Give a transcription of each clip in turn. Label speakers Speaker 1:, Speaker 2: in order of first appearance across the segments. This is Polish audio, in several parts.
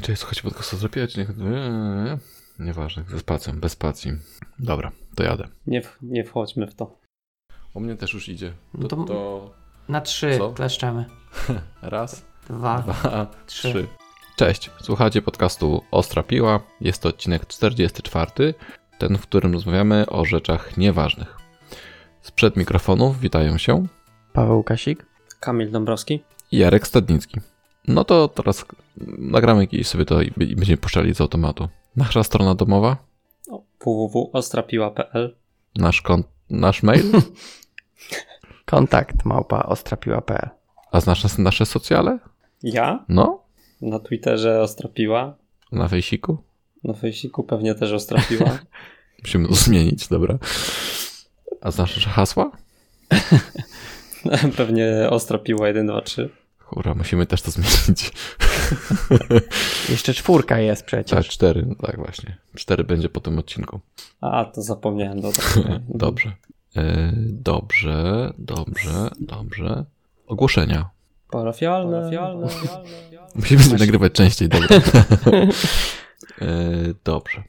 Speaker 1: Czekaj, słuchajcie, podcastu zrobić? Nie, nie, nieważne, ze spacją, bez spacji. Dobra, to jadę.
Speaker 2: Nie, w- nie wchodźmy w to.
Speaker 1: U mnie też już idzie.
Speaker 3: No
Speaker 1: To,
Speaker 3: to-
Speaker 1: to
Speaker 3: Na trzy
Speaker 1: Co?
Speaker 3: kleszczemy.
Speaker 1: raz,
Speaker 3: Dwa.
Speaker 1: dwa,
Speaker 3: trzy.
Speaker 1: trzy. Cześć, słuchacie podcastu Ostra Piła. Jest to odcinek 44, ten, w którym rozmawiamy o rzeczach nieważnych. Sprzed mikrofonów witają się
Speaker 3: Paweł Kasik.
Speaker 2: Kamil Dąbrowski.
Speaker 1: i Jarek Stadnicki. No to teraz nagramy kiedyś sobie to i będziemy puszczali z automatu. Nasza strona domowa,
Speaker 2: O, www.ostrapiła.pl
Speaker 1: nasz, kon- nasz mail,
Speaker 3: Kontakt małpa ostrapiła.pl.
Speaker 1: a znasz nasze socjale?
Speaker 2: Ja?
Speaker 1: No,
Speaker 2: Na Twitterze Ostrapiła.
Speaker 1: na fejsiku.
Speaker 2: Na Facebooku pewnie też Ostrapiła.
Speaker 1: Musimy to zmienić, dobra. A znasz nasze hasła?
Speaker 2: pewnie Ostrapiła 1, 2, 3.
Speaker 1: Kurwa, musimy też to zmienić.
Speaker 3: Jeszcze czwórka jest
Speaker 1: Tak,
Speaker 3: przecież.
Speaker 1: cztery, no tak właśnie. Cztery będzie po tym odcinku.
Speaker 2: A, to zapomniałem dodać.
Speaker 1: Dobrze. E, dobrze, dobrze, dobrze. Ogłoszenia.
Speaker 2: Parafialne. Parafialne.
Speaker 1: Musimy sobie nagrywać częściej, dobra. e, dobrze.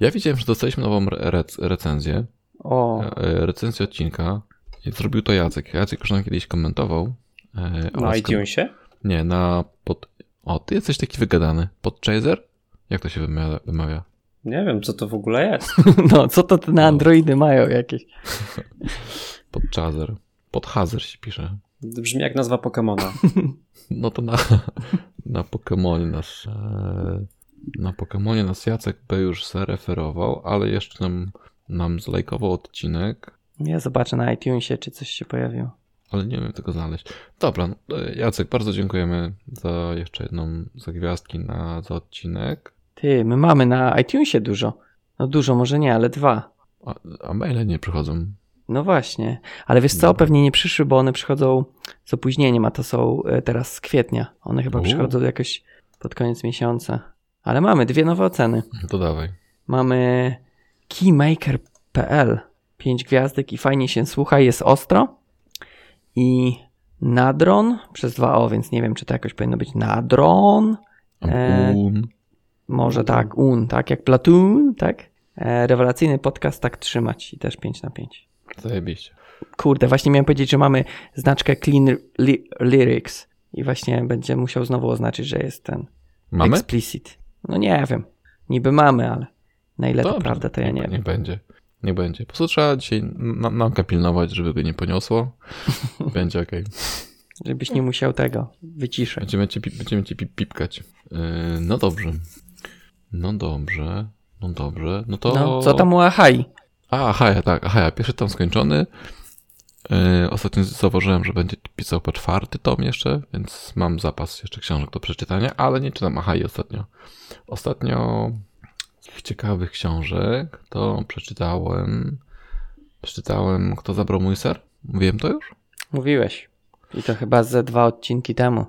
Speaker 1: Ja widziałem, że dostaliśmy nową re- rec- recenzję.
Speaker 3: O,
Speaker 1: E, recenzję odcinka. I zrobił to Jacek. Jacek już nam kiedyś komentował. E,
Speaker 2: Na iTunesie?
Speaker 1: Nie, na pod... O, ty jesteś taki wygadany. Podchaser? Jak to się wymawia? wymawia?
Speaker 2: Nie wiem, co to w ogóle jest.
Speaker 3: no co to te na Androidy mają jakieś?
Speaker 1: Podchaser. Podhazer się pisze.
Speaker 2: Brzmi jak nazwa Pokemona.
Speaker 1: No to na, na Pokemonie nas e, na Pokemonie nas Jacek B już zareferował, ale jeszcze nam, nam zlajkował odcinek,
Speaker 3: Ja zobaczę na iTunesie, czy coś się pojawiło.
Speaker 1: Ale nie wiem tego znaleźć. Dobra, no, e, Jacek, bardzo dziękujemy za jeszcze jedną, za gwiazdki na, za odcinek.
Speaker 3: Ty, my mamy na iTunesie dużo. No dużo, może nie, ale dwa.
Speaker 1: A, a maile nie przychodzą.
Speaker 3: No właśnie. Ale wiesz co, pewnie nie przyszły, bo one przychodzą z opóźnieniem, a to są e, teraz z kwietnia. One chyba
Speaker 1: U.
Speaker 3: przychodzą jakoś pod koniec miesiąca. Ale mamy dwie nowe oceny.
Speaker 1: To dawaj.
Speaker 3: Mamy keymaker.pl 5 gwiazdek i fajnie się słucha, jest ostro. I Nadron przez dwa O, więc nie wiem, czy to jakoś powinno być Nadron. E, Może tak, Un, tak, jak Platoon, tak? E, rewelacyjny podcast, tak trzymać i też 5 na 5.
Speaker 1: zajebiście.
Speaker 3: Kurde, właśnie miałem powiedzieć, że mamy znaczkę Clean li Lyrics i właśnie będzie musiał znowu oznaczyć, że jest ten
Speaker 1: Mamy?
Speaker 3: explicit. No nie wiem, niby mamy, ale na ile to
Speaker 1: Dobrze,
Speaker 3: prawda, to ja nie
Speaker 1: niech,
Speaker 3: wiem.
Speaker 1: Niech będzie. Nie będzie. Po prostu trzeba dzisiaj na, namkę pilnować, żeby go nie poniosło. Będzie okej.
Speaker 3: Żebyś nie musiał tego wyciszać.
Speaker 1: Będziemy cię, będziemy cię pip, pipkać. Yy, no dobrze. No dobrze. No dobrze. No to.
Speaker 3: No, co tam u Ahai?
Speaker 1: A, Haja, tak. Haja, pierwszy tom skończony. Yy, ostatnio zauważyłem, że będzie pisał po czwarty tom jeszcze, więc mam zapas jeszcze książek do przeczytania, ale nie czytam Ahai ostatnio. Ostatnio takich ciekawych książek to przeczytałem. Przeczytałem Kto zabrał mój ser? Mówiłem to już?
Speaker 3: Mówiłeś. I to chyba ze dwa odcinki temu.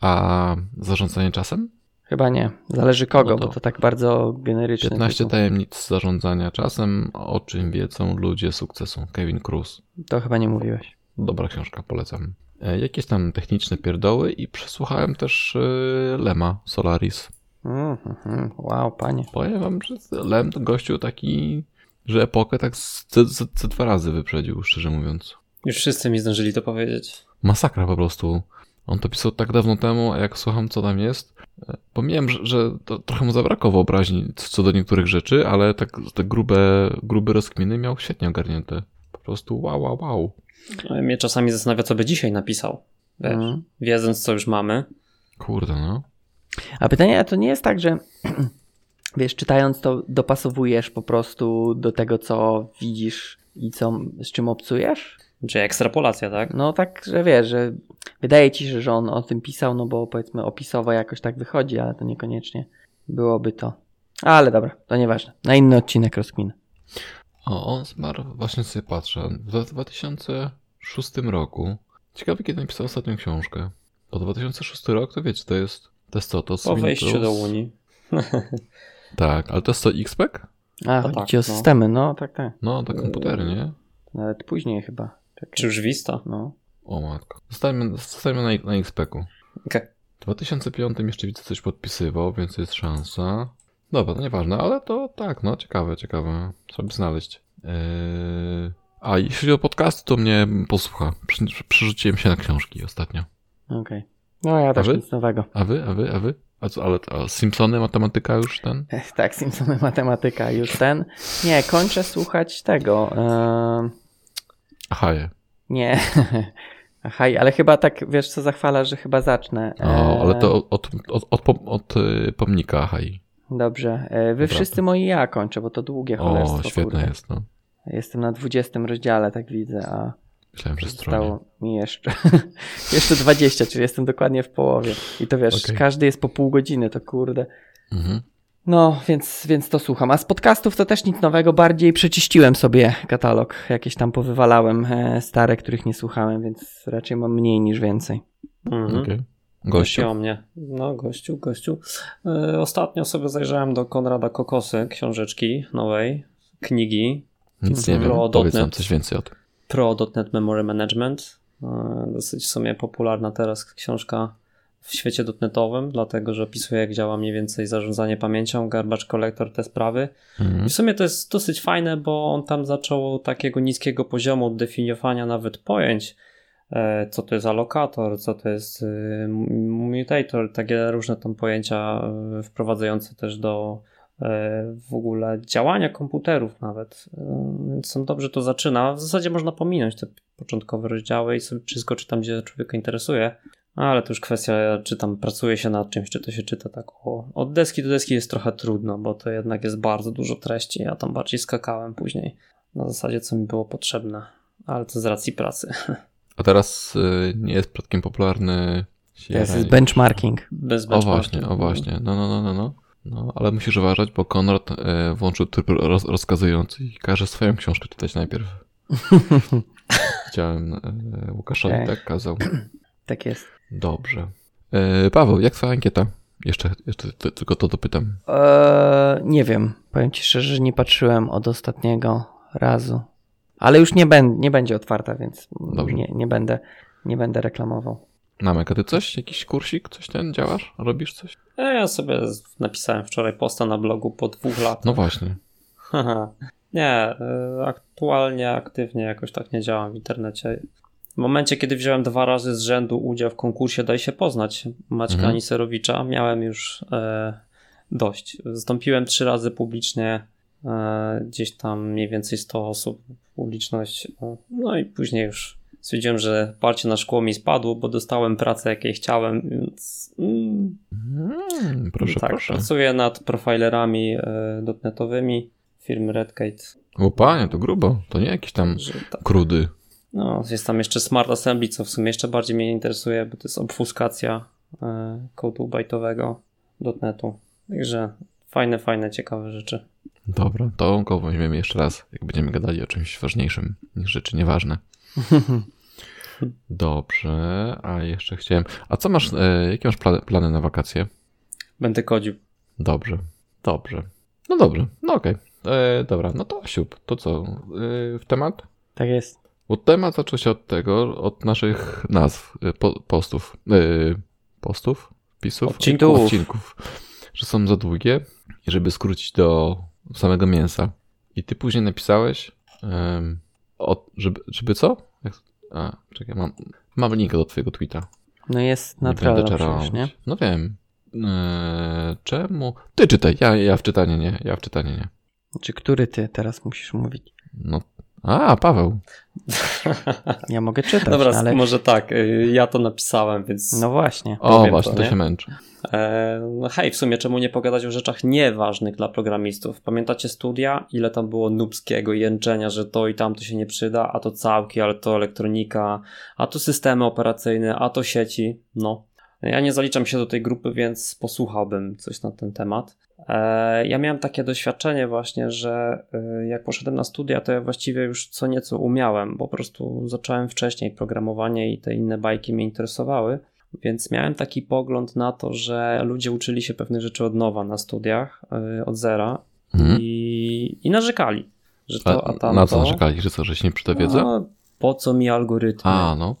Speaker 1: A zarządzanie czasem?
Speaker 3: Chyba nie. Zależy kogo,
Speaker 1: No to
Speaker 3: bo to tak bardzo generyczny
Speaker 1: 15
Speaker 3: tytuł.
Speaker 1: tajemnic zarządzania czasem, o czym wiedzą ludzie sukcesu. Kevin Cruz.
Speaker 3: To chyba nie mówiłeś.
Speaker 1: Dobra książka, polecam. E, Jakieś tam techniczne pierdoły i przesłuchałem też e, Lema Solaris.
Speaker 3: Mm, mhm. Wow, panie.
Speaker 1: Powiem wam, że Lem to gościu taki, że epokę tak z, z, z, z dwa razy wyprzedził, szczerze mówiąc.
Speaker 2: Już wszyscy mi zdążyli to powiedzieć.
Speaker 1: Masakra po prostu. On to pisał tak dawno temu, a jak słucham, co tam jest, e, pomijam, że, że to trochę mu zabrakło wyobraźni co do niektórych rzeczy, ale tak te grube, grube rozkminy miał świetnie ogarnięte. Po prostu wow, wow, wow.
Speaker 2: No, Mnie czasami zastanawia, co by dzisiaj napisał. Wiesz,
Speaker 3: Mm.
Speaker 2: wiedząc, co już mamy.
Speaker 1: Kurde, no.
Speaker 3: A pytanie, a to nie jest tak, że wiesz, czytając to dopasowujesz po prostu do tego, co widzisz i co, z czym obcujesz?
Speaker 2: Czy ekstrapolacja, tak?
Speaker 3: No tak, że wiesz, że wydaje ci się, że on o tym pisał, no bo powiedzmy opisowo jakoś tak wychodzi, ale to niekoniecznie byłoby to. Ale dobra, to nieważne. Na inny odcinek rozkmin.
Speaker 1: O, on zmarł, właśnie sobie patrzę, w 2006 roku. Ciekawe, kiedy napisał ostatnią książkę. Bo 2006 rok, to wiecie, to jest, to jest co? To
Speaker 2: Po
Speaker 1: Swing
Speaker 2: wejściu do Unii.
Speaker 1: Tak, ale to jest to XPEC?
Speaker 3: A,
Speaker 2: No
Speaker 3: chodzi
Speaker 2: tak,
Speaker 3: o
Speaker 2: no.
Speaker 3: systemy, no tak, tak.
Speaker 1: No, to komputery, nie?
Speaker 3: Nawet później chyba. Czekaj.
Speaker 2: Czy już Vista?
Speaker 3: No.
Speaker 1: O matko. Zostańmy, zostańmy na, na XPEC-u.
Speaker 2: Okej.
Speaker 1: W 2005 jeszcze widzę coś podpisywał, więc jest szansa. Dobra, no nieważne, ale to tak, no ciekawe, ciekawe. Trzeba by znaleźć. Yy... A jeśli o podcasty, to mnie posłucha. Przerzuciłem się na książki ostatnio.
Speaker 3: Okej. No ja też nic nowego.
Speaker 1: A wy, a wy, a wy? A co, ale a Simpsony, matematyka już ten?
Speaker 3: Tak, Simpsony matematyka już ten. Nie, kończę słuchać tego. em,
Speaker 1: Aha, je.
Speaker 3: nie. Aha, ale chyba tak, wiesz co, zachwala, że chyba zacznę.
Speaker 1: O, ale
Speaker 3: E,
Speaker 1: to od, od, od, od y, pomnika, Ahai.
Speaker 3: Dobrze. E, Wy
Speaker 1: Dobra.
Speaker 3: wszyscy moi ja kończę, bo to długie cholerstwo.
Speaker 1: O, świetne
Speaker 3: kurde.
Speaker 1: jest, no.
Speaker 3: Jestem na 20 rozdziale, tak widzę, a
Speaker 1: Myślałem, że stronie.
Speaker 3: zostało mi jeszcze, jeszcze 20, czyli jestem dokładnie w połowie. I to wiesz,
Speaker 1: Okej.
Speaker 3: każdy jest po pół godziny, to kurde.
Speaker 1: Mhm.
Speaker 3: No, więc, więc to słucham. A z podcastów to też nic nowego, bardziej przeczyściłem sobie katalog. Jakieś tam powywalałem e, stare, których nie słuchałem, więc raczej mam mniej niż więcej.
Speaker 2: Mhm.
Speaker 1: Okej.
Speaker 2: Gościu
Speaker 1: Gościu.
Speaker 2: o mnie. No, gościu, gościu. E, ostatnio sobie zajrzałem do Konrada Kokosy, książeczki nowej, knigi
Speaker 1: Nic nie wiem.
Speaker 2: Pro
Speaker 1: Powiedz nam coś więcej o tym.
Speaker 2: Pro.NET Memory Management. E, Dosyć w sumie popularna teraz książka w świecie dotnetowym, dlatego że opisuje jak działa mniej więcej zarządzanie pamięcią, garbage collector, te sprawy.
Speaker 1: Mhm.
Speaker 2: W sumie to jest dosyć fajne, bo on tam zaczął takiego niskiego poziomu definiowania nawet pojęć, e, co to jest alokator, co to jest y, mutator, takie różne tam pojęcia y, wprowadzające też do w ogóle działania komputerów nawet. E, Więc on dobrze to zaczyna. W zasadzie można pominąć te początkowe rozdziały i sobie wszystko czytam, gdzie człowieka interesuje. Ale to już kwestia, czy tam pracuje się nad czymś, czy to się czyta tak o, od deski do deski jest trochę trudno, bo to jednak jest bardzo dużo treści. Ja tam bardziej skakałem później na zasadzie, co mi było potrzebne, ale to z racji pracy.
Speaker 1: A teraz y, nie jest przypadkiem popularny
Speaker 3: To jest benchmarking.
Speaker 2: Bez
Speaker 1: O
Speaker 2: benchmarku.
Speaker 1: właśnie, o właśnie. No, no, no, no, no. No, ale musisz uważać, bo Konrad e, włączył tryb roz, rozkazujący i każe swoją książkę czytać najpierw. Chciałem e, Łukaszowi tak kazał.
Speaker 3: Tak jest.
Speaker 1: Dobrze. E, Paweł, jak twoja ankieta? Jeszcze, jeszcze ty, tylko to dopytam.
Speaker 3: Eee, nie wiem. Powiem ci szczerze, że nie patrzyłem od ostatniego razu. Ale już nie, ben, nie będzie otwarta, więc
Speaker 1: Dobrze.
Speaker 3: nie, nie, będę, nie będę reklamował.
Speaker 1: Namek, a ty coś? Jakiś kursik? Coś ten działasz? Robisz coś?
Speaker 2: Ja sobie napisałem wczoraj posta na blogu po dwóch latach.
Speaker 1: No właśnie.
Speaker 2: Nie, y, aktualnie aktywnie jakoś tak nie działam w internecie. W momencie, kiedy wziąłem dwa razy z rzędu udział w konkursie Daj się poznać Maćka
Speaker 1: Mhm.
Speaker 2: Aniserowicza, miałem już e, dość. Wystąpiłem trzy razy publicznie, e, gdzieś tam mniej więcej 100 osób publiczność. e, No i później już stwierdziłem, że parcie na szkło mi spadło, bo dostałem pracę, jakiej chciałem, więc mm,
Speaker 1: Mm, proszę,
Speaker 2: tak,
Speaker 1: proszę.
Speaker 2: pracuję nad profilerami e, dotnetowymi firmy Redkate.
Speaker 1: O panie, to grubo. To nie jakiś tam
Speaker 2: Że tak.
Speaker 1: krudy.
Speaker 2: No, jest tam jeszcze Smart Assembly, co w sumie jeszcze bardziej mnie interesuje, bo to jest obfuskacja e, kodu bajtowego dotnetu. Także fajne, fajne, ciekawe rzeczy.
Speaker 1: Dobra, to go weźmiemy jeszcze raz, jak będziemy gadali o czymś ważniejszym niż rzeczy nieważne. Dobrze, a jeszcze chciałem. A co masz, e, jakie masz plany, plany na wakacje?
Speaker 2: Będę kodził.
Speaker 1: Dobrze, dobrze. No dobrze, no okej. E, Dobra, no to siup, to co? E, w temat?
Speaker 3: Tak jest.
Speaker 1: Bo temat zaczął się od tego, od naszych nazw, po, postów. E, postów? Pisów?
Speaker 2: Odcinków.
Speaker 1: Odcinków. Że są za długie i żeby skrócić do samego mięsa. I ty później napisałeś, em, o, żeby, żeby co? Jak, a, czekaj, mam, mam linka do twojego tweeta.
Speaker 3: No jest na przecież,
Speaker 1: czarować.
Speaker 3: nie?
Speaker 1: No wiem. E, czemu? Ty czytaj, ja, ja w czytanie nie, ja w czytanie nie.
Speaker 3: Czy który ty teraz musisz mówić?
Speaker 1: No. A, Paweł.
Speaker 3: Ja mogę czytać,
Speaker 2: Dobra,
Speaker 3: ale...
Speaker 2: może tak, y, ja to napisałem, więc
Speaker 3: No właśnie.
Speaker 1: O, właśnie,
Speaker 2: to,
Speaker 1: to się męczy.
Speaker 2: E, no hej, w sumie czemu nie pogadać o rzeczach nieważnych dla programistów? Pamiętacie studia? Ile tam było nubskiego jęczenia, że to i tamto się nie przyda, a to całki, ale to elektronika, a to systemy operacyjne, a to sieci. No. Ja nie zaliczam się do tej grupy, więc posłuchałbym coś na ten temat. E, ja miałem takie doświadczenie właśnie, że e, jak poszedłem na studia, to ja właściwie już co nieco umiałem, bo po prostu zacząłem wcześniej programowanie i te inne bajki mnie interesowały. Więc miałem taki pogląd na to, że ludzie uczyli się pewnych rzeczy od nowa na studiach, yy, od zera
Speaker 1: Mhm.
Speaker 2: i, i narzekali, że to, a
Speaker 1: A,
Speaker 2: tamto.
Speaker 1: na co narzekali, że co, że się nie przyda wiedza?
Speaker 2: No, po co mi algorytmy?
Speaker 1: A, no.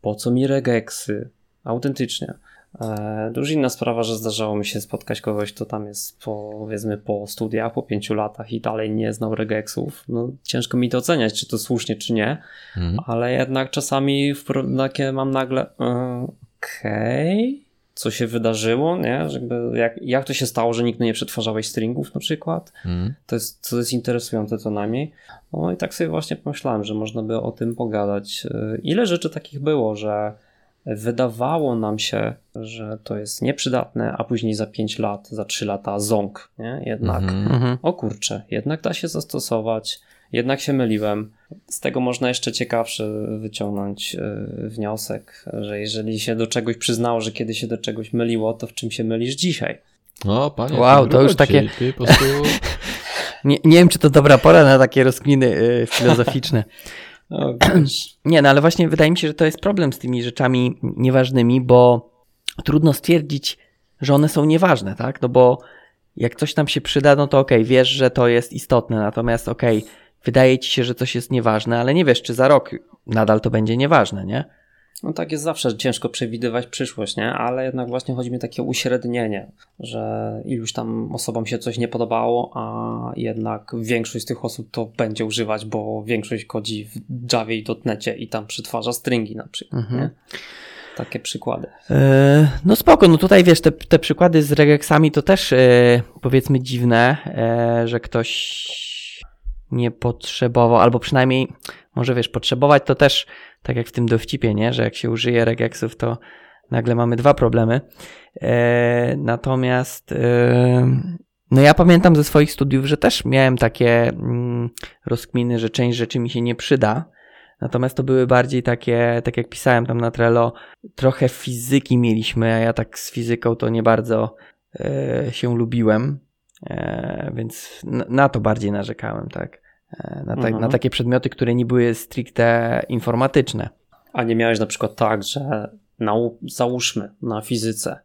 Speaker 2: Po co mi regexy? Autentycznie. E, już inna sprawa, że zdarzało mi się spotkać kogoś, kto tam jest powiedzmy po studiach, po pięciu latach i dalej nie znał regexów. No, ciężko mi to oceniać, czy to słusznie, czy nie,
Speaker 1: Mhm.
Speaker 2: ale jednak czasami w, takie mam nagle okej, co się wydarzyło, nie? Jakby jak, jak to się stało, że nigdy nie przetwarzałeś stringów na przykład?
Speaker 1: Mhm.
Speaker 2: To jest, to jest interesujące co najmniej. No i tak sobie właśnie pomyślałem, że można by o tym pogadać. Y, Ile rzeczy takich było, że wydawało nam się, że to jest nieprzydatne, a później za 5 lat, za 3 lata ząg, nie? Jednak,
Speaker 1: Mhm.
Speaker 3: Mhm.
Speaker 2: o kurczę, jednak da się zastosować, jednak się myliłem. Z tego można jeszcze ciekawszy wyciągnąć y, wniosek, że jeżeli się do czegoś przyznało, że kiedy się do czegoś myliło, to w czym się mylisz dzisiaj?
Speaker 1: O, panie,
Speaker 3: Wow, to już takie-
Speaker 1: Ty po prostu...
Speaker 3: Nie, nie wiem, czy to dobra pora na takie rozkminy y, filozoficzne.
Speaker 2: O, wiesz.
Speaker 3: Nie, no ale właśnie wydaje mi się, że to jest problem z tymi rzeczami nieważnymi, bo trudno stwierdzić, że one są nieważne, tak? No bo jak coś nam się przyda, no to okej, wiesz, że to jest istotne, natomiast okej, wydaje ci się, że coś jest nieważne, ale nie wiesz, czy za rok nadal to będzie nieważne, nie?
Speaker 2: No tak jest zawsze ciężko przewidywać przyszłość, nie? Ale jednak właśnie chodzi mi o takie uśrednienie, że iluś tam osobom się coś nie podobało, a jednak większość z tych osób to będzie używać, bo większość kodzi w Javie i .NETcie i tam przetwarza stringi na przykład,
Speaker 3: Mhm.
Speaker 2: nie? Takie przykłady.
Speaker 3: E, No spoko, no tutaj wiesz, te, te przykłady z regexami to też e, powiedzmy dziwne, e, że ktoś nie potrzebował, albo przynajmniej może wiesz, potrzebować to też tak jak w tym dowcipie, nie? Że jak się użyje regexów, to nagle mamy dwa problemy. E, natomiast e, no ja pamiętam ze swoich studiów, że też miałem takie mm, rozkminy, że część rzeczy mi się nie przyda. Natomiast to były bardziej takie, tak jak pisałem tam na Trello, trochę fizyki mieliśmy, a ja tak z fizyką to nie bardzo e, się lubiłem, e, więc na, na to bardziej narzekałem, tak. E, na, ta,
Speaker 2: Mhm.
Speaker 3: na takie przedmioty, które nie były stricte informatyczne.
Speaker 2: A nie miałeś na przykład tak, że nau- załóżmy na fizyce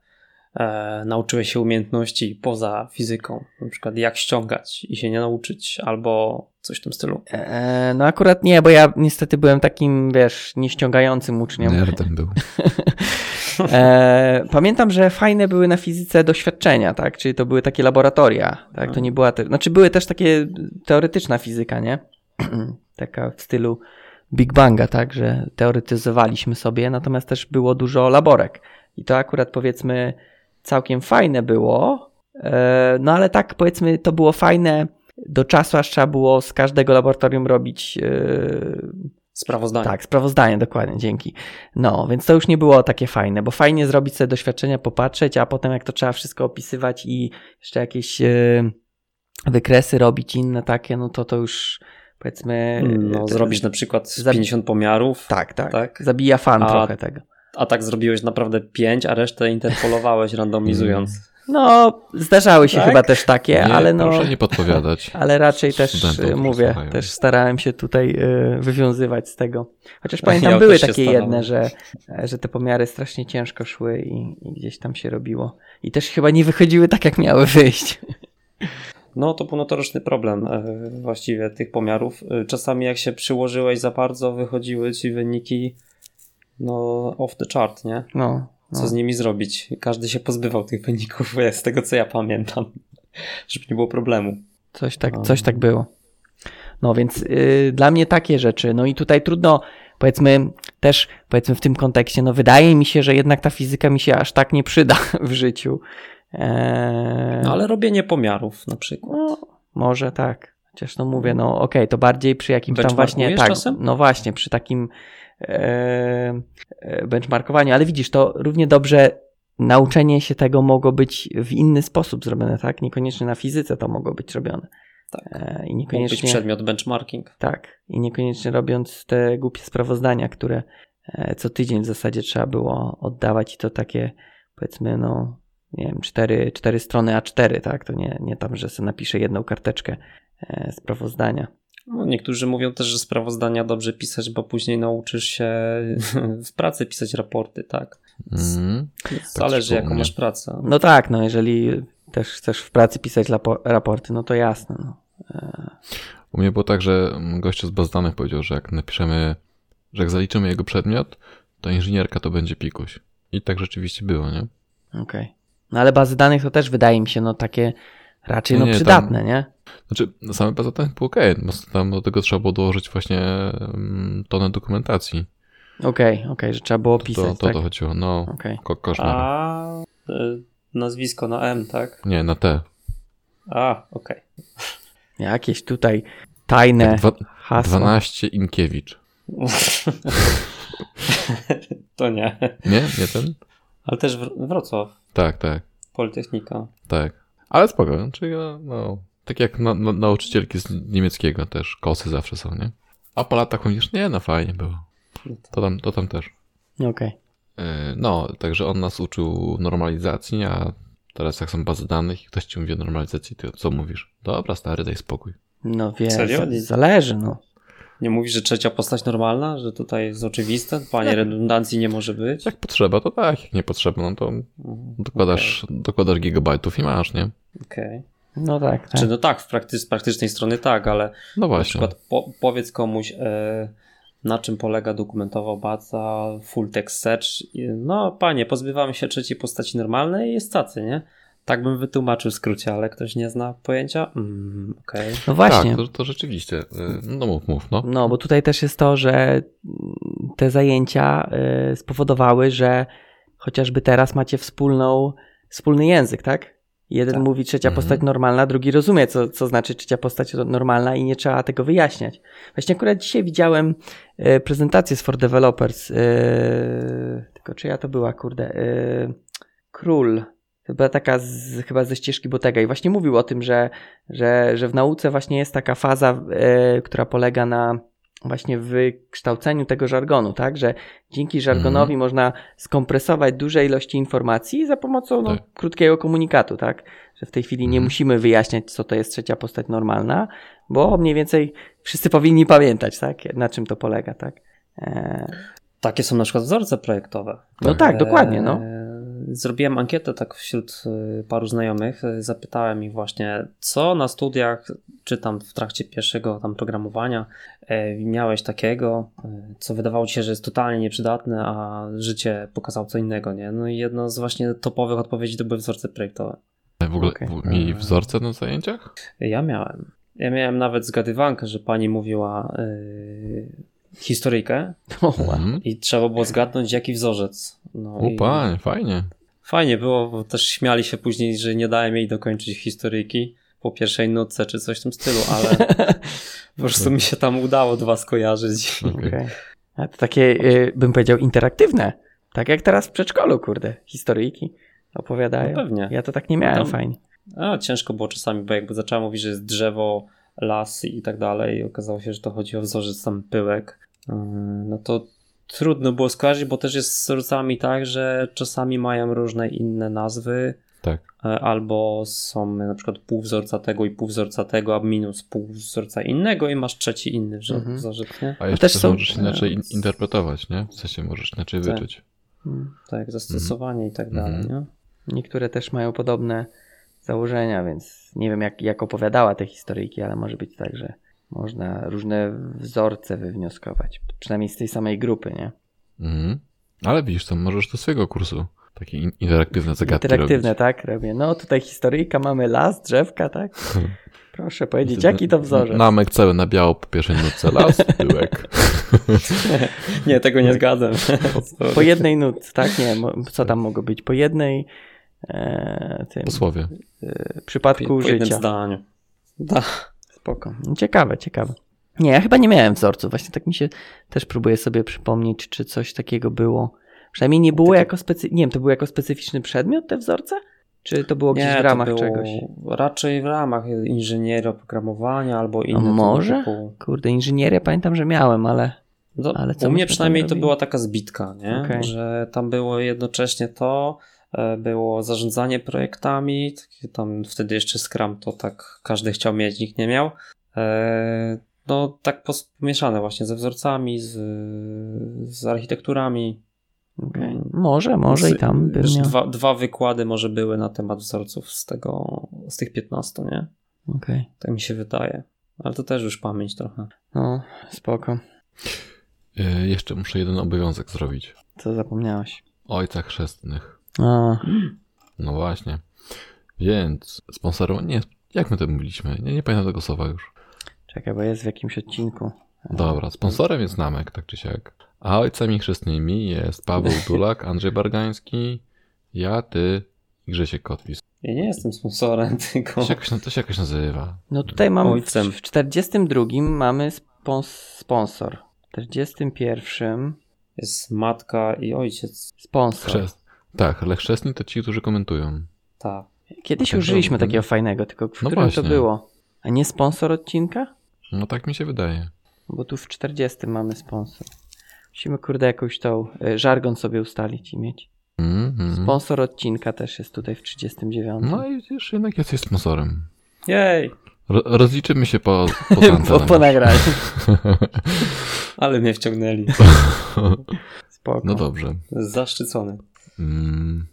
Speaker 2: e, nauczyłeś się umiejętności poza fizyką, na przykład jak ściągać i się nie nauczyć, albo coś w tym stylu.
Speaker 3: E, no akurat nie, bo ja niestety byłem takim, wiesz, nieściągającym uczniem.
Speaker 1: Nerdem był.
Speaker 3: E, pamiętam, że fajne były na fizyce doświadczenia, tak? Czyli to były takie laboratoria, tak? To nie była te... Znaczy były też takie teoretyczna fizyka, nie? Taka w stylu Big Banga, tak? Że teoretyzowaliśmy sobie, natomiast też było dużo laborek. I to akurat powiedzmy całkiem fajne było, e, no ale tak powiedzmy to było fajne do czasu, aż trzeba było z każdego laboratorium robić e,
Speaker 2: Sprawozdanie.
Speaker 3: tak, sprawozdanie, dokładnie, dzięki. No, więc to już nie było takie fajne, bo fajnie zrobić sobie doświadczenia, popatrzeć, a potem jak to trzeba wszystko opisywać i jeszcze jakieś e, wykresy robić inne takie, no to to już powiedzmy...
Speaker 2: No,
Speaker 3: e,
Speaker 2: zrobisz na przykład
Speaker 3: Zabi-
Speaker 2: 50 pomiarów,
Speaker 3: Tak, tak,
Speaker 2: tak?
Speaker 3: Zabija fan
Speaker 2: A-
Speaker 3: trochę tego.
Speaker 2: a tak zrobiłeś naprawdę 5, a resztę interpolowałeś randomizując.
Speaker 3: No, zdarzały się
Speaker 2: Tak?
Speaker 3: chyba też takie,
Speaker 1: Nie,
Speaker 3: ale no...
Speaker 1: Proszę nie podpowiadać.
Speaker 3: Ale raczej też e, mówię,
Speaker 1: słuchają.
Speaker 3: też starałem się tutaj e, wywiązywać z tego. Chociaż
Speaker 2: Ja
Speaker 3: pamiętam,
Speaker 2: też
Speaker 3: były takie jedne, że, e, że te pomiary strasznie ciężko szły i, i gdzieś tam się robiło. I też chyba nie wychodziły tak, jak miały wyjść.
Speaker 2: No to był notoryczny problem właściwie tych pomiarów. Czasami jak się przyłożyłeś za bardzo, wychodziły ci wyniki no off the chart, nie?
Speaker 3: No,
Speaker 2: Co
Speaker 3: no.
Speaker 2: z nimi zrobić? Każdy się pozbywał tych wyników, z tego co ja pamiętam, żeby nie było problemu.
Speaker 3: Coś tak,
Speaker 2: No.
Speaker 3: coś tak było. No więc y, dla mnie takie rzeczy. No i tutaj trudno, powiedzmy, też powiedzmy w tym kontekście, no wydaje mi się, że jednak ta fizyka mi się aż tak nie przyda w życiu. Eee,
Speaker 2: No ale robienie pomiarów na przykład.
Speaker 3: No, może tak. Chociaż no mówię, no okej, to bardziej przy jakimś tam właśnie, tak,
Speaker 2: czasem?
Speaker 3: no właśnie, przy takim e, e, benchmarkowaniu, ale widzisz, to równie dobrze nauczenie się tego mogło być w inny sposób zrobione, tak? Niekoniecznie na fizyce to mogło być robione.
Speaker 2: Tak.
Speaker 3: E, I
Speaker 2: Mógł być
Speaker 3: niekoniecznie,
Speaker 2: przedmiot benchmarking.
Speaker 3: tak, i niekoniecznie robiąc te głupie sprawozdania, które co tydzień w zasadzie trzeba było oddawać i to takie, powiedzmy, no, nie wiem, cztery, cztery strony A4, tak? To nie, nie tam, że sobie napiszę jedną karteczkę sprawozdania.
Speaker 2: No, niektórzy mówią też, że sprawozdania dobrze pisać, bo później nauczysz się w pracy pisać raporty, tak?
Speaker 1: Mhm.
Speaker 2: Zależy
Speaker 1: u
Speaker 2: jaką masz pracę.
Speaker 3: No tak, no jeżeli też chcesz w pracy pisać raporty, no to jasne. No.
Speaker 1: U mnie było tak, że gościu z baz danych powiedział, że jak napiszemy, że jak zaliczymy jego przedmiot, to inżynierka to będzie pikuś. I tak rzeczywiście było, nie?
Speaker 3: Okej. No ale bazy danych to też wydaje mi się no takie raczej
Speaker 1: Nie,
Speaker 3: no
Speaker 1: nie, tam-
Speaker 3: przydatne, nie?
Speaker 1: Znaczy, na same baza danych było ok, bo tam do tego trzeba było dołożyć właśnie mm, tonę dokumentacji.
Speaker 3: Okej, okej, że trzeba było
Speaker 1: To,
Speaker 3: pisać,
Speaker 1: to, to,
Speaker 3: tak?
Speaker 1: to chodziło, no,
Speaker 3: Okej.
Speaker 1: ko koszmar.
Speaker 2: A y, nazwisko na M, tak?
Speaker 1: Nie, na T.
Speaker 2: A, okej.
Speaker 3: Jakieś tutaj tajne
Speaker 1: Tak, dwa,
Speaker 3: hasła.
Speaker 1: 12 Inkiewicz.
Speaker 2: to nie.
Speaker 1: Nie? Nie ten?
Speaker 2: Ale też Wr- Wrocław,
Speaker 1: Tak, tak,
Speaker 2: Politechnika.
Speaker 1: tak. Ale spoko, czyli no, tak jak na, na, nauczycielki z niemieckiego też, kosy zawsze są, nie? A po latach mówisz, nie, no fajnie było. To tam, to tam też.
Speaker 3: Okej.
Speaker 1: Yy, No, także on nas uczył normalizacji, a teraz jak są bazy danych i ktoś ci mówi o normalizacji, to co mówisz? Dobra, stary, daj spokój.
Speaker 3: No wiesz, zależy, no.
Speaker 2: Nie mówisz, że trzecia postać normalna, że tutaj jest oczywiste? Panie redundancji nie może być?
Speaker 1: Jak potrzeba, to tak, jak nie potrzeba, no to
Speaker 2: Mhm,
Speaker 1: dokładasz, dokładasz gigabajtów i masz, nie?
Speaker 2: Okej.
Speaker 3: No tak, tak.
Speaker 2: Czy no tak, w prakty- z praktycznej strony tak, ale
Speaker 1: No
Speaker 2: na
Speaker 1: właśnie.
Speaker 2: przykład po, powiedz komuś, e, na czym polega dokumentowa baza, full text search. I, No panie, pozbywamy się trzeciej postaci normalnej i jest tacy, nie? Tak bym wytłumaczył w skrócie, ale ktoś nie zna pojęcia? Mm, Okej.
Speaker 3: No właśnie.
Speaker 1: Tak, to, to rzeczywiście. Yy, No mów, mów, no.
Speaker 3: No, bo tutaj też jest to, że te zajęcia y, spowodowały, że chociażby teraz macie wspólną, wspólny język, tak? Jeden
Speaker 2: Tak.
Speaker 3: mówi trzecia
Speaker 1: Mhm.
Speaker 3: postać normalna, drugi rozumie, co, co znaczy trzecia postać normalna i nie trzeba tego wyjaśniać. Właśnie akurat dzisiaj widziałem y, prezentację z For Developers, y, tylko czyja to była, kurde, y, Król. Była taka z, chyba ze ścieżki Botega i właśnie mówił o tym, że, że, że w nauce właśnie jest taka faza, e, która polega na właśnie wykształceniu tego żargonu, tak? Że dzięki żargonowi można skompresować duże ilości informacji za pomocą no,
Speaker 1: Tak.
Speaker 3: krótkiego komunikatu, tak? Że w tej chwili nie
Speaker 1: Mhm.
Speaker 3: musimy wyjaśniać, co to jest trzecia postać normalna, bo mniej więcej wszyscy powinni pamiętać, tak? Na czym to polega, tak? E,
Speaker 2: Takie są na przykład wzorce projektowe.
Speaker 3: no tak, dokładnie, no.
Speaker 2: E, Zrobiłem ankietę tak wśród e, paru znajomych. E, Zapytałem ich właśnie, co na studiach, czy tam w trakcie pierwszego tam programowania e, miałeś takiego, e, co wydawało ci się, że jest totalnie nieprzydatne, a życie pokazało co innego, nie? No i jedno z właśnie topowych odpowiedzi to były wzorce projektowe.
Speaker 1: W ogóle
Speaker 3: Okej.
Speaker 1: w- mieli wzorce na zajęciach?
Speaker 2: Ja miałem. Ja miałem nawet zgadywankę, że pani mówiła e, historyjkę.
Speaker 1: Mhm.
Speaker 2: i trzeba było zgadnąć jaki wzorzec. No
Speaker 1: O
Speaker 2: i-
Speaker 1: fajnie.
Speaker 2: Fajnie było, bo też śmiali się później, że nie dałem jej dokończyć historyjki po pierwszej nutce czy coś w tym stylu, ale po prostu mi się tam udało dwa skojarzyć.
Speaker 1: Okej.
Speaker 3: A to takie, y, bym powiedział, interaktywne. Tak jak teraz w przedszkolu, kurde. Historyjki opowiadają.
Speaker 2: No pewnie.
Speaker 3: Ja to tak nie miałem
Speaker 2: Tam-
Speaker 3: fajnie.
Speaker 2: A, ciężko było czasami, bo jakby zaczęła mówić, że jest drzewo, las i tak dalej i okazało się, że to chodzi o wzorzec tam pyłek, yy, no to trudno było skojarzyć, bo też jest z wzorcami tak, że czasami mają różne inne nazwy,
Speaker 1: Tak.
Speaker 2: e, albo są na przykład pół wzorca tego i pół wzorca tego, a minus pół wzorca innego i masz trzeci inny
Speaker 3: Mhm.
Speaker 2: wzorzec, nie?
Speaker 1: A jeszcze
Speaker 3: też są-
Speaker 1: możesz inaczej in- interpretować, nie? W sensie możesz inaczej
Speaker 2: Tak.
Speaker 1: wyczuć.
Speaker 3: Mm.
Speaker 2: Tak, zastosowanie i tak dalej,
Speaker 1: Mhm.
Speaker 2: nie?
Speaker 3: Niektóre też mają podobne założenia, więc nie wiem jak, jak opowiadała te historyjki, ale może być tak, że można różne wzorce wywnioskować. Przynajmniej z tej samej grupy, nie?
Speaker 1: Mhm. Ale widzisz, to możesz do swojego kursu takie in- interaktywne zagadki
Speaker 3: Interaktywne,
Speaker 1: robić.
Speaker 3: tak? Robię. No tutaj historyjka, mamy las, drzewka, tak? Proszę powiedzieć, jaki to wzorzec?
Speaker 1: Namek cały na biało po pierwszej nutce, las, tyłek.
Speaker 2: Nie, tego nie zgadzam.
Speaker 3: Po jednej nutce, tak? Nie, co tam mogło być? Po jednej e, tym,
Speaker 1: Posłowie.
Speaker 3: e, przypadku
Speaker 2: po jednym
Speaker 3: życia.
Speaker 2: zdaniu. Da.
Speaker 3: Spoko. No, Ciekawe, ciekawe. Nie, ja chyba nie miałem wzorców. Właśnie tak mi się też próbuję sobie przypomnieć, czy coś takiego było. Przynajmniej nie było jako specy... Nie wiem, to był jako specyficzny przedmiot te wzorce? Czy to było gdzieś
Speaker 2: Nie,
Speaker 3: w ramach
Speaker 2: było
Speaker 3: czegoś?
Speaker 2: Raczej w ramach inżynierii oprogramowania albo
Speaker 3: A
Speaker 2: innego
Speaker 3: może?
Speaker 2: typu.
Speaker 3: Kurde, inżynierię pamiętam, że miałem, ale...
Speaker 2: No,
Speaker 3: Ale co
Speaker 2: u mnie przynajmniej to była taka zbitka, nie?
Speaker 3: Okej.
Speaker 2: że tam było jednocześnie to, było zarządzanie projektami, takie tam wtedy jeszcze Scrum to tak każdy chciał mieć, nikt nie miał. E, No tak pomieszane właśnie ze wzorcami, z, z architekturami.
Speaker 3: okej.
Speaker 2: Mm.
Speaker 3: Może, może i
Speaker 2: Z-
Speaker 3: tam bym
Speaker 2: wiesz,
Speaker 3: miał...
Speaker 2: dwa, dwa wykłady może były na temat wzorców z tego, z tych 15, nie?
Speaker 3: Okej.
Speaker 2: Tak mi się wydaje. Ale to też już pamięć trochę.
Speaker 3: No, spoko.
Speaker 1: Y, jeszcze muszę jeden obowiązek zrobić.
Speaker 3: Co zapomniałeś?
Speaker 1: O ojcach chrzestnych.
Speaker 3: A,
Speaker 1: No właśnie. Więc sponsorem, nie, jak my to mówiliśmy? Nie, nie pamiętam tego słowa już.
Speaker 3: czekaj, bo jest w jakimś odcinku.
Speaker 1: Dobra, sponsorem jest Namek, tak czy siak. A ojcami chrzestnymi jest Paweł Dulak, Andrzej Bargański, ja, ty i Grzesiek Kotwis.
Speaker 2: Ja nie jestem sponsorem, tylko
Speaker 1: To się jakoś, to się jakoś nazywa.
Speaker 3: No tutaj mam w,
Speaker 2: Ojcem.
Speaker 3: w 42 mamy spons sponsor. W 41
Speaker 2: jest matka i ojciec.
Speaker 3: sponsor.
Speaker 1: Chrzest. Tak, ale chrzestni to ci, którzy komentują.
Speaker 2: Tak.
Speaker 3: Kiedyś
Speaker 1: Tak,
Speaker 3: użyliśmy
Speaker 1: dobra.
Speaker 3: takiego fajnego, tylko w
Speaker 1: No
Speaker 3: którym to
Speaker 1: właśnie.
Speaker 3: było? A nie sponsor odcinka?
Speaker 1: No tak mi się wydaje.
Speaker 3: Bo tu w 40 mamy sponsor. Musimy kurde jakąś tą y, żargon sobie ustalić i mieć.
Speaker 1: Mhm.
Speaker 3: Sponsor odcinka też jest tutaj w 39.
Speaker 1: No i wiesz, jednak jesteś sponsorem.
Speaker 2: Jej!
Speaker 1: Ro- rozliczymy się po, po
Speaker 3: po, po nagraniu.
Speaker 2: Ale mnie wciągnęli.
Speaker 3: Spoko.
Speaker 1: No dobrze.
Speaker 2: Zaszczycony.
Speaker 1: Mm.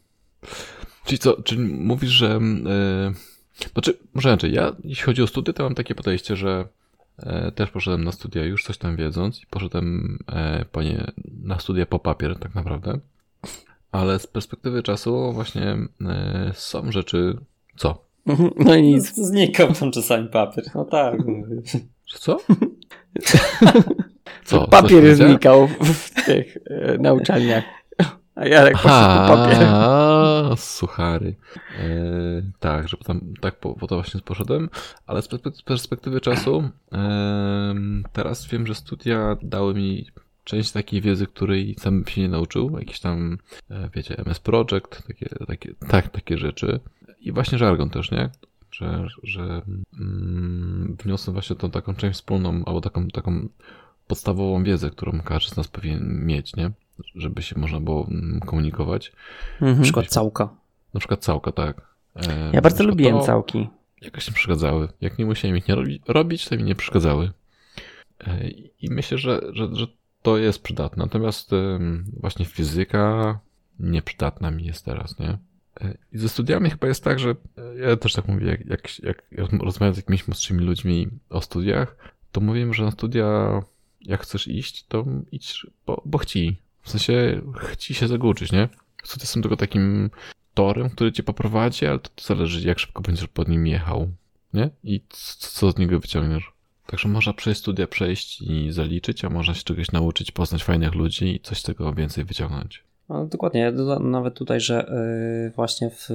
Speaker 1: Czyli co, czyli mówisz, że... Yy, znaczy, może inaczej, ja jeśli chodzi o studia, to mam takie podejście, że e, też poszedłem na studia już coś tam wiedząc i poszedłem e, po nie, na studia po papier tak naprawdę. Ale z perspektywy czasu właśnie e, są rzeczy... Co?
Speaker 3: No i nic.
Speaker 2: Znikał tam czasami papier. No tak.
Speaker 1: Że co? Co?
Speaker 3: Papier znikał w, w tych e, nauczalniach. A Jarek poszedł po papier.
Speaker 1: Suchary. E, tak, że tam, tak po, po to właśnie poszedłem, ale z perspek- z perspektywy czasu em, teraz wiem, że studia dały mi część takiej wiedzy, której sam bym się nie nauczył, jakieś tam, e, wiecie, MS Project, takie, takie, tak, takie rzeczy i właśnie żargon też, nie? Że, że mm, wniosłem właśnie tą taką część wspólną, albo taką, taką podstawową wiedzę, którą każdy z nas powinien mieć, nie? Żeby się można było mm, komunikować.
Speaker 3: Mhm.
Speaker 2: Na przykład całka.
Speaker 1: Na przykład całka, tak. E,
Speaker 3: Ja bardzo lubiłem
Speaker 1: to
Speaker 3: całki.
Speaker 1: Jakoś nie przeszkadzały. Jak nie musiałem ich nie robi, robić, to mi nie przeszkadzały. E, I myślę, że, że, że to jest przydatne. Natomiast em, właśnie fizyka nieprzydatna mi jest teraz, nie? E, I ze studiami chyba jest tak, że e, ja też tak mówię, jak, jak, jak rozmawiam z jakimiś młodszymi ludźmi o studiach, to mówię, że na studia jak chcesz iść, to idź, bo, bo chci. W sensie chci się zaguczyć, nie? Studia są tylko takim torem, który cię poprowadzi, ale to, zależy, jak szybko będziesz pod nim jechał, nie? I co, co z niego wyciągniesz. Także można przez studia przejść i zaliczyć, a można się czegoś nauczyć, poznać fajnych ludzi i coś z tego więcej wyciągnąć.
Speaker 2: No, dokładnie. Nawet tutaj, że y, właśnie w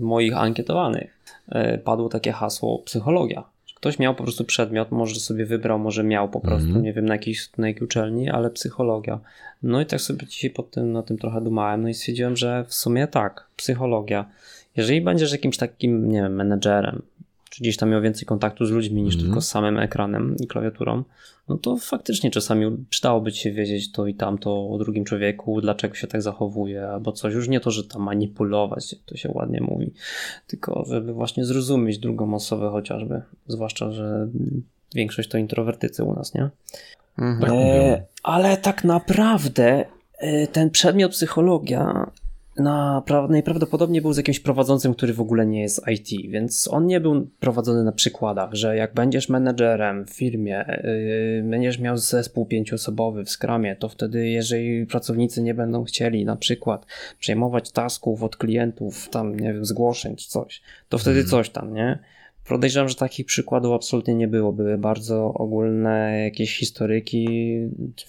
Speaker 2: moich ankietowanych y, padło takie hasło psychologia. Ktoś miał po prostu przedmiot, może sobie wybrał, może miał po prostu,
Speaker 1: Mhm.
Speaker 2: nie wiem na jakiej, na jakiej uczelni, ale psychologia. No i tak sobie dzisiaj pod tym, na tym trochę dumałem, no i stwierdziłem, że w sumie tak, psychologia. Jeżeli będziesz jakimś takim, nie wiem, menedżerem, czy gdzieś tam miał więcej kontaktu z ludźmi niż
Speaker 1: Mhm.
Speaker 2: tylko z samym ekranem i klawiaturą, no to faktycznie czasami przydałoby ci się wiedzieć to i tamto o drugim człowieku, dlaczego się tak zachowuje, albo coś. Już nie to, że tam manipulować, jak to się ładnie mówi, tylko żeby właśnie zrozumieć drugą osobę chociażby. Zwłaszcza, że większość to introwertycy u nas, nie?
Speaker 3: Mhm.
Speaker 2: E, ale tak naprawdę e, ten przedmiot psychologia napra- najprawdopodobniej był z jakimś prowadzącym, który w ogóle nie jest IT, więc on nie był prowadzony na przykładach, że jak będziesz menedżerem w firmie, yy, będziesz miał zespół pięcioosobowy w skramie, to wtedy jeżeli pracownicy nie będą chcieli na przykład przejmować tasków od klientów, tam nie wiem, zgłoszeń czy coś, to wtedy
Speaker 1: Mhm.
Speaker 2: coś tam, nie? Podejrzewam, że takich przykładów absolutnie nie było. Były bardzo ogólne jakieś historyki,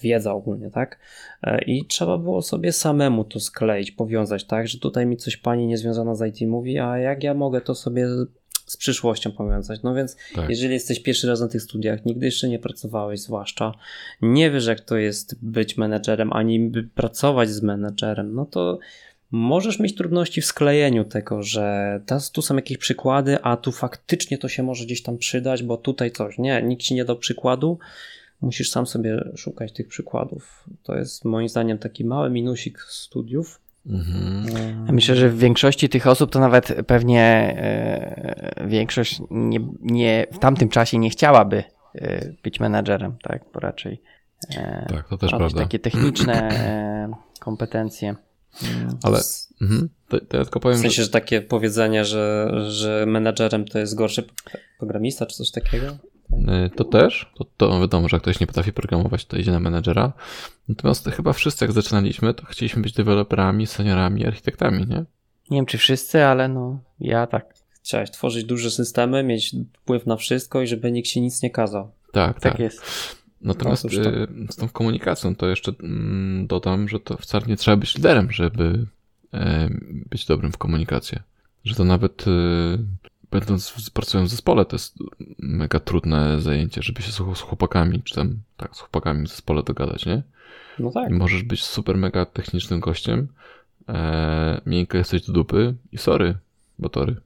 Speaker 2: wiedza ogólnie, tak? E, I trzeba było sobie samemu to skleić, powiązać, tak? Że tutaj mi coś pani niezwiązana z IT mówi, a jak ja mogę to sobie z- przyszłością powiązać? No więc
Speaker 1: Tak.
Speaker 2: jeżeli jesteś pierwszy raz na tych studiach, nigdy jeszcze nie pracowałeś, zwłaszcza nie wiesz, jak to jest być menedżerem, ani pracować z menedżerem, no to możesz mieć trudności w sklejeniu tego, że tu są jakieś przykłady, a tu faktycznie to się może gdzieś tam przydać, bo tutaj coś. Nie, nikt ci nie dał przykładu. Musisz sam sobie szukać tych przykładów. To jest moim zdaniem taki mały minusik studiów.
Speaker 1: Mhm.
Speaker 3: Ja myślę, że w większości tych osób to nawet pewnie e, większość nie, nie, w tamtym czasie nie chciałaby e, być menadżerem, tak? Bo raczej e,
Speaker 1: Tak, to też
Speaker 3: ma
Speaker 1: prawda.
Speaker 3: takie techniczne e, kompetencje.
Speaker 1: Ale mhm. to, to ja tylko powiem,
Speaker 2: W sensie,
Speaker 1: że
Speaker 2: że takie powiedzenie, że, że menadżerem to jest gorszy programista, czy coś takiego?
Speaker 1: y, to też, to, to wiadomo, że jak ktoś nie potrafi programować, to idzie na menedżera. Natomiast chyba wszyscy jak zaczynaliśmy, to chcieliśmy być deweloperami, seniorami, architektami, nie?
Speaker 3: Nie wiem, czy wszyscy, ale no, ja tak.
Speaker 2: Chciałeś tworzyć duże systemy, mieć wpływ na wszystko i żeby nikt się nic nie kazał.
Speaker 1: Tak,
Speaker 3: Tak
Speaker 1: tak.
Speaker 3: jest.
Speaker 1: Natomiast
Speaker 2: No to.
Speaker 1: y, z tą komunikacją to jeszcze mm, dodam, że to wcale nie trzeba być liderem, żeby e, być dobrym w komunikacji. Że to nawet y, będąc, pracując w zespole, to jest mega trudne zajęcie, żeby się z, chłopakami, czy tam tak, z chłopakami w zespole dogadać, nie?
Speaker 2: No tak.
Speaker 1: I możesz być super mega technicznym gościem, e, miękko jesteś do dupy i sorry, bo tory.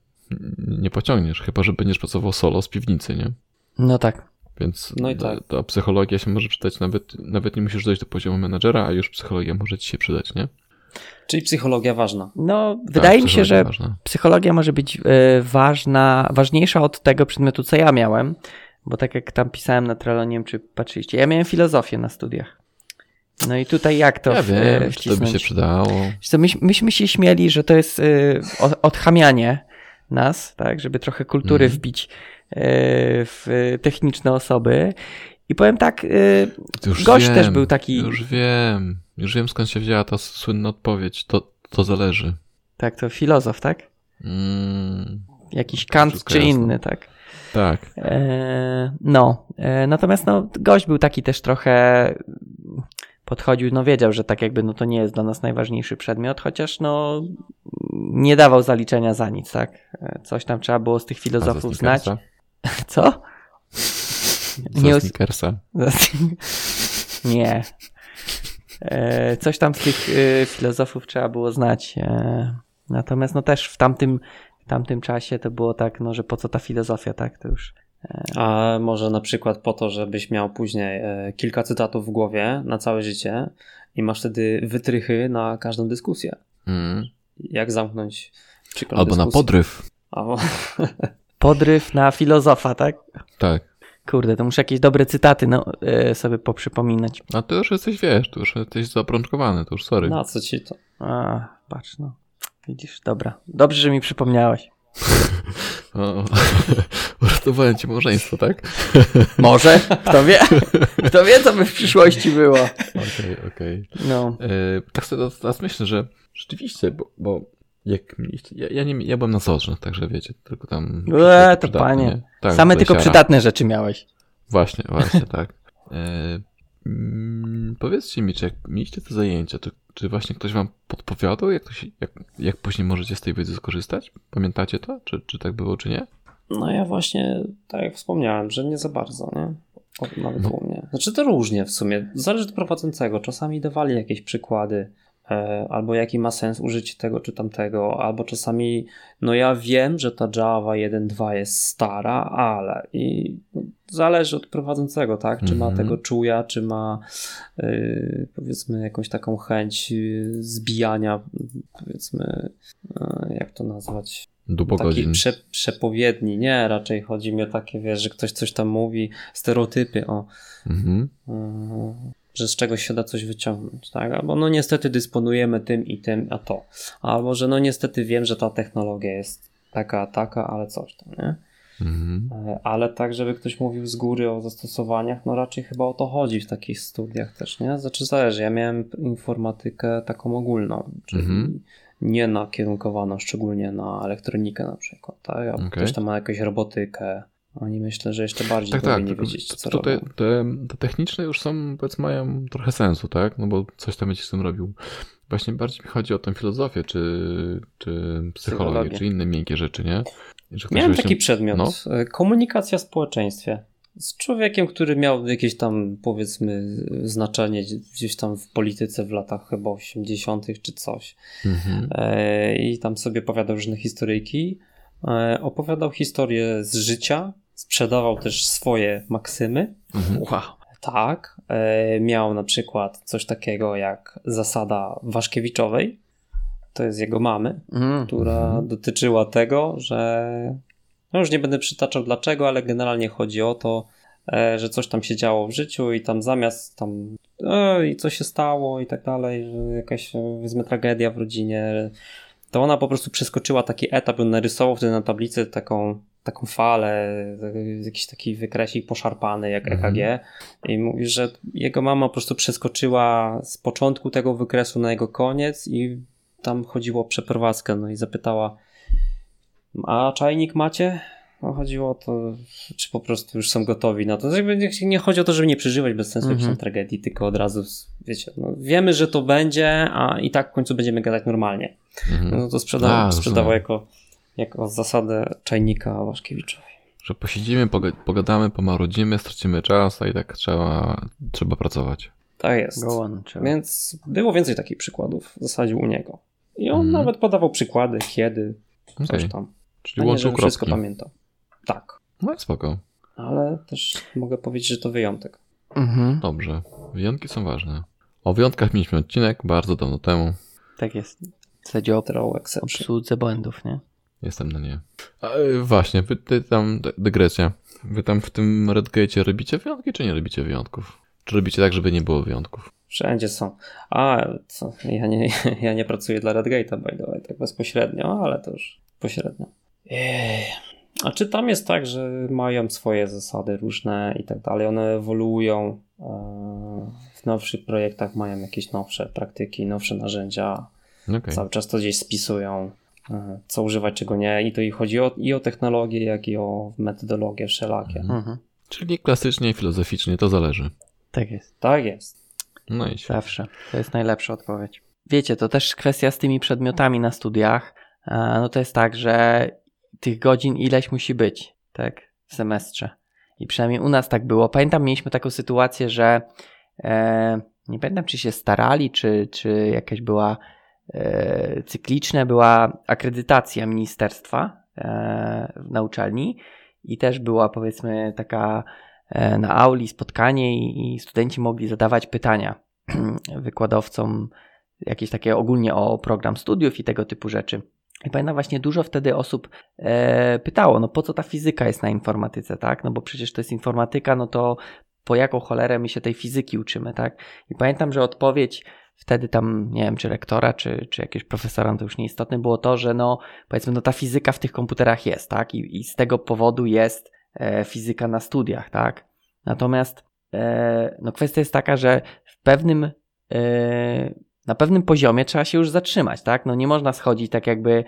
Speaker 1: Nie pociągniesz, chyba że będziesz pracował solo z piwnicy, nie?
Speaker 3: No tak.
Speaker 1: Więc
Speaker 2: No i
Speaker 1: ta,
Speaker 2: tak.
Speaker 1: ta psychologia się może przydać, nawet, nawet nie musisz dojść do poziomu menadżera, a już psychologia może ci się przydać, nie?
Speaker 2: Czyli psychologia ważna.
Speaker 3: No,
Speaker 1: Tak,
Speaker 3: wydaje mi się, że
Speaker 1: ważna.
Speaker 3: psychologia może być e, ważna, ważniejsza od tego przedmiotu, co ja miałem, bo tak jak tam pisałem na Trello, nie wiem czy patrzyliście, ja miałem filozofię na studiach. No i tutaj jak to
Speaker 1: Ja
Speaker 3: w-
Speaker 1: wiem,
Speaker 3: e,
Speaker 1: że to by się przydało.
Speaker 3: Co, myś, myśmy się śmieli, że to jest y, o- odchamianie nas, tak, żeby trochę kultury
Speaker 1: Mhm.
Speaker 3: wbić y, w techniczne osoby. I powiem tak,
Speaker 1: To Już
Speaker 3: gość
Speaker 1: wiem,
Speaker 3: też był taki,
Speaker 1: Już wiem, już wiem skąd się wzięła ta słynna odpowiedź. To, to zależy.
Speaker 3: tak, to filozof, tak?
Speaker 1: Mm,
Speaker 3: Jakiś Kant czy
Speaker 1: jasne.
Speaker 3: inny, tak.
Speaker 1: tak.
Speaker 3: E, no, e, natomiast no, gość był taki też trochę podchodził, no wiedział, że tak jakby no to nie jest dla nas najważniejszy przedmiot, chociaż no nie dawał zaliczenia za nic, tak? E, Coś tam trzeba było z tych filozofów znać. Co?
Speaker 1: Za
Speaker 3: Nie us-
Speaker 1: Snickersa.
Speaker 3: Nie. E, coś tam z tych e, filozofów trzeba było znać. E, natomiast no też w tamtym, w tamtym czasie to było tak, no że po co ta filozofia, tak? To już.
Speaker 2: A może na przykład po to, żebyś miał później kilka cytatów w głowie na całe życie i masz wtedy wytrychy na każdą dyskusję.
Speaker 1: Mm.
Speaker 2: Jak zamknąć przykład
Speaker 1: Albo na
Speaker 2: dyskusji.
Speaker 1: podryw.
Speaker 2: Albo...
Speaker 3: Podryw na filozofa, tak?
Speaker 1: Tak.
Speaker 3: Kurde, to muszę jakieś dobre cytaty no, e, sobie poprzypominać.
Speaker 1: A ty już jesteś, wiesz, tu już jesteś zaprączkowany, to już sorry.
Speaker 2: Na co ci to?
Speaker 3: A, patrz, no. Widzisz, dobra. Dobrze, że mi przypomniałeś.
Speaker 1: O, uratowałem ci małżeństwo, tak?
Speaker 3: Może? Kto wie? Kto wie, co by w przyszłości było?
Speaker 1: Okej, okej.
Speaker 3: No.
Speaker 1: E, Tak sobie teraz myślę, że rzeczywiście, bo, bo jak ja, ja, nie, ja byłem na zorze, także wiecie, tylko tam...
Speaker 3: Eee, to panie.
Speaker 1: nie? Tak,
Speaker 3: Same tylko przydatne rzeczy miałeś.
Speaker 1: Właśnie, właśnie, tak. E, mm, powiedzcie mi, czy jak mieliście te zajęcia, to czy właśnie ktoś wam podpowiadał, jak, to się, jak, jak później możecie z tej wiedzy skorzystać? Pamiętacie to? Czy, czy tak było, czy nie?
Speaker 2: No ja właśnie, tak jak wspomniałem, że nie za bardzo, nie? O, Nawet
Speaker 1: No.
Speaker 2: u mnie. Znaczy to różnie w sumie. Zależy od prowadzącego. Czasami dawali jakieś przykłady, albo jaki ma sens użycie tego czy tamtego, albo czasami, no ja wiem, że ta Java 1.2 jest stara, ale i zależy od prowadzącego, tak? Czy ma
Speaker 1: Mhm.
Speaker 2: tego czuja, czy ma y, powiedzmy jakąś taką chęć y, zbijania, powiedzmy, y, jak to nazwać? Takiej prze, przepowiedni, nie, raczej chodzi mi o takie, wiesz, że ktoś coś tam mówi, stereotypy, o,
Speaker 1: Mhm.
Speaker 2: yy, że z czegoś się da coś wyciągnąć, tak? Albo no niestety dysponujemy tym i tym, a to. Albo, że no niestety wiem, że ta technologia jest taka, taka, ale coś tam, nie?
Speaker 1: Mhm.
Speaker 2: E, Ale tak, żeby ktoś mówił z góry o zastosowaniach, no raczej chyba o to chodzi w takich studiach też, nie? Znaczy zależy, ja miałem informatykę taką ogólną, czyli
Speaker 1: Mhm.
Speaker 2: nie nakierunkowaną szczególnie na elektronikę na przykład, tak? A
Speaker 1: Okej.
Speaker 2: ktoś tam ma jakąś robotykę, oni myślę, że jeszcze bardziej
Speaker 1: Tak, tak.
Speaker 2: powinni
Speaker 1: tylko
Speaker 2: wiedzieć, co
Speaker 1: to,
Speaker 2: robią.
Speaker 1: te, te techniczne już są, powiedzmy, mają trochę sensu, tak? No bo coś tam będzie z tym robił. Właśnie bardziej mi chodzi o tę filozofię, czy, czy psychologię,
Speaker 3: Psychologię.
Speaker 1: czy inne miękkie rzeczy, nie?
Speaker 2: Miałem taki przedmiot,
Speaker 1: no.
Speaker 2: e, komunikacja w społeczeństwie. Z człowiekiem, który miał jakieś tam, powiedzmy, znaczenie gdzieś tam w polityce w latach chyba 80. czy coś.
Speaker 1: Mhm.
Speaker 2: E, I tam sobie opowiadał różne historyjki. E, Opowiadał historię z życia, sprzedawał też swoje maksymy.
Speaker 1: Mhm.
Speaker 3: Wow.
Speaker 2: Tak, e, miał na przykład coś takiego jak zasada Waszkiewiczowej. To jest jego mamy,
Speaker 3: Mm.
Speaker 2: która
Speaker 1: Mhm.
Speaker 2: dotyczyła tego, że no już nie będę przytaczał dlaczego, ale generalnie chodzi o to, e, że coś tam się działo w życiu i tam zamiast tam e, i co się stało i tak dalej, że jakaś powiedzmy tragedia w rodzinie, to ona po prostu przeskoczyła taki etap, on narysował wtedy na tablicy taką, taką falę, e, jakiś taki wykresik poszarpany jak
Speaker 1: Mhm.
Speaker 2: EKG i mówi, że jego mama po prostu przeskoczyła z początku tego wykresu na jego koniec i tam chodziło o przeprowadzkę, no i zapytała, a czajnik macie? No chodziło o to, czy po prostu już są gotowi na to. to jakby nie, nie chodzi o to, żeby nie przeżywać bez sensu
Speaker 3: Mhm.
Speaker 2: tam tragedii, tylko od razu, wiecie, no, wiemy, że to będzie, a i tak w końcu będziemy gadać normalnie.
Speaker 1: Mhm.
Speaker 2: No to sprzedawał,
Speaker 1: A,
Speaker 2: sprzedawał jako, jako zasadę czajnika Waszkiewiczowi.
Speaker 1: Że posiedzimy, poga- pogadamy, pomarudzimy, stracimy czas, a i tak trzeba, trzeba pracować.
Speaker 2: Tak jest.
Speaker 3: On.
Speaker 2: Więc było więcej takich przykładów w zasadzie u niego. I on
Speaker 1: Mhm.
Speaker 2: nawet podawał przykłady, kiedy, coś
Speaker 1: Okej.
Speaker 2: tam.
Speaker 1: Czyli
Speaker 2: A nie,
Speaker 1: łączył
Speaker 2: żebym wszystko
Speaker 1: kropki.
Speaker 2: pamiętał. Tak.
Speaker 1: No spoko.
Speaker 2: Ale też mogę powiedzieć, że to wyjątek.
Speaker 3: Mhm,
Speaker 1: Dobrze. Wyjątki są ważne. O wyjątkach mieliśmy odcinek bardzo dawno temu.
Speaker 3: tak jest. W zasadzie o obsłudze błędów, nie?
Speaker 1: Jestem na nie. A, y, właśnie, wy ty tam, dy- dygresja. Wy tam w tym Redgate'cie robicie wyjątki, czy nie robicie wyjątków? Czy robicie tak, żeby nie było wyjątków?
Speaker 2: Wszędzie są. A, co? Ja nie, ja nie pracuję dla Redgate'a, by the way, tak bezpośrednio, ale to już pośrednio. Ej. A czy tam jest tak, że mają swoje zasady różne i tak dalej, one ewoluują, e, w nowszych projektach mają jakieś nowsze praktyki, nowsze narzędzia,
Speaker 1: Okej.
Speaker 2: cały czas to gdzieś spisują, e, co używać, czego nie i to i chodzi o, i o technologię, jak i o metodologie wszelakie.
Speaker 1: Mhm.
Speaker 3: Mhm.
Speaker 1: Czyli klasycznie i filozoficznie to zależy.
Speaker 3: Tak jest.
Speaker 2: Tak jest.
Speaker 1: No i.
Speaker 3: Zawsze. To jest najlepsza odpowiedź. Wiecie, to też kwestia z tymi przedmiotami na studiach. E, No to jest tak, że tych godzin ileś musi być, tak, w semestrze. I przynajmniej u nas tak było. Pamiętam, mieliśmy taką sytuację, że e, nie pamiętam, czy się starali, czy, czy jakaś była e, cykliczna, była akredytacja ministerstwa e, na uczelni i też była powiedzmy taka e, na auli spotkanie i, i studenci mogli zadawać pytania wykładowcom jakieś takie ogólnie o program studiów i tego typu rzeczy. I pamiętam właśnie dużo wtedy osób e, pytało, no po co ta fizyka jest na informatyce, tak? No bo przecież to jest informatyka, no to po jaką cholerę my się tej fizyki uczymy, tak? I pamiętam, że odpowiedź wtedy tam, nie wiem, czy rektora, czy, czy jakiegoś profesora, no to już nieistotne było to, że no powiedzmy, no ta fizyka w tych komputerach jest, tak? I, i z tego powodu jest e, fizyka na studiach, tak? Natomiast e, no kwestia jest taka, że w pewnym e, na pewnym poziomie trzeba się już zatrzymać, tak? No nie można schodzić tak jakby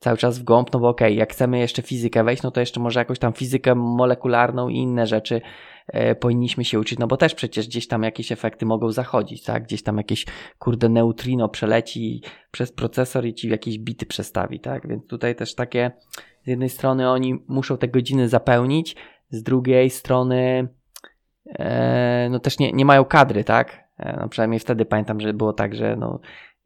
Speaker 3: cały czas w głąb, no bo okej, jak chcemy jeszcze fizykę wejść, no to jeszcze może jakąś tam fizykę molekularną i inne rzeczy e, powinniśmy się uczyć, no bo też przecież gdzieś tam jakieś efekty mogą zachodzić, tak? Gdzieś tam jakieś kurde neutrino przeleci przez procesor i ci jakieś bity przestawi, tak? Więc tutaj też takie z jednej strony oni muszą te godziny zapełnić, z drugiej strony e, no też nie, nie mają kadry, tak? E, No przynajmniej wtedy pamiętam, że było tak, że no,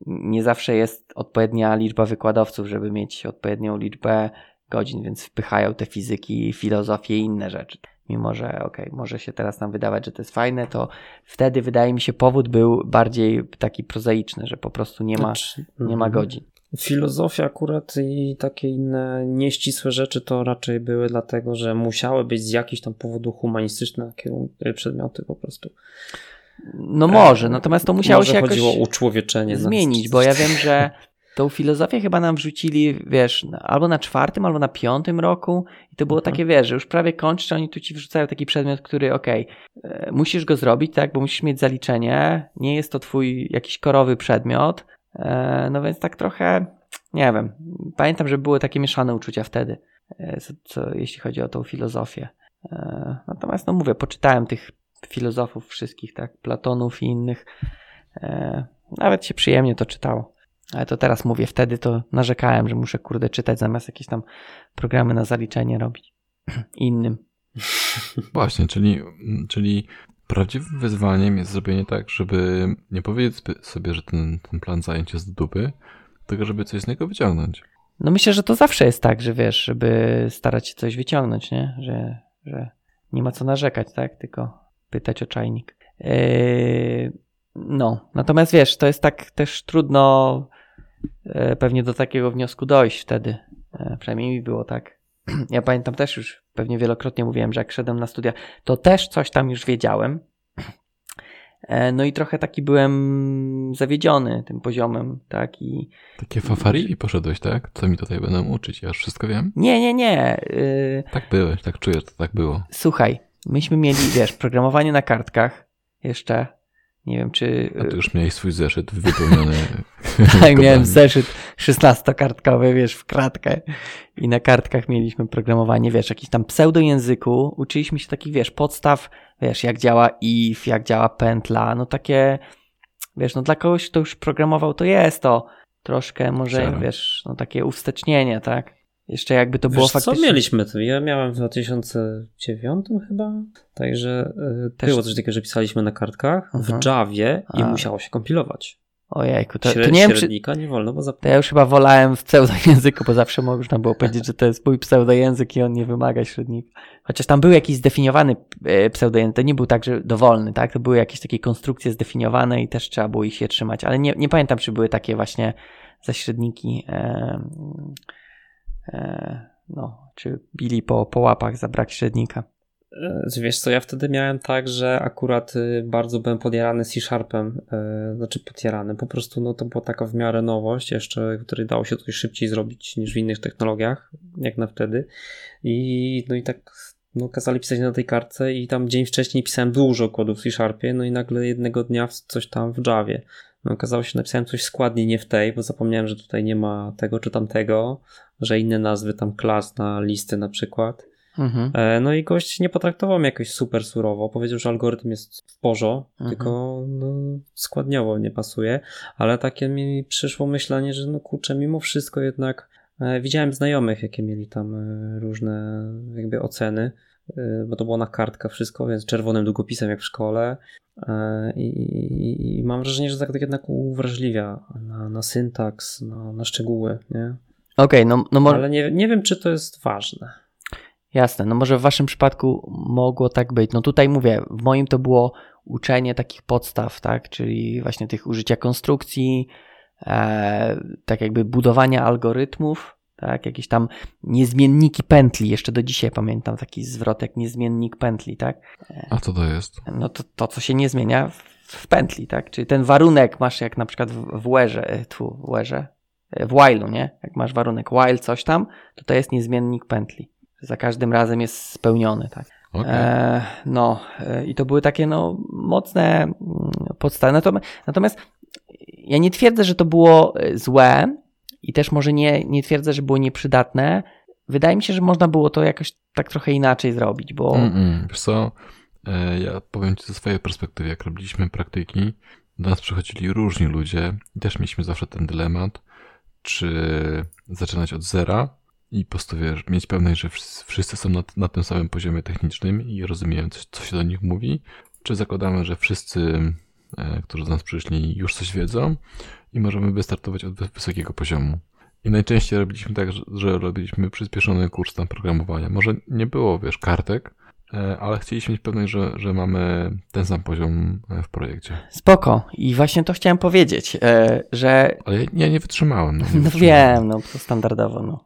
Speaker 3: nie zawsze jest odpowiednia liczba wykładowców, żeby mieć odpowiednią liczbę godzin, więc wpychają te fizyki, filozofię i inne rzeczy. Mimo, że okej, może się teraz nam wydawać, że to jest fajne, to wtedy wydaje mi się powód był bardziej taki prozaiczny, że po prostu nie ma,
Speaker 2: Znaczy,
Speaker 3: nie ma
Speaker 2: mhm.
Speaker 3: godzin.
Speaker 2: Filozofia akurat i takie inne nieścisłe rzeczy to raczej były dlatego, że musiały być z jakichś tam powodu humanistyczne przedmioty po prostu.
Speaker 3: No może, natomiast to musiało
Speaker 2: Może
Speaker 3: się jakoś
Speaker 2: chodziło uczłowieczenie.
Speaker 3: zmienić, bo ja wiem, że tą filozofię chyba nam wrzucili, wiesz, albo na czwartym, albo na piątym roku i to było
Speaker 2: Mhm.
Speaker 3: takie, wiesz, że już prawie kończysz, oni tu ci wrzucają taki przedmiot, który, okej, e, musisz go zrobić, tak, bo musisz mieć zaliczenie, nie jest to twój jakiś korowy przedmiot, e, no więc tak trochę, nie wiem, pamiętam, że były takie mieszane uczucia wtedy, e, co, co, jeśli chodzi o tą filozofię. Natomiast, no mówię, poczytałem tych filozofów wszystkich, tak, Platonów i innych, e, nawet się przyjemnie to czytało. Ale to teraz mówię, wtedy to narzekałem, że muszę kurde czytać zamiast jakieś tam programy na zaliczenie robić innym.
Speaker 1: Właśnie, czyli, czyli prawdziwym wyzwaniem jest zrobienie tak, żeby nie powiedzieć sobie, że ten, ten plan zajęć jest z dupy, tylko żeby coś z niego wyciągnąć.
Speaker 3: No myślę, że to zawsze jest tak, że wiesz, żeby starać się coś wyciągnąć, nie? Że, że nie ma co narzekać, tak? Tylko pytać o czajnik. Yy, no, natomiast wiesz, to jest tak też trudno e, pewnie do takiego wniosku dojść wtedy. E, Przynajmniej mi było tak. Ja pamiętam też już, pewnie wielokrotnie mówiłem, że jak szedłem na studia, to też coś tam już wiedziałem. E, No i trochę taki byłem zawiedziony tym poziomem, tak? I,
Speaker 1: Takie fafarili poszedłeś, tak? Co mi tutaj będą uczyć? Ja już wszystko wiem?
Speaker 3: Nie, nie, nie. Yy,
Speaker 1: Tak byłeś, tak czujesz, to tak było.
Speaker 3: słuchaj, myśmy mieli, wiesz, programowanie na kartkach jeszcze Nie wiem, czy.
Speaker 1: A ty już miałeś swój zeszyt wypełniony.
Speaker 3: tak, miałem zeszyt 16-kartkowy, wiesz, w kratkę. I na kartkach mieliśmy programowanie, wiesz, jakiś tam pseudojęzyku. Uczyliśmy się takich, wiesz, podstaw, wiesz, jak działa if, jak działa pętla. No takie, wiesz, no dla kogoś, kto już programował, to jest to troszkę może,
Speaker 1: Zero.
Speaker 3: wiesz, no takie uwstecznienie, tak? Jeszcze jakby to było
Speaker 2: Wiesz,
Speaker 3: faktycznie...
Speaker 2: co mieliśmy? Ja miałem w 2009 chyba, także y,
Speaker 3: Też-
Speaker 2: było coś takiego, że pisaliśmy na kartkach w Javie i
Speaker 3: A.
Speaker 2: musiało się kompilować.
Speaker 3: Ojejku, to, to
Speaker 2: Śred,
Speaker 3: nie wiem, czy,
Speaker 2: nie wolno, bo
Speaker 3: To
Speaker 2: zapomniałem.
Speaker 3: ja już chyba wolałem w pseudojęzyku, bo zawsze można było powiedzieć, że to jest mój pseudojęzyk i on nie wymaga średnika. Chociaż tam był jakiś zdefiniowany e, pseudojęzyk, to nie był tak, że dowolny, tak? To były jakieś takie konstrukcje zdefiniowane i też trzeba było ich się trzymać, ale nie, nie pamiętam, czy były takie właśnie zaśredniki, e, e, no, czy bili po, po łapach za brak średnika.
Speaker 2: E, Wiesz co, ja wtedy miałem tak, że akurat y, bardzo byłem podjarany C-Sharpem, e, znaczy podjarany, po prostu no to była taka w miarę nowość jeszcze, której dało się coś szybciej zrobić niż w innych technologiach, jak na wtedy i no i tak no kazali pisać na tej kartce i tam dzień wcześniej pisałem dużo kodu w C-Sharpie, no i nagle jednego dnia coś tam w Javie. No okazało się, że napisałem coś składnie nie w tej, bo zapomniałem, że tutaj nie ma tego czy tamtego, że inne nazwy tam klas na listy na przykład.
Speaker 3: Mhm.
Speaker 2: E, No i gość nie potraktował mnie jakoś super surowo. Powiedział, że algorytm jest w porządku,
Speaker 3: Mhm.
Speaker 2: tylko no, składniowo nie pasuje. Ale takie mi przyszło myślenie, że no kurczę, mimo wszystko jednak e, widziałem znajomych, jakie mieli tam e, różne jakby oceny, bo to było na kartkach wszystko, więc czerwonym długopisem jak w szkole. E, I, i, i mam wrażenie, że tak, tak jednak uwrażliwia na, na syntaks, na, na szczegóły, nie?
Speaker 3: Okej, no, no może...
Speaker 2: Ale nie, nie wiem, czy to jest ważne.
Speaker 3: Jasne, no może w waszym przypadku mogło tak być. No tutaj mówię, w moim to było uczenie takich podstaw, tak, czyli właśnie tych użycia konstrukcji, e, tak jakby budowania algorytmów, tak, jakieś tam niezmienniki pętli, jeszcze do dzisiaj pamiętam taki zwrot jak niezmiennik pętli, tak,
Speaker 1: A co to jest?
Speaker 3: no to, to co się nie zmienia w, w pętli, tak, czyli ten warunek masz jak na przykład w, w where'ze, e, tu, w where'ze, e, w while'u, nie, jak masz warunek while coś tam, to to jest niezmiennik pętli. Za każdym razem jest spełniony, tak.
Speaker 1: Okej.
Speaker 3: E, no, e, i to były takie no, mocne mm, podstawy. Natomiast, natomiast ja nie twierdzę, że to było e, złe i też może nie, nie twierdzę, że było nieprzydatne. Wydaje mi się, że można było to jakoś tak trochę inaczej zrobić, bo
Speaker 1: Mm-mm. Wiesz co, e, ja powiem ci ze swojej perspektywy, jak robiliśmy praktyki, do nas przychodzili różni ludzie i też mieliśmy zawsze ten dylemat, czy zaczynać od zera i po prostu wiesz, mieć pewność, że wszyscy, wszyscy są na, na tym samym poziomie technicznym i rozumieją, co, co się do nich mówi, czy zakładamy, że wszyscy, e, którzy do nas przyszli, już coś wiedzą i możemy wystartować od wys- wysokiego poziomu. I najczęściej robiliśmy tak, że, robiliśmy przyspieszony kurs tam programowania. Może nie było, wiesz, kartek, e, ale chcieliśmy mieć pewność, że, że mamy ten sam poziom e, w projekcie.
Speaker 3: spoko. I właśnie to chciałem powiedzieć, e, że
Speaker 1: Ale ja, nie wytrzymałem. No, nie
Speaker 3: No
Speaker 1: wytrzymałem.
Speaker 3: wiem, no to standardowo, no.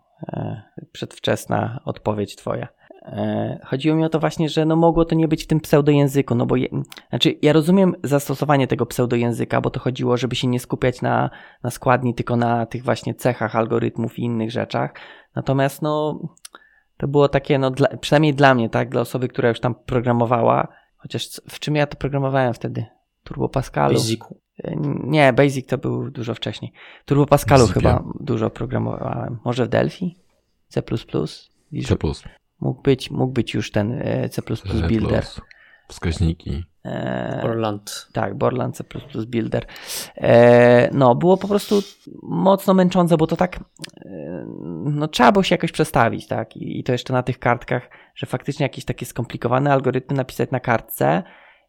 Speaker 3: Przedwczesna odpowiedź twoja. E, Chodziło mi o to właśnie, że no mogło to nie być w tym pseudojęzyku, no bo je, znaczy ja rozumiem zastosowanie tego pseudojęzyka, bo to chodziło, żeby się nie skupiać na, na składni, tylko na tych właśnie cechach algorytmów i innych rzeczach. Natomiast no to było takie, no dla, przynajmniej dla mnie, tak, dla osoby, która już tam programowała, chociaż w czym ja to programowałem wtedy? Turbo Pascalu.
Speaker 2: Basicu.
Speaker 3: E, Nie, Basic to był dużo wcześniej. Turbo Pascalu chyba dużo programowałem. Może w Delphi? C++?
Speaker 1: C++,
Speaker 3: Mógł być, mógł być już ten e, C++ Builder.
Speaker 1: wskaźniki.
Speaker 3: E,
Speaker 2: Orland.
Speaker 3: tak, Borland C++ Builder. E, no, było po prostu mocno męczące, bo to tak, e, no trzeba było się jakoś przestawić, tak? I, I to jeszcze na tych kartkach, że faktycznie jakieś takie skomplikowane algorytmy napisać na kartce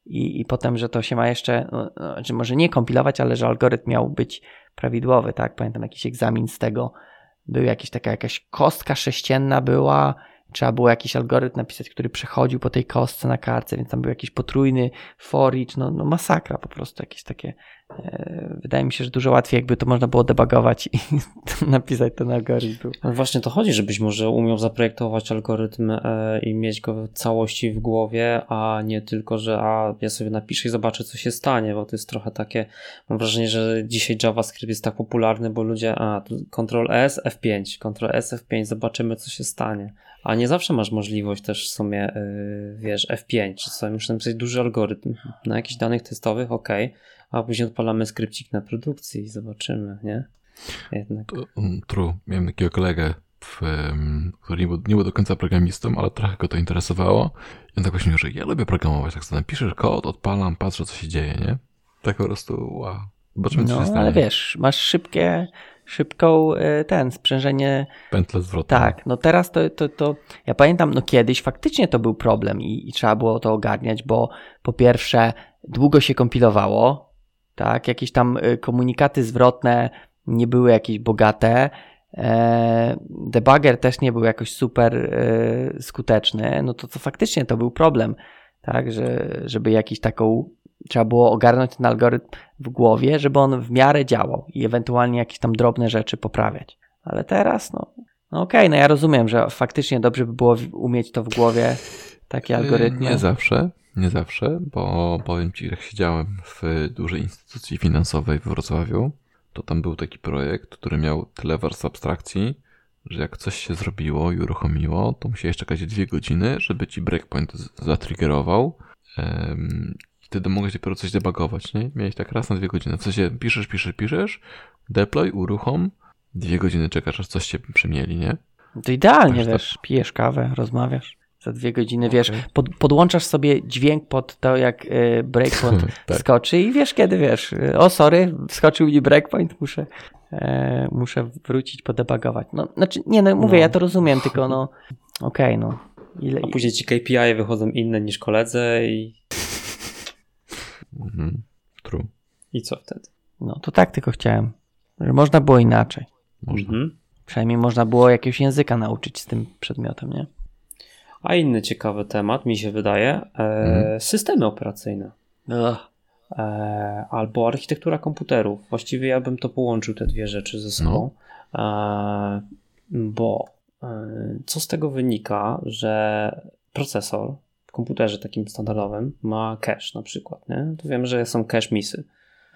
Speaker 3: i, i potem, że to się ma jeszcze, no, no, że może nie kompilować, ale że algorytm miał być prawidłowy, tak? Pamiętam jakiś egzamin z tego, był jakiś taka jakaś kostka sześcienna była, trzeba było jakiś algorytm napisać, który przechodził po tej kostce na kartce, więc tam był jakiś potrójny for each, no, no masakra po prostu, jakieś takie e, wydaje mi się, że dużo łatwiej jakby to można było debugować i napisać ten algorytm.
Speaker 2: Ale właśnie to chodzi, żebyś może umiał zaprojektować algorytm e, i mieć go w całości w głowie, a nie tylko, że a ja sobie napiszę i zobaczę, co się stanie, bo to jest trochę takie, mam wrażenie, że dzisiaj JavaScript jest tak popularny, bo ludzie, a Ctrl S, F5, Ctrl S, F5, zobaczymy, co się stanie. A nie zawsze masz możliwość też w sumie, yy, wiesz, F5, czy sobie muszę napisać duży algorytm na jakichś danych testowych, ok, a później odpalamy skrypcik na produkcji i zobaczymy, nie? Jednak.
Speaker 1: Mm, True. Miałem takiego kolegę, w, który nie był, nie był do końca programistą, ale trochę go to interesowało. I on tak właśnie mówił, że ja lubię programować. Tak sobie napiszesz kod, odpalam, patrzę, co się dzieje, nie? Tak po prostu, wow. Zobaczymy, co się
Speaker 3: No,
Speaker 1: stanie.
Speaker 3: ale wiesz, masz szybkie, szybką e, ten, sprzężenie
Speaker 1: Pętle zwrotne.
Speaker 3: Tak, no teraz to, to, to ja pamiętam, no kiedyś faktycznie to był problem i, i trzeba było to ogarniać, bo po pierwsze długo się kompilowało, tak, jakieś tam y, komunikaty zwrotne nie były jakieś bogate, e, debugger też nie był jakoś super e, skuteczny, no to, to faktycznie to był problem, tak, że, żeby jakiś taką, trzeba było ogarnąć ten algorytm w głowie, żeby on w miarę działał i ewentualnie jakieś tam drobne rzeczy poprawiać. Ale teraz, no, no okej, no ja rozumiem, że faktycznie dobrze by było umieć to w głowie, takie algorytmy.
Speaker 1: Nie zawsze, nie zawsze, bo powiem Ci, jak siedziałem w dużej instytucji finansowej w Wrocławiu, to tam był taki projekt, który miał tyle warstw abstrakcji, że jak coś się zrobiło i uruchomiło, to musiałeś czekać dwie godziny, żeby Ci breakpoint zatriggerował i wtedy mogłeś dopiero coś debugować, nie? Miałeś tak raz na dwie godziny. W sensie piszesz, piszesz, piszesz, deploy, uruchom, dwie godziny czekasz, aż coś się przemieli, nie?
Speaker 3: To idealnie,
Speaker 1: Także
Speaker 3: wiesz, pijesz kawę, rozmawiasz za dwie godziny, wiesz,
Speaker 1: Okej.
Speaker 3: pod, podłączasz sobie dźwięk pod to, jak y, breakpoint
Speaker 1: Tak.
Speaker 3: skoczy i wiesz kiedy, wiesz, y, o sorry, wskoczył mi breakpoint, muszę, e, muszę wrócić, podebagować. No, znaczy, nie no, mówię,
Speaker 2: No.
Speaker 3: ja to rozumiem, tylko no, okej, no. Ile,
Speaker 2: A później ci KPI wychodzą inne niż koledze i,
Speaker 1: Mhm. True.
Speaker 2: i co wtedy?
Speaker 3: no to tak tylko chciałem, że można było inaczej.
Speaker 1: Można.
Speaker 2: Mhm.
Speaker 3: Przynajmniej można było jakiegoś języka nauczyć z tym przedmiotem, nie?
Speaker 2: A inny ciekawy temat, mi się wydaje, e,
Speaker 1: Mhm.
Speaker 2: systemy operacyjne. E, albo architektura komputerów. Właściwie ja bym to połączył te dwie rzeczy ze sobą, e, bo co z tego wynika, że procesor w komputerze takim standardowym ma cache na przykład, nie? To wiemy, że są cache misy.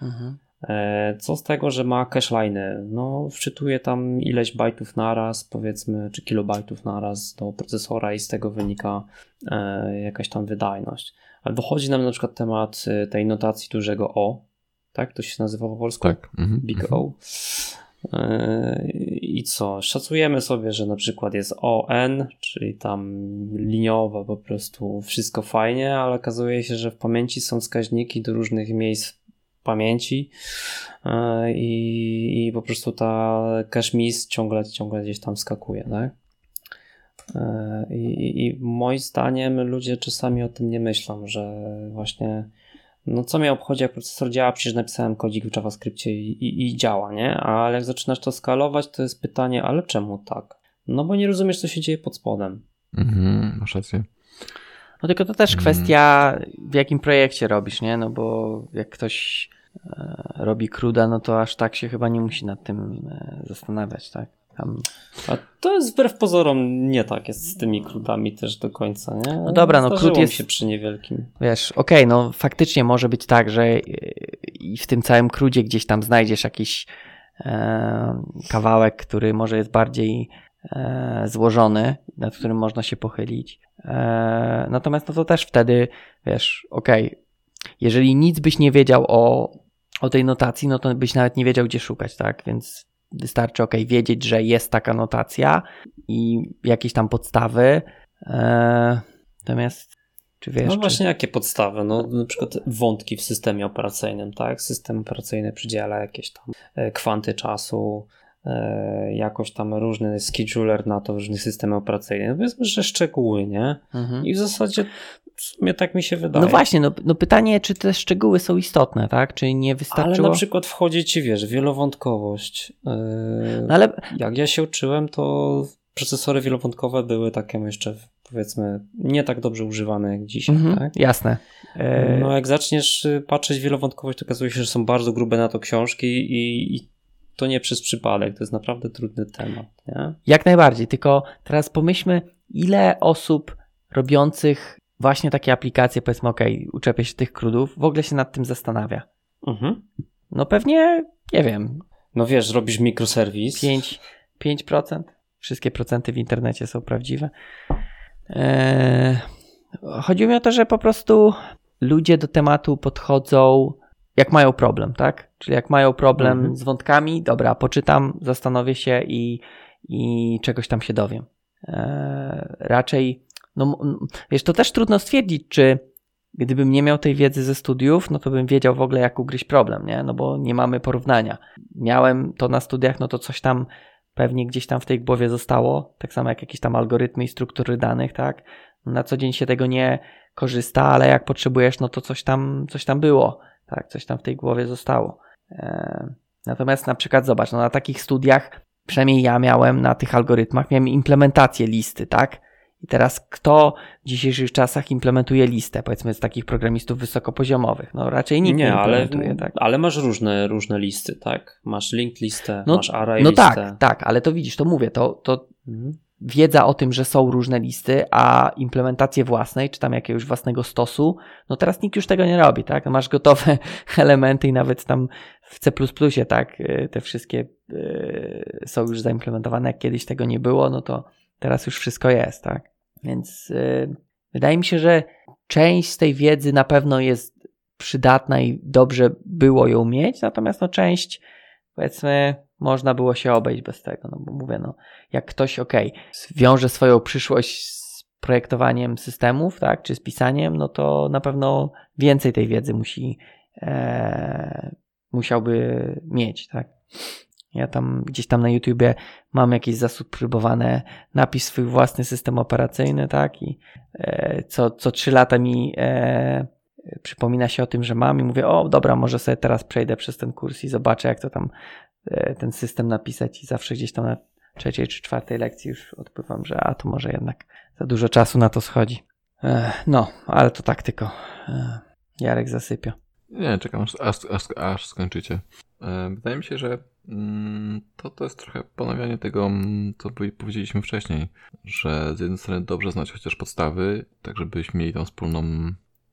Speaker 3: Mhm.
Speaker 2: E, Co z tego, że ma cache line'y? No, wczytuje tam ileś bajtów naraz, powiedzmy, czy kilobajtów naraz do procesora i z tego wynika e, jakaś tam wydajność. Albo chodzi nam na przykład temat e, tej notacji dużego O, tak? To się nazywa po polsku?
Speaker 1: Tak. Mhm.
Speaker 2: Big O. E, I co? Szacujemy sobie, że na przykład jest ON, czyli tam liniowo po prostu wszystko fajnie, ale okazuje się, że w pamięci są wskaźniki do różnych miejsc pamięci e, i, i po prostu ta cache miss ciągle, ciągle gdzieś tam skakuje, tak? E, I, i, moim zdaniem ludzie czasami o tym nie myślą, że właśnie no co mnie obchodzi, jak procesor działa, przecież napisałem kodzik w JavaScriptie i, i, i działa, nie? Ale jak zaczynasz to skalować, to jest pytanie, ale czemu tak? No bo nie rozumiesz, co się dzieje pod spodem.
Speaker 1: Mhm. Masz rację.
Speaker 3: No tylko to też
Speaker 1: Mm.
Speaker 3: kwestia, w jakim projekcie robisz, nie? No bo jak ktoś e, robi cruda, no to aż tak się chyba nie musi nad tym e, zastanawiać, tak? Tam...
Speaker 2: A to jest wbrew pozorom nie tak jest z tymi krudami też do końca, nie?
Speaker 3: No dobra, no
Speaker 2: Zdarzyło
Speaker 3: krót
Speaker 2: mi
Speaker 3: jest-
Speaker 2: się przy niewielkim.
Speaker 3: Wiesz, okej, no faktycznie może być tak, że e, i w tym całym crudzie gdzieś tam znajdziesz jakiś e, kawałek, który może jest bardziej złożony, nad którym można się pochylić. E, natomiast no to też wtedy, wiesz, okej, jeżeli nic byś nie wiedział o, o tej notacji, no to byś nawet nie wiedział, gdzie szukać, tak? Więc wystarczy, okej, wiedzieć, że jest taka notacja i jakieś tam podstawy. E, natomiast, czy wiesz,
Speaker 2: No
Speaker 3: czy...
Speaker 2: właśnie, jakie podstawy? No na przykład wątki w systemie operacyjnym, tak? System operacyjny przydziela jakieś tam e, kwanty czasu, e, jakoś tam różny scheduler na to, różny system operacyjny. No powiedzmy, że szczegóły, nie?
Speaker 3: Mhm.
Speaker 2: I w zasadzie w sumie tak mi się wydaje.
Speaker 3: No właśnie, no, no pytanie, czy te szczegóły są istotne, tak? Czy nie
Speaker 2: Ale
Speaker 3: wystarczyło?
Speaker 2: na przykład wchodzi ci, wiesz, wielowątkowość. Yy,
Speaker 3: No ale
Speaker 2: Jak ja się uczyłem, to procesory wielowątkowe były takie jeszcze powiedzmy nie tak dobrze używane jak dzisiaj.
Speaker 3: Mhm,
Speaker 2: tak?
Speaker 3: Jasne. E,
Speaker 2: No jak zaczniesz y, patrzeć wielowątkowość, to okazuje się, że są bardzo grube na to książki i, i to nie przez przypadek, to jest naprawdę trudny temat. Nie?
Speaker 3: Jak najbardziej, tylko teraz pomyślmy, ile osób robiących właśnie takie aplikacje, powiedzmy, ok, uczepię się tych krudów, w ogóle się nad tym zastanawia.
Speaker 2: Mhm.
Speaker 3: No pewnie, nie wiem,
Speaker 2: No wiesz, robisz mikroserwis.
Speaker 3: 5, 5%. Wszystkie procenty w internecie są prawdziwe. Eee, chodzi mi o to, że po prostu ludzie do tematu podchodzą jak mają problem, tak? Czyli jak mają problem
Speaker 2: Mhm.
Speaker 3: z wątkami, dobra, poczytam, zastanowię się i, i czegoś tam się dowiem. Eee, raczej, no wiesz, to też trudno stwierdzić, czy gdybym nie miał tej wiedzy ze studiów, no to bym wiedział w ogóle, jak ugryźć problem, nie? No bo nie mamy porównania. Miałem to na studiach, no to coś tam pewnie gdzieś tam w tej głowie zostało, tak samo jak jakieś tam algorytmy i struktury danych, tak? Na co dzień się tego nie korzysta, ale jak potrzebujesz, no to coś tam, coś tam było, tak? Coś tam w tej głowie zostało. Eee, Natomiast na przykład zobacz, no na takich studiach, przynajmniej ja miałem na tych algorytmach, miałem implementację listy, tak? I teraz kto w dzisiejszych czasach implementuje listę, powiedzmy z takich programistów wysokopoziomowych? No raczej nikt nie,
Speaker 2: nie, ale,
Speaker 3: implementuje, tak?
Speaker 2: ale masz różne, różne listy, tak? Masz linked listę,
Speaker 3: No-
Speaker 2: masz array
Speaker 3: No
Speaker 2: listę.
Speaker 3: tak, tak, ale to widzisz, to mówię, to, to
Speaker 2: Mhm.
Speaker 3: Wiedza o tym, że są różne listy, a implementację własnej, czy tam jakiegoś własnego stosu, no teraz nikt już tego nie robi, tak? Masz gotowe elementy i nawet tam w C++, tak, y, te wszystkie y, są już zaimplementowane, jak kiedyś tego nie było, no to teraz już wszystko jest, tak? Więc y, wydaje mi się, że część z tej wiedzy na pewno jest przydatna i dobrze było ją mieć, natomiast no część powiedzmy można było się obejść bez tego, no bo mówię, no jak ktoś, ok, wiąże swoją przyszłość z projektowaniem systemów, tak, czy z pisaniem, no to na pewno więcej tej wiedzy musi, e, musiałby mieć, tak. Ja tam gdzieś tam na YouTubie mam jakiś zasób próbowane, napisz swój własny system operacyjny, tak, i e, co, co trzy lata mi e, przypomina się o tym, że mam i mówię, o dobra, może sobie teraz przejdę przez ten kurs i zobaczę, jak to tam e, ten system napisać i zawsze gdzieś tam na trzeciej czy czwartej lekcji już odpływam, że a to może jednak za dużo czasu na to schodzi. Ech, no, ale to tak tylko. Ech, Jarek zasypia.
Speaker 1: Nie, czekam aż, aż, aż, aż skończycie. E, Wydaje mi się, że mm, to, to jest trochę ponawianie tego, mm, co powie- powiedzieliśmy wcześniej, że z jednej strony dobrze znać chociaż podstawy, tak żebyśmy mieli tą wspólną,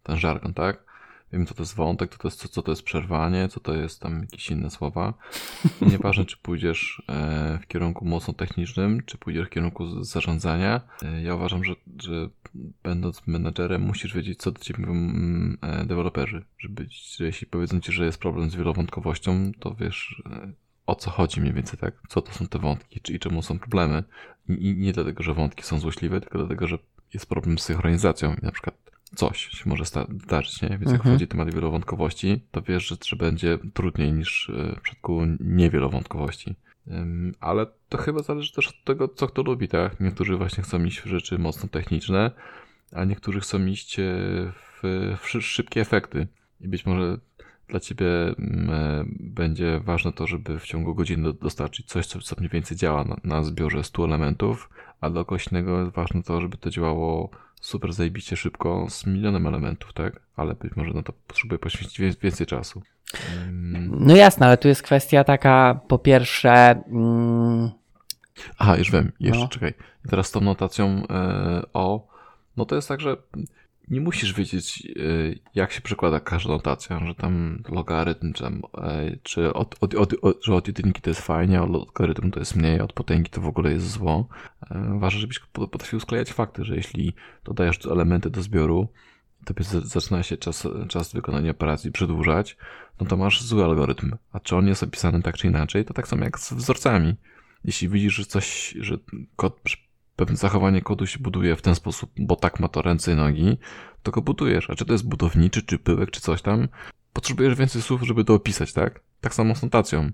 Speaker 1: ten żargon, tak? Wiemy, co to jest wątek, co to jest, co, co to jest przerwanie, co to jest tam jakieś inne słowa. I nieważne, czy pójdziesz e, w kierunku mocno technicznym, czy pójdziesz w kierunku zarządzania. E, Ja uważam, że, że będąc menadżerem musisz wiedzieć, co do ciebie mówią mm, e, deweloperzy. Żeby, że jeśli powiedzą ci, że jest problem z wielowątkowością, to wiesz o co chodzi mniej więcej, tak? Co to są te wątki czy, i czemu są problemy. I nie dlatego, że wątki są złośliwe, tylko dlatego, że jest problem z synchronizacją i na przykład coś się może zdarzyć, nie? Więc jak
Speaker 3: Mhm.
Speaker 1: wchodzi temat wielowątkowości, to wiesz, że, że będzie trudniej niż e, w przypadku niewielowątkowości. Ale to chyba zależy też od tego, co kto lubi, tak? Niektórzy właśnie chcą iść w rzeczy mocno techniczne, a niektórzy chcą iść e, w, w szy- szybkie efekty. I być może dla ciebie mm, e, będzie ważne to, żeby w ciągu godziny do- dostarczyć coś, co, co mniej więcej działa na, na zbiorze 100 elementów, a dla kogoś innego ważne to, żeby to działało super zajebiście szybko z milionem elementów, tak? Ale być może na to potrzebuje poświęcić więcej czasu. Ym,
Speaker 3: No jasne, ale tu jest kwestia taka, po pierwsze, mm,
Speaker 1: Aha, już wiem, jeszcze
Speaker 3: No.
Speaker 1: czekaj. Teraz z tą notacją e, o, no to jest tak, że nie musisz wiedzieć, e, jak się przekłada każda notacja, że tam logarytm, czy, tam, e, czy od, od, od, od, że od jedynki to jest fajnie, od logarytmu to jest mniej, od potęgi to w ogóle jest zło. E, ważne, żebyś po- potrafił sklejać fakty, że jeśli dodajesz elementy do zbioru, tobie zaczyna się czas, czas wykonania operacji przedłużać, no to masz zły algorytm. A czy on jest opisany tak czy inaczej, to tak samo jak z wzorcami. Jeśli widzisz, że coś, że kod, pewne zachowanie kodu się buduje w ten sposób, bo tak ma to ręce i nogi, to go budujesz. A czy to jest budowniczy, czy pyłek, czy coś tam, potrzebujesz więcej słów, żeby to opisać, tak? Tak samo z notacją.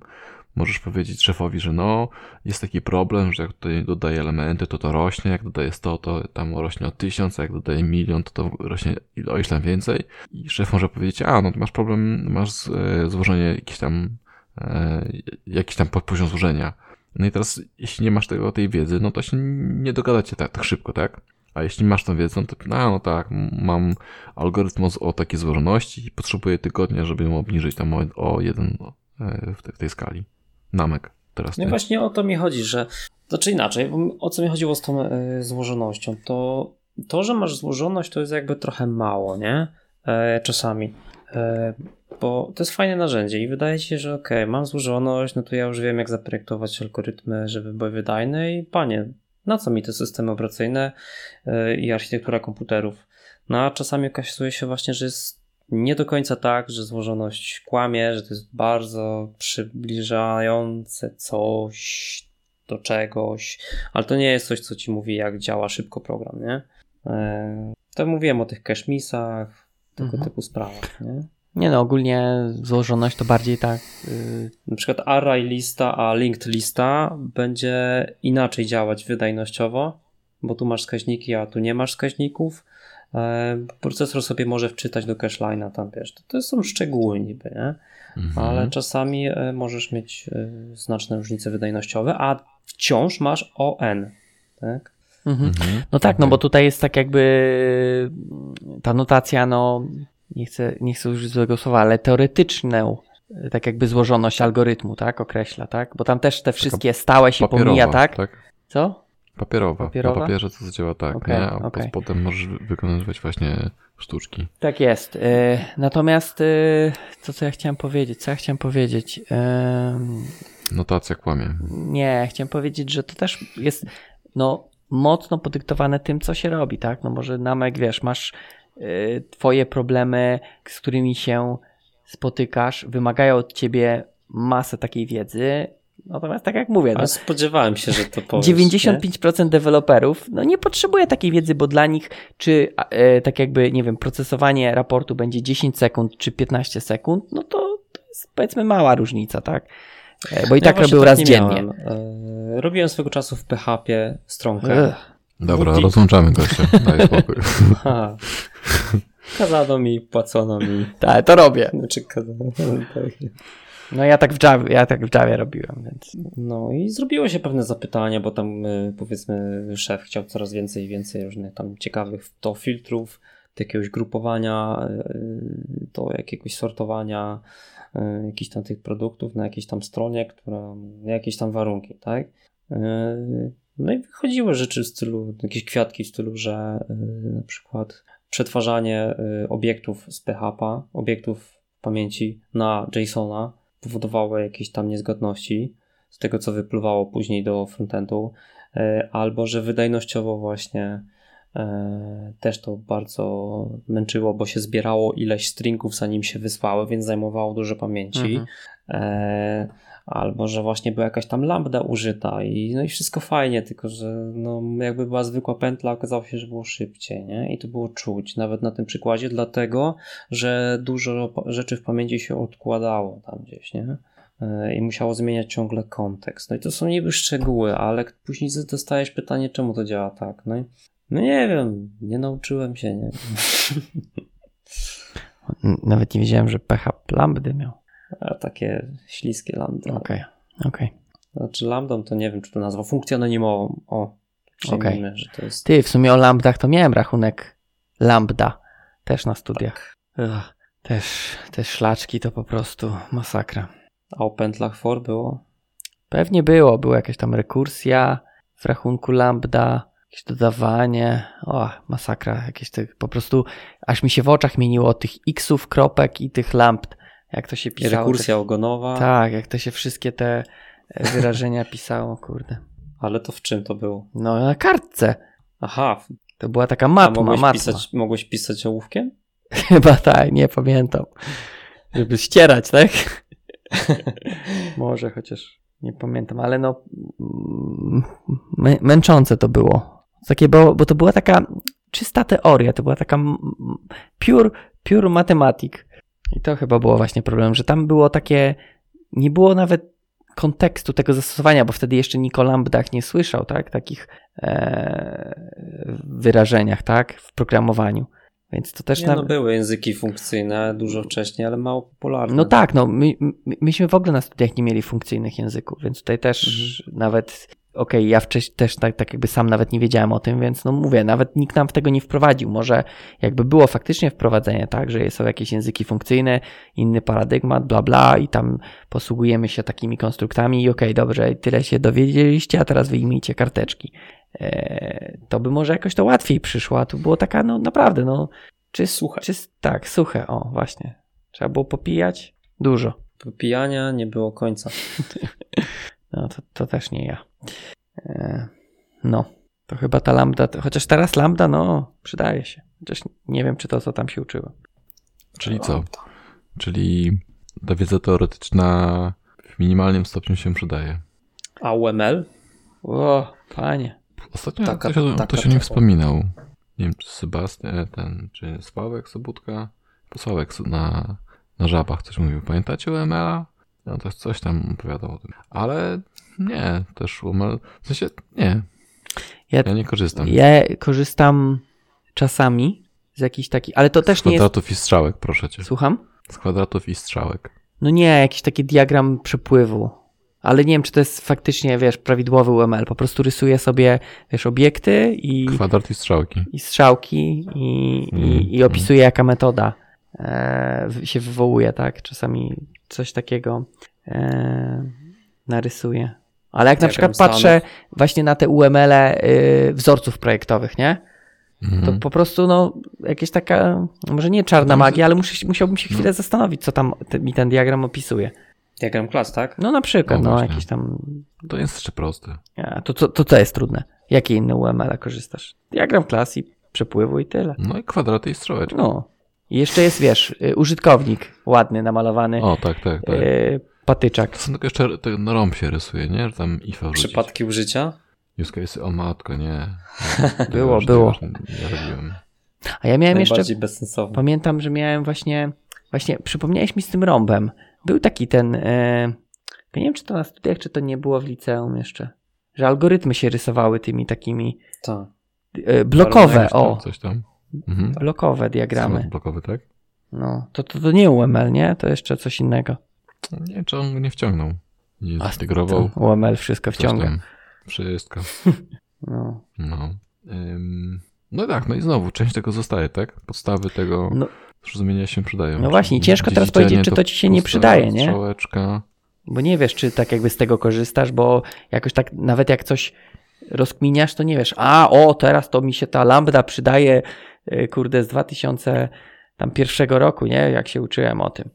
Speaker 1: Możesz powiedzieć szefowi, że no, jest taki problem, że jak tutaj dodaję elementy, to to rośnie, jak dodaję 100, to tam rośnie o 1000, a jak dodaję milion, to to rośnie o ileś tam więcej. I szef może powiedzieć, a no, masz problem, masz e, złożenie jakieś tam, e, jakiś tam poziom złożenia. No i teraz, jeśli nie masz tego, tej wiedzy, no to się nie dogadacie tak, tak szybko, tak? A jeśli masz tą wiedzę, to no, no tak, mam algorytm o, takiej złożoności i potrzebuję tygodnia, żeby ją obniżyć tam o, o jeden e, w, te, w tej skali. Namek teraz.
Speaker 2: No właśnie o to mi chodzi, że znaczy inaczej, o co mi chodziło z tą y, złożonością, to to, że masz złożoność, to jest jakby trochę mało, nie? E, czasami. E, bo to jest fajne narzędzie i wydaje się, że ok, mam złożoność, no to ja już wiem, jak zaprojektować algorytmy, żeby były wydajne i panie, na co mi te systemy operacyjne e, i architektura komputerów? No a czasami okazuje się właśnie, że jest nie do końca tak, że złożoność kłamie, że to jest bardzo przybliżające coś do czegoś, ale to nie jest coś, co ci mówi, jak działa szybko program, nie? E, to mówiłem o tych cashmisach, tego mhm. typu sprawach, nie?
Speaker 3: Nie no, ogólnie złożoność to bardziej tak.
Speaker 2: Yy... Na przykład array lista, a linked lista będzie inaczej działać wydajnościowo, bo tu masz wskaźniki, a tu nie masz wskaźników. E, procesor sobie może wczytać do cashline'a tam, wiesz, to, to są szczegóły niby, nie? Mhm. Ale czasami e, możesz mieć znaczne różnice wydajnościowe, a wciąż masz ON, tak?
Speaker 3: Mhm. mhm. No tak, no bo tutaj jest tak jakby ta notacja, no nie chcę, nie chcę użyć złego słowa, ale teoretyczną tak jakby złożoność algorytmu, tak, określa, tak? Bo tam też te wszystkie stałe się pomija, tak? tak? Co?
Speaker 1: Papierowa. Papierowa. Na papierze to działa tak, okay, nie? A okay. potem możesz wykonywać właśnie sztuczki.
Speaker 3: Tak jest. Y, natomiast y, to, co ja chciałem powiedzieć, co ja chciałem powiedzieć?
Speaker 1: Notacja kłamie.
Speaker 3: Nie, chciałem powiedzieć, że to też jest, no, mocno podyktowane tym, co się robi, tak? No może namek, wiesz, masz twoje problemy, z którymi się spotykasz, wymagają od ciebie masę takiej wiedzy. Natomiast tak jak mówię,
Speaker 2: no, spodziewałem się, że to powiesz,
Speaker 3: 95% nie? deweloperów no nie potrzebuje takiej wiedzy, bo dla nich czy e, tak jakby, nie wiem, procesowanie raportu będzie 10 sekund czy 15 sekund, no to, to jest powiedzmy mała różnica, tak? E, bo i no tak robił tak raz dziennie.
Speaker 2: E, robiłem swego czasu w PHP stronkę. Ech.
Speaker 1: Dobra, Budzi... rozłączamy gościa. Daj spokój.
Speaker 2: Kazano mi, płacono mi.
Speaker 3: Tak, to robię.
Speaker 2: Znaczy, kazano, tak.
Speaker 3: No ja tak w Javie, ja tak w Javie robiłem, więc.
Speaker 2: No i zrobiło się pewne zapytania, bo tam e, powiedzmy szef chciał coraz więcej i więcej różnych tam ciekawych to filtrów, do jakiegoś grupowania, do jakiegoś sortowania jakichś tam tych produktów na jakiejś tam stronie, która jakieś tam warunki, tak? No i wychodziły rzeczy w stylu, jakieś kwiatki w stylu, że e, na przykład przetwarzanie obiektów z PHP, obiektów pamięci na JSONa powodowało jakieś tam niezgodności z tego, co wypływało później do frontendu, albo że wydajnościowo właśnie też to bardzo męczyło, bo się zbierało ileś stringów zanim się wysłały, więc zajmowało dużo pamięci. Mhm. Albo że właśnie była jakaś tam lambda użyta i, no i wszystko fajnie, tylko że no, jakby była zwykła pętla, okazało się, że było szybciej, nie? I to było czuć, nawet na tym przykładzie, dlatego, że dużo rzeczy w pamięci się odkładało tam gdzieś, nie? E, I musiało zmieniać ciągle kontekst. No i to są niby szczegóły, ale później dostajesz pytanie, czemu to działa tak. No i no nie wiem, nie nauczyłem się, nie
Speaker 3: Nawet nie wiedziałem, że pH lambdy miał.
Speaker 2: A takie śliskie lambdy.
Speaker 3: Okej, okay. okej. Okay.
Speaker 2: Znaczy lambdą to nie wiem, czy to nazwa funkcję anonimową. O,
Speaker 3: okay. że to jest... Ty, w sumie o lambdach to miałem rachunek lambda też na studiach. Tak. też, te szlaczki to po prostu masakra.
Speaker 2: A o pętlach for było?
Speaker 3: Pewnie było, była jakaś tam rekursja w rachunku lambda jakieś dodawanie, o, masakra, jakieś te, po prostu aż mi się w oczach mieniło od tych xów, kropek i tych lamp, jak to się pisało.
Speaker 2: Rekursja te, ogonowa.
Speaker 3: Tak, jak to się wszystkie te e, wyrażenia pisało, kurde.
Speaker 2: Ale to w czym to było?
Speaker 3: No, na kartce.
Speaker 2: Aha.
Speaker 3: To była taka matma,
Speaker 2: mogłeś
Speaker 3: matma.
Speaker 2: Pisać, mogłeś pisać ołówkiem?
Speaker 3: Chyba tak, nie pamiętam. Żeby ścierać, tak? Może chociaż nie pamiętam, ale no męczące to było. Takie, bo, bo to była taka czysta teoria, to była taka pure, pure matematik. I to chyba było właśnie problem, że tam było takie, nie było nawet kontekstu tego zastosowania, bo wtedy jeszcze nikt o lambdach nie słyszał, tak, takich e, wyrażeniach, tak, w programowaniu. Więc to też.
Speaker 2: Nie, no były języki funkcyjne dużo wcześniej, ale mało popularne.
Speaker 3: No tak, no my, my, myśmy w ogóle na studiach nie mieli funkcyjnych języków, więc tutaj też mhm. nawet okej, ja wcześniej też tak, tak jakby sam nawet nie wiedziałem o tym, więc no mówię, nawet nikt nam w tego nie wprowadził. Może jakby było faktycznie wprowadzenie, tak, że są jakieś języki funkcyjne, inny paradygmat, bla bla i tam posługujemy się takimi konstruktami i okej, dobrze, tyle się dowiedzieliście, a teraz wyjmijcie karteczki. Eee, to by może jakoś to łatwiej przyszło, a tu było taka, no naprawdę, no czy
Speaker 2: Suche.
Speaker 3: Czy, tak, suche, o właśnie. Trzeba było popijać dużo.
Speaker 2: Pijania nie było końca.
Speaker 3: No to, to też nie ja. E, no, to chyba ta lambda, to, chociaż teraz lambda, no, przydaje się. Chociaż nie wiem, czy to, co tam się uczyłem.
Speaker 1: Czyli co? Czyli ta wiedza teoretyczna w minimalnym stopniu się przydaje.
Speaker 2: A UML?
Speaker 3: O, panie.
Speaker 1: Ostatnio
Speaker 2: Taka-
Speaker 1: ktoś,
Speaker 2: taka
Speaker 1: ktoś o nim wspominał. Nie wiem, czy Sebastian, ten, czy Sławek Sobutka? Bo Sławek na, na żabach coś mówił. Pamiętacie UML-a? No to coś tam opowiadał o tym. Ale nie, też UML, w sensie nie,
Speaker 3: Ja,
Speaker 1: ja nie korzystam.
Speaker 3: ja korzystam czasami z jakichś takich, ale to
Speaker 1: Z
Speaker 3: też nie jest...
Speaker 1: kwadratów i strzałek, proszę cię.
Speaker 3: Słucham?
Speaker 1: Z kwadratów i strzałek.
Speaker 3: No nie, jakiś taki diagram przepływu. Ale nie wiem, czy to jest faktycznie, wiesz, prawidłowy UML. Po prostu rysuję sobie, wiesz, obiekty i,
Speaker 1: Kwadrat i strzałki.
Speaker 3: i strzałki i,
Speaker 1: Mm,
Speaker 3: i, i opisuję, jaka metoda e, się wywołuje, tak? Czasami coś takiego e, narysuję. Ale jak na
Speaker 2: Diagram
Speaker 3: przykład patrzę właśnie na te UML-e y, wzorców projektowych, nie? To
Speaker 1: Mhm.
Speaker 3: po prostu, no, jakieś taka, może nie czarna
Speaker 1: Tam-
Speaker 3: magia, ale muszę, musiałbym się
Speaker 1: No.
Speaker 3: chwilę zastanowić, co tam te, mi ten diagram opisuje.
Speaker 2: Diagram klas, tak?
Speaker 3: No na przykład, no
Speaker 1: właśnie.
Speaker 3: jakieś tam.
Speaker 1: To jest jeszcze proste.
Speaker 3: A, to, co, to co jest trudne? Jakie inne UML korzystasz? Diagram klas i przepływu i tyle.
Speaker 1: No i kwadraty i strzałeczki.
Speaker 3: No. I jeszcze jest, wiesz, y, użytkownik ładny, namalowany,
Speaker 1: O, tak, tak, tak.
Speaker 3: y, patyczak.
Speaker 1: Czasem tylko jeszcze ten rąb się rysuje, nie? Że tam ifa wrzucić.
Speaker 2: Przypadki użycia?
Speaker 1: Use case, o matko, nie.
Speaker 3: Było, było.
Speaker 1: Nie robiłem.
Speaker 3: A ja miałem jeszcze, pamiętam, że miałem właśnie, właśnie przypomniałeś mi z tym rąbem. Był taki ten, y, nie wiem czy to na studiach, czy to nie było w liceum jeszcze, że algorytmy się rysowały tymi takimi
Speaker 2: Tak.
Speaker 3: y, blokowe,
Speaker 1: tam,
Speaker 3: o,
Speaker 1: Coś tam. Mhm.
Speaker 3: blokowe diagramy.
Speaker 1: Schemat blokowy, tak?
Speaker 3: No, to, to, to nie UML, nie? To jeszcze coś innego.
Speaker 1: Nie wiem, czy on go nie wciągnął. Nie zintegrował.
Speaker 3: To UML wszystko wciąga.
Speaker 1: Wszystko.
Speaker 3: No.
Speaker 1: No. Ym, no tak, no i znowu, część tego zostaje, tak? Podstawy tego
Speaker 3: No.
Speaker 1: zrozumienia się przydają.
Speaker 3: No właśnie, ciężko teraz powiedzieć, czy to ci się nie przydaje, nie?
Speaker 1: Strzałeczka.
Speaker 3: Bo nie wiesz, czy tak jakby z tego korzystasz, bo jakoś tak, nawet jak coś rozkminiasz, to nie wiesz, a o, teraz to mi się ta lambda przydaje, y, kurde, z 2000 tam pierwszego roku, nie? Jak się uczyłem o tym.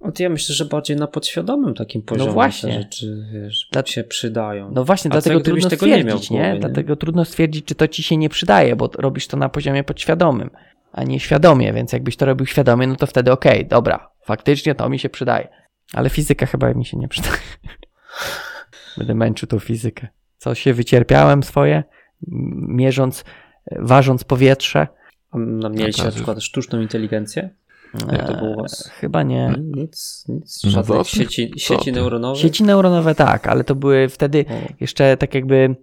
Speaker 2: No ja myślę, że bardziej na podświadomym takim poziomie
Speaker 3: właśnie.
Speaker 2: te rzeczy wiesz,
Speaker 3: Dla-
Speaker 2: się przydają.
Speaker 3: No właśnie,
Speaker 2: A
Speaker 3: dlatego trudno
Speaker 2: nie
Speaker 3: stwierdzić,
Speaker 2: w głowie,
Speaker 3: nie?
Speaker 2: nie?
Speaker 3: Dlatego trudno stwierdzić, czy to ci się nie przydaje, bo robisz to na poziomie podświadomym, a nie świadomie, więc jakbyś to robił świadomie, no to wtedy okej, dobra, faktycznie to mi się przydaje. Ale fizyka chyba mi się nie przydaje. Będę męczył tą fizykę. Co się wycierpiałem swoje, mierząc, e, ważąc powietrze.
Speaker 2: A no, mieliście na przykład sztuczną inteligencję?
Speaker 3: E,
Speaker 2: to było u was?
Speaker 3: Chyba nie.
Speaker 2: Nic, nic.
Speaker 1: No
Speaker 2: Żadnych
Speaker 1: to-
Speaker 2: sieci, sieci
Speaker 1: ty?
Speaker 2: neuronowych?
Speaker 3: Sieci neuronowe tak, ale to były wtedy
Speaker 2: O,
Speaker 3: jeszcze tak jakby,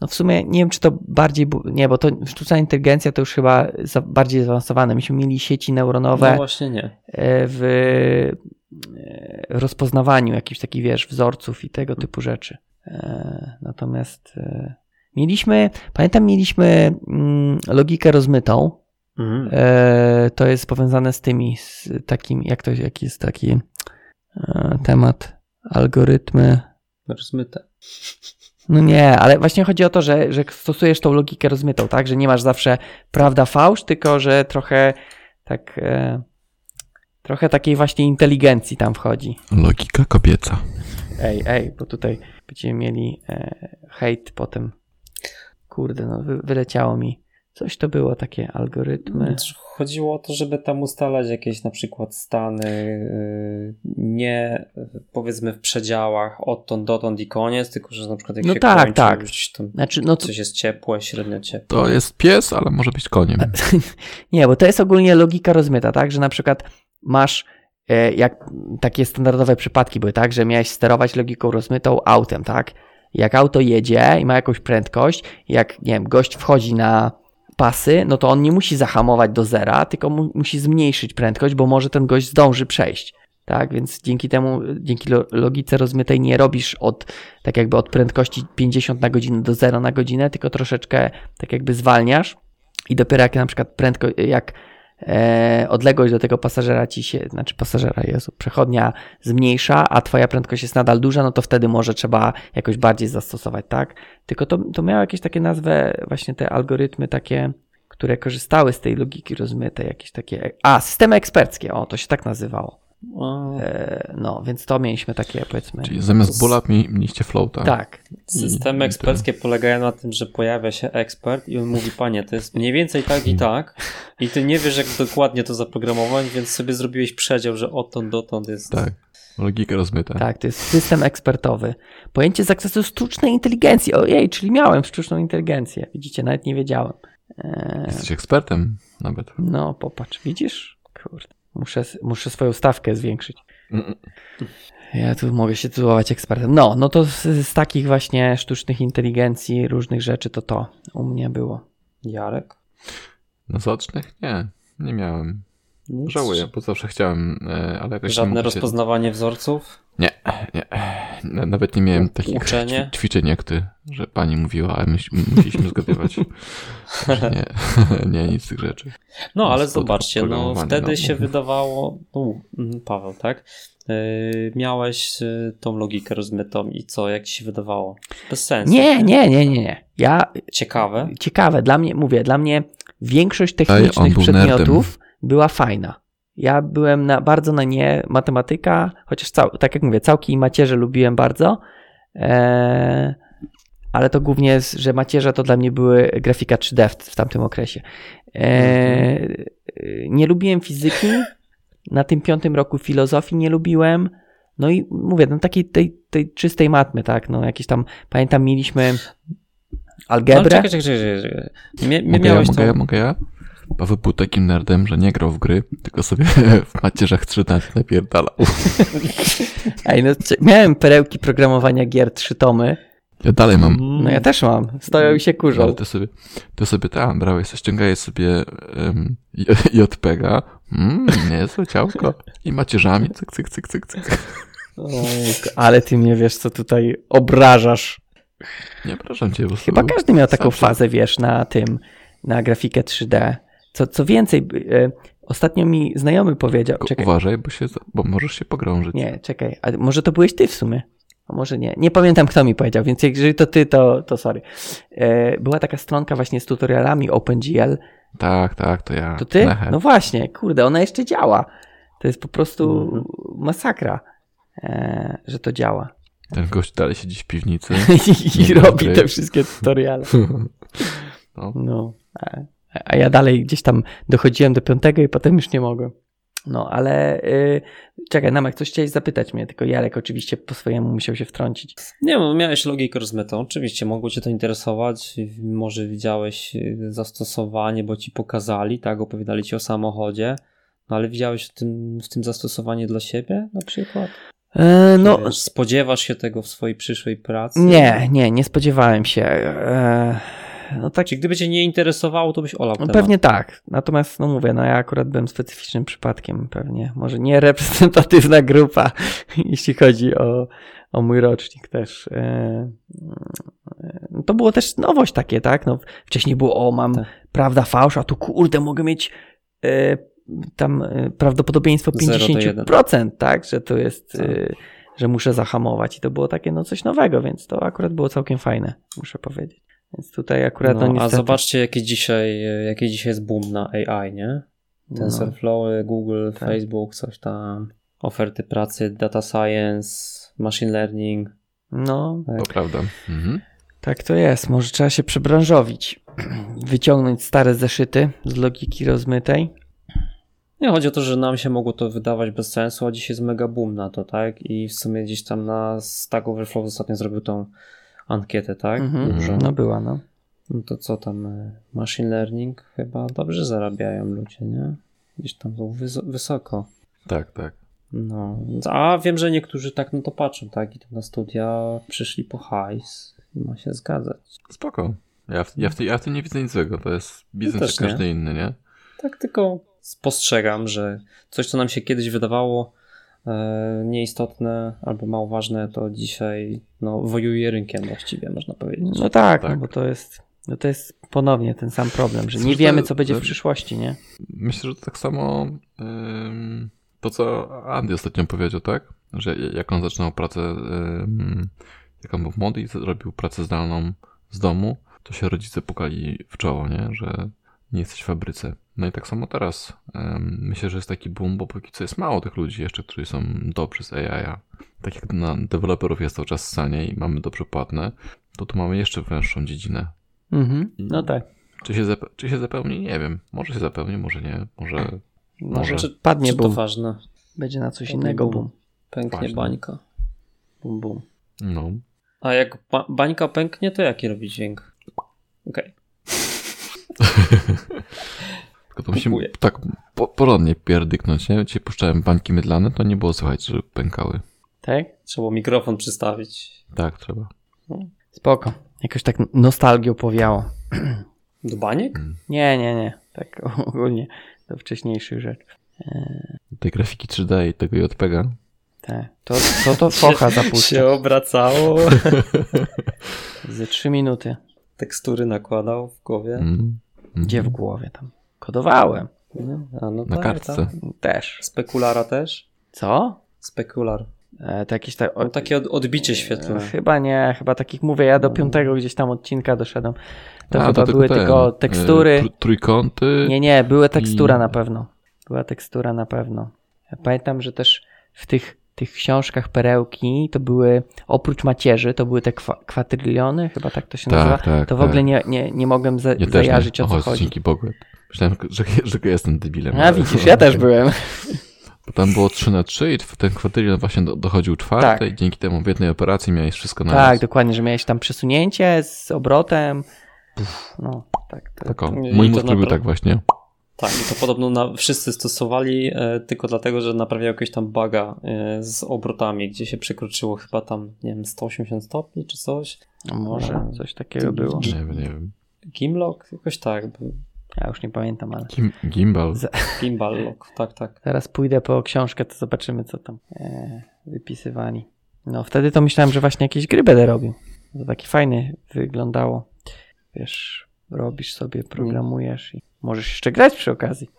Speaker 3: no w sumie nie wiem, czy to bardziej, nie, bo to sztuczna inteligencja to już chyba za, bardziej zaawansowane. Myśmy mieli sieci neuronowe
Speaker 2: No właśnie nie.
Speaker 3: e, w e, rozpoznawaniu jakichś takich, wiesz, wzorców i tego typu rzeczy. E, Natomiast e, mieliśmy, pamiętam, mieliśmy mm, logikę rozmytą.
Speaker 2: Mhm.
Speaker 3: E, To jest powiązane z tymi, z takim, jak to, jaki jest taki e, temat, algorytmy.
Speaker 2: Rozmyte.
Speaker 3: No nie, ale właśnie chodzi o to, że, że stosujesz tą logikę rozmytą, tak? Że nie masz zawsze prawda fałsz, tylko że trochę tak. E, trochę takiej właśnie inteligencji tam wchodzi.
Speaker 1: Logika kobieca.
Speaker 3: Ej, ej, bo tutaj będziemy mieli e, hejt potem. Kurde, no wy, wyleciało mi. Coś to było takie algorytmy.
Speaker 2: Znaczy, Chodziło o to, żeby tam ustalać jakieś na przykład stany yy, nie powiedzmy w przedziałach odtąd dotąd i koniec, tylko że na przykład jak
Speaker 3: No
Speaker 2: się
Speaker 3: tak,
Speaker 2: kończy,
Speaker 3: tak.
Speaker 2: już tam
Speaker 3: Znaczy, no to,
Speaker 2: coś jest ciepłe, średnio ciepłe.
Speaker 1: To jest pies, ale może być koniem.
Speaker 3: Nie, bo to jest ogólnie logika rozmyta, tak? Że na przykład masz, e, jak takie standardowe przypadki były, tak? Że miałeś sterować logiką rozmytą autem, tak? Jak auto jedzie i ma jakąś prędkość, jak, nie wiem, gość wchodzi na pasy, no to on nie musi zahamować do zera, tylko mu, musi zmniejszyć prędkość, bo może ten gość zdąży przejść. Tak, więc dzięki temu, dzięki lo- logice rozmytej nie robisz od, tak jakby od prędkości 50 na godzinę do 0 na godzinę, tylko troszeczkę tak jakby zwalniasz i dopiero jak na przykład prędko, jak odległość do tego pasażera ci się, znaczy pasażera, Jezu, przechodnia zmniejsza, a twoja prędkość jest nadal duża, no to wtedy może trzeba jakoś bardziej zastosować, tak? Tylko to, to miało jakieś takie nazwę, właśnie te algorytmy takie, które korzystały z tej logiki rozmytej, jakieś takie, a, systemy eksperckie, o, to się tak nazywało. E, no, więc to mieliśmy takie, powiedzmy.
Speaker 1: Czyli zamiast bóla mi- mieliście floata.
Speaker 3: Tak,
Speaker 2: Systemy
Speaker 1: I- i
Speaker 2: eksperckie polegają na tym, że pojawia się ekspert i on mówi, panie, to jest mniej więcej tak i tak i ty nie wiesz, jak dokładnie to zaprogramować, więc sobie zrobiłeś przedział, że odtąd dotąd jest...
Speaker 1: Tak. Logika rozmyta.
Speaker 3: tak, to jest system ekspertowy. Pojęcie zakresu sztucznej inteligencji. Ojej, czyli miałem sztuczną inteligencję. Widzicie, nawet nie wiedziałem. E,
Speaker 1: Jesteś ekspertem nawet.
Speaker 3: no, popatrz, widzisz? Kurde, muszę, muszę swoją stawkę zwiększyć. Ja tu mogę się tytułować ekspertem. No, no to z, z takich właśnie sztucznych inteligencji, różnych rzeczy, to to u mnie było.
Speaker 2: Jarek?
Speaker 1: Na zaocznych? Nie, nie miałem.
Speaker 2: Nic?
Speaker 1: Żałuję, bo zawsze chciałem, e, ale jakoś nie
Speaker 2: Żadne rozpoznawanie wzorców?
Speaker 1: Nie, nie. Na- Nawet nie miałem takich
Speaker 2: Uczenie?
Speaker 1: ćwi- ćwiczeń jak ty, że pani mówiła, a my musieliśmy zgadywać. Że nie, nie, nic z tych rzeczy.
Speaker 2: No, ale zobaczcie, no wtedy
Speaker 1: no.
Speaker 2: się wydawało, no, mm, Paweł, tak? Yy, miałeś yy, tą logikę rozmytą i co, jak ci się wydawało? Bez sensu.
Speaker 3: Nie, nie, nie, nie, nie. Ja
Speaker 2: Ciekawe.
Speaker 3: ciekawe, dla mnie, mówię, dla mnie większość technicznych
Speaker 1: był
Speaker 3: przedmiotów była fajna. Ja byłem na, bardzo na nie matematyka, chociaż cał, tak jak mówię, całki i macierze lubiłem bardzo, e, ale to głównie że macierze to dla mnie były grafika 3D w, w tamtym okresie. E, nie lubiłem fizyki, na tym piątym roku filozofii nie lubiłem, no i mówię, no takiej tej, tej czystej matmy, tak, no jakieś tam, pamiętam mieliśmy
Speaker 2: Ale
Speaker 3: algebrę.
Speaker 2: czekaj, czekaj, czekaj, czekaj. Mie, mie,
Speaker 1: Mogę ja,
Speaker 2: miałeś
Speaker 1: mogę
Speaker 2: tą...
Speaker 1: ja, mogę ja? Paweł był takim nerdem, że nie grał w gry, tylko sobie w macierzach 13 napierdalał.
Speaker 3: Ej, no, miałem perełki programowania gier, trzy tomy.
Speaker 1: Ja dalej mam.
Speaker 3: No ja też mam. Stoją i się
Speaker 1: Ale
Speaker 3: kurzą.
Speaker 1: ty sobie, ty sobie tam brałeś, ściągałeś sobie um, JPEGa, mm, niezłe ciałko i macierzami, cyk, cyk, cyk, cyk, cyk.
Speaker 3: Ojejku, ale ty mnie wiesz, co tutaj obrażasz.
Speaker 1: Nie, proszę cię, prostu.
Speaker 3: Chyba każdy miał taką fazę, wiesz, na tym, na grafikę 3D. Co, co więcej, e, ostatnio mi znajomy powiedział,
Speaker 1: Tylko
Speaker 3: czekaj,
Speaker 1: Uważaj, bo, się, bo możesz się pogrążyć.
Speaker 3: nie, czekaj, a może to byłeś ty w sumie? A może nie, nie pamiętam kto mi powiedział, więc jeżeli to ty, to, to sorry. E, Była taka stronka właśnie z tutorialami OpenGL,
Speaker 1: Tak, tak, to ja.
Speaker 3: To ty?
Speaker 1: Nehe.
Speaker 3: No właśnie, kurde, ona jeszcze działa. To jest po prostu
Speaker 2: Mhm.
Speaker 3: masakra, e, że to działa.
Speaker 1: Ten gość dalej siedzi w piwnicy.
Speaker 3: I, i robi te wszystkie tutoriale.
Speaker 1: No.
Speaker 3: No, a, ja dalej gdzieś tam dochodziłem do piątego i potem już nie mogłem. No, ale y, czekaj, Namek, coś chciałeś zapytać mnie, tylko Jarek oczywiście po swojemu musiał się wtrącić.
Speaker 2: Nie, bo miałeś logikę rozmytą. Oczywiście mogło cię to interesować. Może widziałeś y, zastosowanie, bo ci pokazali, tak? Opowiadali ci o samochodzie. No ale widziałeś w tym, w tym zastosowanie dla siebie na przykład?
Speaker 3: E, no,
Speaker 2: Wiesz, spodziewasz się tego w swojej przyszłej pracy?
Speaker 3: nie, nie, nie spodziewałem się. E, no tak,
Speaker 2: Czy gdyby cię nie interesowało, to byś olał
Speaker 3: No
Speaker 2: temat.
Speaker 3: pewnie tak. Natomiast, no mówię, no ja akurat byłem specyficznym przypadkiem pewnie. Może nie reprezentatywna grupa, jeśli chodzi o, o mój rocznik też. E, e, to było też nowość takie, tak? No, wcześniej było, o mam
Speaker 2: Tak.
Speaker 3: prawda, fałsz, a tu kurde, mogę mieć e, tam prawdopodobieństwo
Speaker 2: Zero do
Speaker 3: 50%, tak? Że to jest,
Speaker 2: Tak.
Speaker 3: że muszę zahamować. I to było takie, no coś nowego, więc to akurat było całkiem fajne, muszę powiedzieć. Więc tutaj akurat, no,
Speaker 2: No, a
Speaker 3: niestety...
Speaker 2: zobaczcie, jakie dzisiaj, jaki dzisiaj jest boom na AI, nie?
Speaker 3: no.
Speaker 2: TensorFlow, Google,
Speaker 3: Tak.
Speaker 2: Facebook, coś tam. Oferty pracy, data science, machine learning.
Speaker 3: No,
Speaker 1: To prawda. Mhm.
Speaker 3: Tak to jest. Może trzeba się przebranżowić. Wyciągnąć stare zeszyty z logiki rozmytej.
Speaker 2: Nie chodzi o to, że nam się mogło to wydawać bez sensu, a dzisiaj jest mega boom na to, tak? I w sumie gdzieś tam na Stack Overflow ostatnio zrobił tą ankietę, tak?
Speaker 3: Mhm. No była, no.
Speaker 2: No to co tam? e, Machine learning chyba dobrze zarabiają ludzie, nie? Gdzieś tam są wys- wysoko.
Speaker 1: Tak, tak.
Speaker 2: No, a wiem, że niektórzy tak na to patrzą, tak? I na studia przyszli po hajs i ma się zgadzać.
Speaker 1: Spoko. Ja w, ja, w, ja w tym nie widzę nic złego. To jest biznes jak każdy inny, nie?
Speaker 2: Tak tylko spostrzegam, że coś, co nam się kiedyś wydawało nieistotne albo mało ważne, to dzisiaj no, wojuje rynkiem właściwie, można powiedzieć.
Speaker 3: No tak,
Speaker 1: Tak.
Speaker 3: No bo to jest, no to jest ponownie ten sam problem, że nie
Speaker 1: Zresztą-
Speaker 3: wiemy, co będzie w przyszłości, nie?
Speaker 1: Myślę, że to tak samo to, co Andy ostatnio powiedział, tak? Że jak on zaczynał pracę, jak on był młody i zrobił pracę zdalną z domu, to się rodzice pukali w czoło, nie? Że nie jesteś w fabryce. No i tak samo teraz. Myślę, że jest taki boom, bo póki co jest mało tych ludzi jeszcze, którzy są dobrzy z AI. -a. Tak jak na deweloperów jest cały czas stanie i mamy dobrze płatne, to tu mamy jeszcze węższą dziedzinę.
Speaker 3: Mhm. No tak.
Speaker 1: Czy się, czy się zapełni? Nie wiem. Może się zapełni, może nie. Może
Speaker 3: Może
Speaker 2: Czy-
Speaker 3: padnie
Speaker 2: Czy to
Speaker 3: boom.
Speaker 2: ważne?
Speaker 3: Będzie na coś innego
Speaker 2: boom.
Speaker 3: boom.
Speaker 2: Pęknie
Speaker 1: Ważne.
Speaker 2: bańka.
Speaker 3: Boom, boom.
Speaker 1: No.
Speaker 2: A jak ba- bańka pęknie, to jaki robi dźwięk? Okej.
Speaker 1: Tylko to musimy
Speaker 2: Kupuję.
Speaker 1: tak po, porządnie pierdyknąć, nie? Dzisiaj puszczałem bańki mydlane, to nie było słychać, że pękały.
Speaker 3: Tak?
Speaker 2: Trzeba mikrofon przystawić
Speaker 1: Tak, trzeba.
Speaker 3: Spoko. Jakoś tak nostalgią powiało.
Speaker 2: do baniek?
Speaker 3: Nie, nie, nie. Tak ogólnie do wcześniejszych rzeczy.
Speaker 1: Tej grafiki 3D i tego JPEGa.
Speaker 3: Tak. To, to, to focha zapuszcza.
Speaker 2: Się obracało.
Speaker 3: Ze trzy minuty.
Speaker 2: Tekstury nakładał w głowie.
Speaker 1: Mm. Mhm.
Speaker 3: Gdzie w głowie tam? Kodowałem.
Speaker 2: No, a no
Speaker 1: Na
Speaker 2: tak,
Speaker 1: kartce.
Speaker 2: tak.
Speaker 3: Też.
Speaker 2: Spekulara też?
Speaker 3: Co?
Speaker 2: Spekular.
Speaker 3: E, to jakieś tak.
Speaker 2: No, takie od, odbicie świetlne.
Speaker 3: Chyba nie, chyba takich mówię, ja do piątego gdzieś tam odcinka doszedłem. To
Speaker 1: A,
Speaker 3: chyba
Speaker 1: to
Speaker 3: były
Speaker 1: ten,
Speaker 3: tylko
Speaker 1: e,
Speaker 3: tekstury.
Speaker 1: tr- trójkąty.
Speaker 3: Nie, nie, była tekstura
Speaker 1: I-
Speaker 3: na pewno. Była tekstura na pewno. Ja pamiętam, że też w tych, tych książkach perełki to były, oprócz macierzy, to były te kwa, kwatryliony, chyba tak to się
Speaker 1: Tak,
Speaker 3: nazywa.
Speaker 1: tak,
Speaker 3: to w
Speaker 1: tak.
Speaker 3: ogóle nie, nie, nie mogłem za,
Speaker 1: Ja
Speaker 3: zajarzyć
Speaker 1: nie.
Speaker 3: o co chodzi.
Speaker 1: dzięki Bogu. Myślałem, że, że jestem debilem.
Speaker 3: A widzisz, ja też byłem.
Speaker 1: Bo tam było 3 na 3 i ten kwadrylion właśnie do, dochodził czwartej
Speaker 3: Tak.
Speaker 1: i dzięki temu w jednej operacji miałeś wszystko na
Speaker 3: Tak,
Speaker 1: raz.
Speaker 3: dokładnie, że miałeś tam przesunięcie z obrotem. No, tak. To,
Speaker 1: Tak o,
Speaker 2: I
Speaker 1: mój mózg robił tak właśnie.
Speaker 2: Tak, i to podobno na, wszyscy stosowali e, tylko dlatego, że naprawiają jakiegoś tam buga e, z obrotami, gdzie się przekroczyło chyba tam, nie wiem, 180 stopni czy coś.
Speaker 3: no może coś takiego było.
Speaker 1: Nie wiem, nie wiem.
Speaker 2: Gimlock? Jakoś tak.
Speaker 3: Ja już nie pamiętam, ale
Speaker 1: Gim, gimbal.
Speaker 3: Z-
Speaker 2: Gimbal lock, tak, tak.
Speaker 3: Zaraz pójdę po książkę, to zobaczymy, co tam e, wypisywali. No, wtedy to myślałem, że właśnie jakieś gry będę robił. To taki fajny wyglądało. Wiesz, robisz sobie, programujesz i możesz jeszcze grać przy okazji.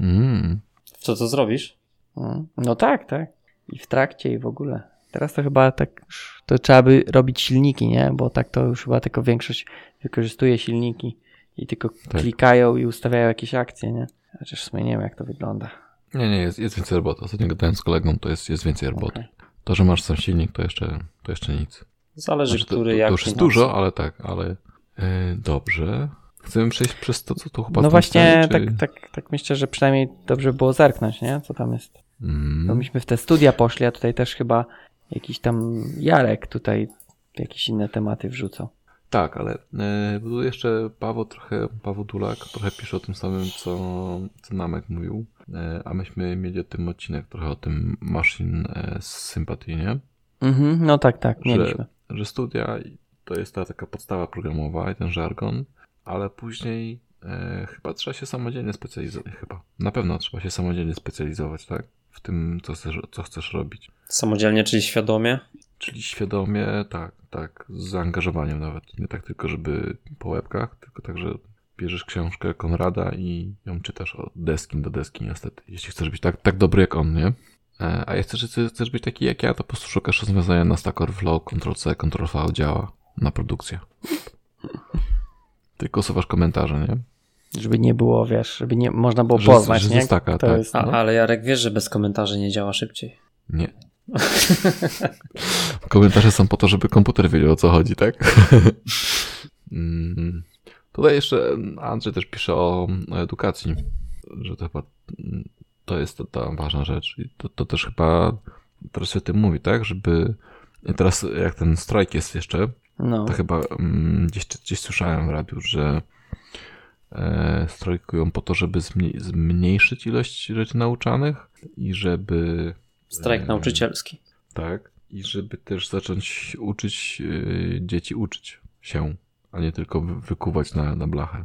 Speaker 1: Mm.
Speaker 2: Co to zrobisz?
Speaker 3: Mm. No tak, tak. I w trakcie, i w ogóle. Teraz to chyba tak, to trzeba by robić silniki, nie? Bo tak to już chyba tylko większość wykorzystuje silniki i tylko
Speaker 1: Tak.
Speaker 3: klikają i ustawiają jakieś akcje, nie? Chociaż w sumie nie wiem, jak to wygląda.
Speaker 1: Nie, nie, jest, jest więcej roboty. Ostatnio gadałem z kolegą, to jest, jest więcej roboty.
Speaker 3: Okej.
Speaker 1: To, że masz sam silnik, to jeszcze, to jeszcze nic.
Speaker 2: Zależy,
Speaker 1: Znaczy,
Speaker 2: który
Speaker 1: to,
Speaker 2: jak.
Speaker 1: to już jest dużo, ale tak, ale e, dobrze. Chcemy przejść przez to, co tu chyba
Speaker 3: No właśnie,
Speaker 1: stanie,
Speaker 3: tak, tak, tak myślę, że przynajmniej dobrze było zerknąć, nie? Co tam jest.
Speaker 1: Mm.
Speaker 3: Myśmy w te studia poszli, a tutaj też chyba jakiś tam Jarek tutaj jakieś inne tematy wrzucał.
Speaker 1: Tak, ale e, bo tu jeszcze Paweł trochę, Paweł Dulak trochę pisze o tym samym, co, co Namek mówił, e, a myśmy mieli o tym odcinek trochę o tym machine e, sympatii, nie?
Speaker 3: Mhm, no tak, tak,
Speaker 1: Że,
Speaker 3: mieliśmy.
Speaker 1: że studia to jest ta taka podstawa programowa i ten żargon, ale później e, chyba trzeba się samodzielnie specjalizować, chyba, na pewno trzeba się samodzielnie specjalizować, tak? W tym, co chcesz, co chcesz robić.
Speaker 2: Samodzielnie, czyli świadomie.
Speaker 1: Czyli świadomie, tak, tak, z zaangażowaniem nawet. Nie tak tylko, żeby po łebkach, tylko tak, że bierzesz książkę Konrada i ją czytasz od deski do deski niestety. Jeśli chcesz być tak, tak dobry jak on, nie? E, A jak chcesz, chcesz być taki jak ja, to po prostu szukasz rozwiązania na Stack Overflow, Ctrl-C, Ctrl-V działa na produkcję. Tylko usuwasz komentarze, nie?
Speaker 3: Żeby nie było, wiesz, żeby nie można było
Speaker 1: Że-
Speaker 3: poznać,
Speaker 1: że
Speaker 3: nie?
Speaker 1: staka,
Speaker 3: to
Speaker 1: tak.
Speaker 3: jest,
Speaker 2: A,
Speaker 1: No.
Speaker 2: Ale Jarek, wiesz, że bez komentarzy nie działa szybciej.
Speaker 1: Nie. Komentarze są po to, żeby komputer wiedział o co chodzi, tak? Mm. Tutaj jeszcze Andrzej też pisze o edukacji, że to chyba mm, to jest ta, ważna rzecz. I to, to też chyba teraz się o tym mówi, tak? Żeby teraz jak ten strajk jest jeszcze,
Speaker 3: no.
Speaker 1: to chyba mm, gdzieś, gdzieś słyszałem w radiu, że e, strajkują po to, żeby zmniej, zmniejszyć ilość rzeczy nauczanych i żeby
Speaker 2: Strajk
Speaker 1: e,
Speaker 2: nauczycielski.
Speaker 1: tak. I żeby też zacząć uczyć y, dzieci uczyć się, a nie tylko wy- wykuwać na, na blachę.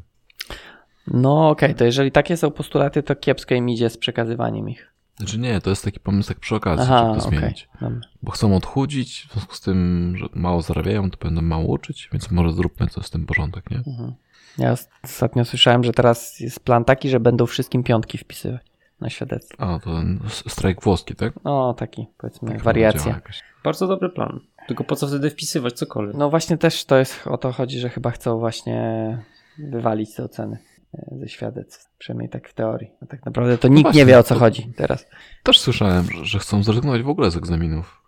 Speaker 3: No okej, to jeżeli takie są postulaty, to kiepsko im idzie z przekazywaniem ich.
Speaker 1: Znaczy nie, to jest taki pomysł tak przy okazji,
Speaker 3: Aha,
Speaker 1: żeby to
Speaker 3: okej.
Speaker 1: zmienić.
Speaker 3: Dobra.
Speaker 1: Bo chcą odchudzić, w związku z tym, że mało zarabiają, to będą mało uczyć, więc może zróbmy coś z tym porządek, nie?
Speaker 3: Mhm. Ja ostatnio słyszałem, że teraz jest plan taki, że będą wszystkim piątki wpisywać na świadectwo.
Speaker 1: A, to strajk włoski, tak?
Speaker 3: No, taki, powiedzmy,
Speaker 1: Tak
Speaker 3: wariacja.
Speaker 2: Bardzo dobry plan. Tylko po co wtedy wpisywać cokolwiek?
Speaker 3: No właśnie też to jest, o to chodzi, że chyba chcą właśnie wywalić te oceny e, ze świadectw. Przynajmniej tak w teorii. A tak naprawdę to nikt nie
Speaker 1: właśnie,
Speaker 3: wie o co
Speaker 1: to-
Speaker 3: chodzi teraz.
Speaker 1: Też słyszałem, że, że chcą zrezygnować w ogóle z egzaminów.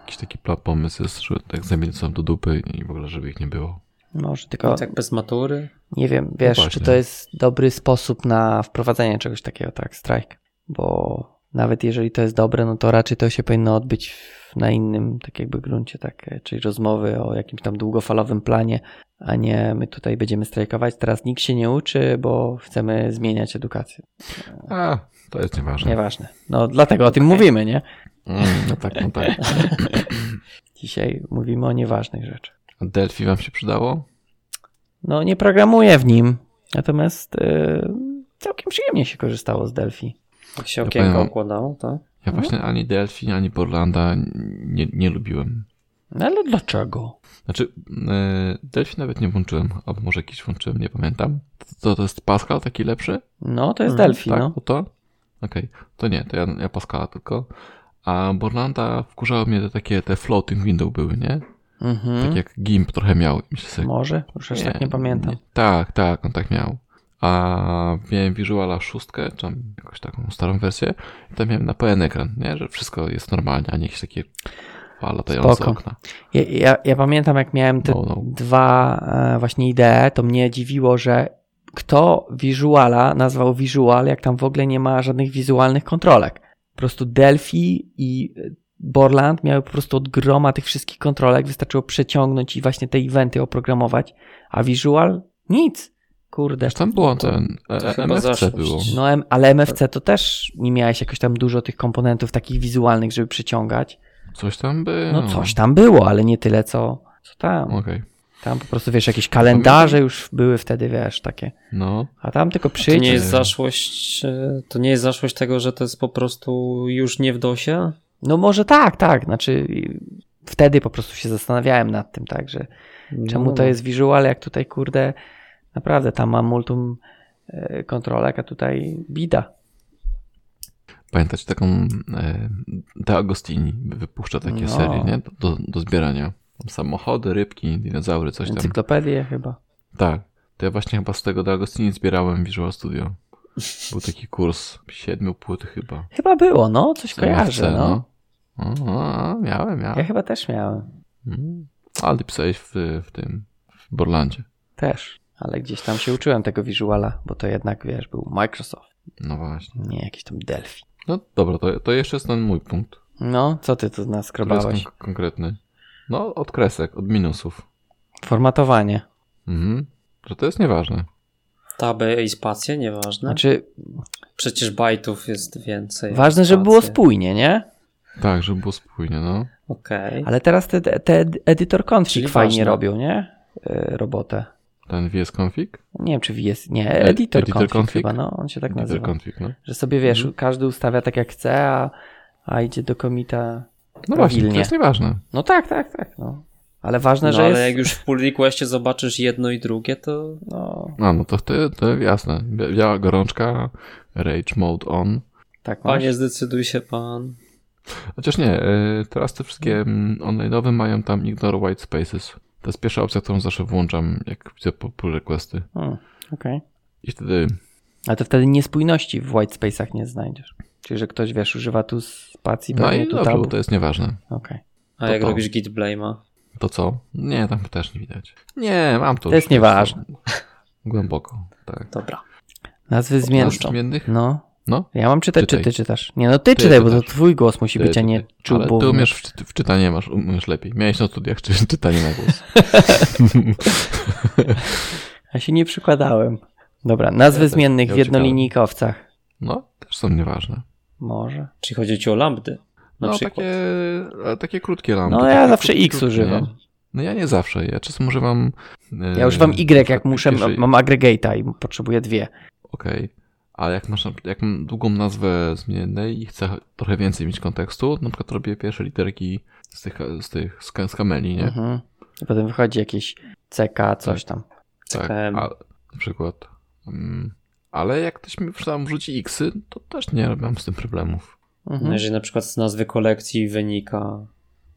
Speaker 1: Jakiś taki pomysł jest, że te egzaminy są do dupy i w ogóle, żeby ich nie było.
Speaker 3: Może tylko,
Speaker 2: Tak bez matury?
Speaker 3: nie wiem, wiesz, czy
Speaker 1: właśnie.
Speaker 3: to jest dobry sposób na wprowadzenie czegoś takiego, tak, strajk. Bo nawet jeżeli to jest dobre, no to raczej to się powinno odbyć w, na innym, tak jakby gruncie, tak, e, czyli rozmowy o jakimś tam długofalowym planie, a nie my tutaj będziemy strajkować. Teraz nikt się nie uczy, bo chcemy zmieniać edukację.
Speaker 1: A, to jest nieważne.
Speaker 3: Nieważne. No dlatego o tym mówimy, nie?
Speaker 1: Mm, no tak, no tak.
Speaker 3: Dzisiaj mówimy o nieważnych rzeczach.
Speaker 1: A Delphi wam się przydało?
Speaker 3: No nie programuję w nim, natomiast e, całkiem przyjemnie się korzystało z Delphi.
Speaker 2: Jak się
Speaker 1: Ja
Speaker 2: okienko
Speaker 1: powiem-
Speaker 2: układało, tak?
Speaker 1: Ja właśnie ani Delphi, ani Borlanda nie, nie lubiłem.
Speaker 3: No ale dlaczego?
Speaker 1: Znaczy, e, Delphi nawet nie włączyłem, albo może jakiś włączyłem, nie pamiętam. To, to jest Pascal taki lepszy?
Speaker 3: No to jest
Speaker 2: Mhm,
Speaker 3: Delphi,
Speaker 1: tak,
Speaker 3: no.
Speaker 1: to to? Okej, to nie, to ja, ja Pascala tylko. A Borlanda wkurzało mnie te takie, te floating window były, nie?
Speaker 3: Mhm.
Speaker 1: Tak jak GIMP trochę miał. Myślę sobie,
Speaker 3: Może? Już aż tak nie pamiętam.
Speaker 1: tak, tak, on tak miał. A miałem Visuala 6, czy tam jakąś taką starą wersję. I tam miałem na pełen ekran, nie? Że wszystko jest normalnie, a nie jakieś takie latające okna.
Speaker 3: Ja, ja, ja pamiętam, jak miałem te
Speaker 1: No, no.
Speaker 3: dwa e, właśnie idee, to mnie dziwiło, że kto Visuala nazwał Visual, jak tam w ogóle nie ma żadnych wizualnych kontrolek. Po prostu Delphi i Borland miały po prostu od groma tych wszystkich kontrolek, wystarczyło przeciągnąć i właśnie te eventy oprogramować, a Visual nic. Kurde.
Speaker 1: Tam było
Speaker 2: to-
Speaker 1: ten e,
Speaker 2: to
Speaker 1: MFC było.
Speaker 3: No, em- ale MFC to też nie miałeś jakoś tam dużo tych komponentów takich wizualnych, żeby przeciągać.
Speaker 1: Coś tam było.
Speaker 3: No coś tam było, ale nie tyle co, co tam.
Speaker 1: Okej.
Speaker 3: Tam po prostu, wiesz, jakieś kalendarze już były wtedy, wiesz, takie.
Speaker 1: No,
Speaker 3: A tam tylko
Speaker 2: To
Speaker 3: przyjdź.
Speaker 2: nie jest zaszłość, e, to nie jest zaszłość tego, że to jest po prostu już nie w DOSie?
Speaker 3: No może tak, tak. Znaczy wtedy po prostu się zastanawiałem nad tym, tak, że czemu
Speaker 2: No,
Speaker 3: to jest visual, jak tutaj, kurde, naprawdę tam mam multum e, kontrolek, a tutaj bida.
Speaker 1: pamiętać taką De Agostini wypuszcza takie
Speaker 3: No.
Speaker 1: serie, nie? Do, do zbierania. Tam samochody, rybki, dinozaury, coś tam.
Speaker 3: Encyklopedię chyba.
Speaker 1: Tak. To ja właśnie chyba z tego De Agostini zbierałem Visual Studio. Był taki kurs siedmiu płyt chyba.
Speaker 3: Chyba było, no, coś
Speaker 1: Z
Speaker 3: kojarzę,
Speaker 1: MFC,
Speaker 3: no.
Speaker 1: O, o, miałem, miałem.
Speaker 3: Ja chyba też miałem.
Speaker 1: Mm. Ale pisałeś w, w tym, w Borlandzie.
Speaker 3: Też. Ale gdzieś tam się uczyłem tego visuala, bo to jednak, wiesz, był Microsoft,
Speaker 1: No właśnie.
Speaker 3: nie jakiś tam Delphi.
Speaker 1: No dobra, to, to jeszcze jest ten mój punkt.
Speaker 3: No, co ty tu naskrobałeś?
Speaker 1: kon- konkretny. No, od kresek, od minusów.
Speaker 3: Formatowanie.
Speaker 1: Mhm. Że to jest nieważne.
Speaker 2: Taby i spacje, nieważne.
Speaker 3: Znaczy,
Speaker 2: Przecież bajtów jest więcej.
Speaker 3: ważne, żeby było spójnie, nie?
Speaker 1: Tak, żeby było spójnie, no.
Speaker 2: Okej.
Speaker 3: Ale teraz te, te editor config
Speaker 2: Czyli
Speaker 3: fajnie
Speaker 2: ważne.
Speaker 3: robią, nie? Y, Robotę.
Speaker 1: Ten VS Config?
Speaker 3: Nie wiem, czy jest. Nie, editor,
Speaker 1: editor
Speaker 3: config,
Speaker 1: config?
Speaker 3: chyba, no, on się tak
Speaker 1: Editor
Speaker 3: nazywa.
Speaker 1: Config, no.
Speaker 3: Że sobie wiesz,
Speaker 1: Mhm.
Speaker 3: każdy ustawia tak jak chce, a, a idzie do komita.
Speaker 1: No właśnie, to jest nieważne.
Speaker 3: No tak, tak, tak. No. Ale ważne,
Speaker 2: No
Speaker 3: że
Speaker 2: ale
Speaker 3: jest.
Speaker 2: jak już w pull requestie zobaczysz jedno i drugie, to
Speaker 3: No,
Speaker 1: A, no to, to, to jasne. Bia- Biała gorączka, rage mode on.
Speaker 3: tak masz.
Speaker 2: panie zdecyduj się pan.
Speaker 1: Chociaż nie, y, teraz te wszystkie mm, online'owe mają tam ignore white spaces. To jest pierwsza opcja, którą zawsze włączam, jak widzę po pull requesty.
Speaker 3: Hmm, Okej.
Speaker 1: I wtedy,
Speaker 3: Ale to wtedy niespójności w white space'ach nie znajdziesz. Czyli, że ktoś, wiesz, używa tu spacji,
Speaker 1: no i
Speaker 3: tu
Speaker 1: dobrze,
Speaker 3: tabu.
Speaker 1: to jest nieważne.
Speaker 3: Okej.
Speaker 2: A
Speaker 1: To
Speaker 2: jak
Speaker 1: to.
Speaker 2: robisz git blame'a?
Speaker 1: To co? Nie, tam też nie widać. Nie, mam to.
Speaker 3: To jest nieważne.
Speaker 1: Głęboko, tak.
Speaker 2: Dobra.
Speaker 3: Nazwy
Speaker 1: zmiennych?
Speaker 3: No.
Speaker 1: No,
Speaker 3: Ja mam czytać,
Speaker 1: Czytaj.
Speaker 3: czy ty czytasz? Nie, no ty,
Speaker 1: Ty
Speaker 3: czytaj, bo to
Speaker 1: czytasz.
Speaker 3: twój głos musi
Speaker 1: Ty,
Speaker 3: być, a nie czuł,
Speaker 1: Ale ty umiesz w, w czytanie, masz, umiesz lepiej. Miałeś na studiach czy, czytanie na głos.
Speaker 3: Ja się nie przykładałem. Dobra, nazwy
Speaker 1: Ja
Speaker 3: zmiennych
Speaker 1: ja
Speaker 3: w jednolinijkowcach.
Speaker 1: No, też są nieważne.
Speaker 3: Może.
Speaker 2: Czyli chodzi ci o lambdy? Na
Speaker 1: no,
Speaker 2: przykład.
Speaker 1: takie, ale takie krótkie lampy.
Speaker 3: No ja zawsze
Speaker 1: krótkie,
Speaker 3: X
Speaker 1: krótkie,
Speaker 3: używam.
Speaker 1: nie? No ja nie zawsze. Ja czasem używam... e,
Speaker 3: Ja używam Y, jak muszę,
Speaker 1: pierwszej-
Speaker 3: mam aggregate'a i potrzebuję dwie.
Speaker 1: Okej. Ale jak masz, jak mam długą nazwę zmiennej i chcę trochę więcej mieć kontekstu, na przykład robię pierwsze literki z tych, z tych z, z kameli, nie?
Speaker 3: Mhm. I potem wychodzi jakieś CK, coś tam.
Speaker 1: Tak, a, na przykład. Mm, ale jak ktoś mi tam wrzuci xy, to też nie mam z tym problemów.
Speaker 3: Mhm.
Speaker 2: Jeżeli na przykład z nazwy kolekcji wynika,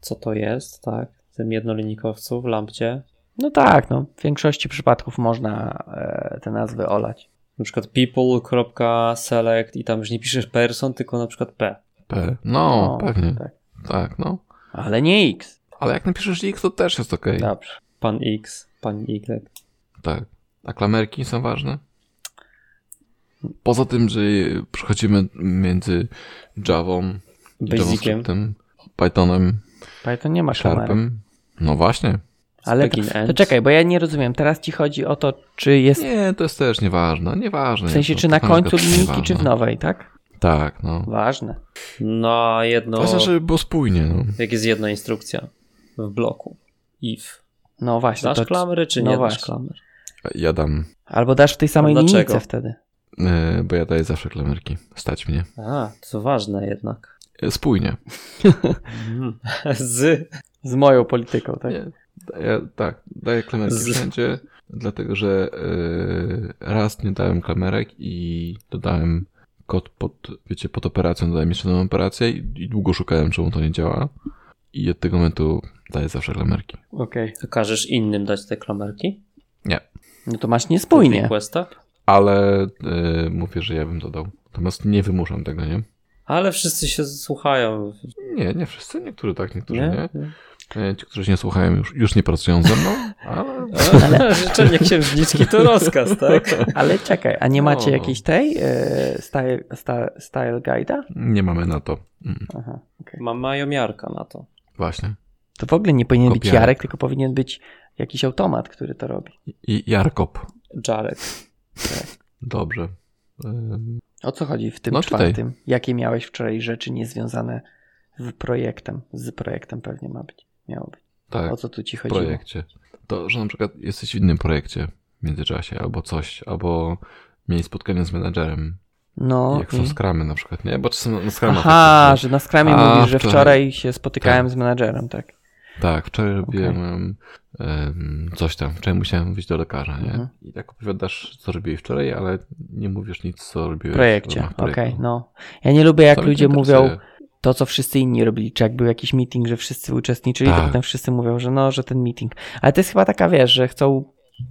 Speaker 2: co to jest, tak? W tym jednolinikowcu w lampcie.
Speaker 3: No tak, no. W większości przypadków można e, te nazwy olać.
Speaker 2: Na przykład people.select i tam już nie piszesz person, tylko na przykład p.
Speaker 1: P. No, pewnie.
Speaker 3: Tak.
Speaker 1: Tak, no.
Speaker 3: Ale nie X.
Speaker 1: Ale jak napiszesz x, to też jest okej.
Speaker 3: Dobrze.
Speaker 2: Pan X, pan Y.
Speaker 1: Tak. A klamerki są ważne? Poza tym, że przechodzimy między Javą. JavaScriptem, Pythonem,
Speaker 3: Python nie ma.
Speaker 1: Sharpem. No właśnie.
Speaker 3: Ale to, czekaj, bo ja nie rozumiem. Teraz ci chodzi o to, czy jest.
Speaker 1: Nie, to jest też nieważne. Nieważne.
Speaker 3: W sensie,
Speaker 1: To
Speaker 3: czy na końcu linijki, czy w nowej, tak?
Speaker 1: Tak, no.
Speaker 3: Ważne.
Speaker 2: No, jedno.
Speaker 1: Ważne, żeby było spójnie, no.
Speaker 2: Jak jest jedna instrukcja w bloku. If.
Speaker 3: No właśnie.
Speaker 2: Dasz
Speaker 3: to-
Speaker 2: klamery, czy
Speaker 3: no
Speaker 2: nie
Speaker 3: właśnie.
Speaker 2: dasz klamer?
Speaker 1: Ja dam,
Speaker 3: Albo dasz w tej samej linijce wtedy.
Speaker 1: E, bo ja daję zawsze klamerki. Stać mnie.
Speaker 2: A, to ważne jednak.
Speaker 1: E, Spójnie.
Speaker 2: Z.
Speaker 3: Z moją polityką, tak?
Speaker 1: Nie, daję, tak, daję klamerki
Speaker 2: Z-
Speaker 1: wszędzie, dlatego że e, raz nie dałem klamerek i dodałem kod pod, wiecie, pod operacją, dodałem jeszcze jedną operację i, i długo szukałem, czemu to nie działa. I od tego momentu daję zawsze klamerki.
Speaker 3: Okej.
Speaker 2: To każesz innym dać te klamerki?
Speaker 1: Nie,
Speaker 3: No to masz niespójnie.
Speaker 2: requestach?
Speaker 1: Ale e, mówię, że ja bym dodał. Natomiast nie wymuszam tego, nie?
Speaker 2: Ale wszyscy się słuchają.
Speaker 1: Nie, nie wszyscy, niektórzy tak, niektórzy
Speaker 2: Nie?
Speaker 1: nie. E, Ci, którzy się nie słuchają, już, już nie pracują ze mną, ale
Speaker 2: Ale... Życzenie księżniczki to rozkaz, tak?
Speaker 3: Ale czekaj, a nie macie
Speaker 1: No.
Speaker 3: jakiejś tej e, style, style, style guide'a?
Speaker 1: nie mamy na to. Mm,
Speaker 3: Aha, okej.
Speaker 2: Ma, mają miarka na to.
Speaker 1: Właśnie.
Speaker 3: To w ogóle nie powinien być
Speaker 1: Kopiarek.
Speaker 3: Jarek, tylko powinien być jakiś automat, który to robi.
Speaker 1: I Jarkop.
Speaker 2: Jarek.
Speaker 1: Dobrze. Ym,
Speaker 3: O co chodzi w tym
Speaker 1: No, czytaj.
Speaker 3: czwartym? Jakie miałeś wczoraj rzeczy niezwiązane z projektem? Z projektem pewnie ma być. Miało być.
Speaker 1: Tak,
Speaker 3: O co tu ci
Speaker 1: w
Speaker 3: chodziło?
Speaker 1: projekcie. To, że na przykład jesteś w innym projekcie w międzyczasie, albo coś, albo mieli spotkanie z menadżerem,
Speaker 3: No.
Speaker 1: jak są
Speaker 3: i-
Speaker 1: skramy na przykład, nie? Bo czasem na, skramach...
Speaker 3: Aha,
Speaker 1: jest,
Speaker 3: że na skramie
Speaker 1: A,
Speaker 3: mówisz, że
Speaker 1: wczoraj-
Speaker 3: wczoraj się spotykałem
Speaker 1: Tak.
Speaker 3: z menadżerem, tak?
Speaker 1: Tak, wczoraj robiłem em, em, coś tam, wczoraj musiałem wyjść do lekarza, nie?
Speaker 3: Mhm.
Speaker 1: I tak opowiadasz, co robiłeś wczoraj, ale nie mówisz nic, co
Speaker 3: W
Speaker 1: robiłeś
Speaker 3: projekcie,
Speaker 1: ramach
Speaker 3: okej,
Speaker 1: projektu.
Speaker 3: no. Ja nie lubię, jak
Speaker 1: To mnie
Speaker 3: ludzie mówią
Speaker 1: interesuje.
Speaker 3: to, co wszyscy inni robili, czy jak był jakiś meeting, że wszyscy uczestniczyli, to
Speaker 1: Tak.
Speaker 3: potem wszyscy mówią, że no, że ten meeting. Ale to jest chyba taka, wiesz, że chcą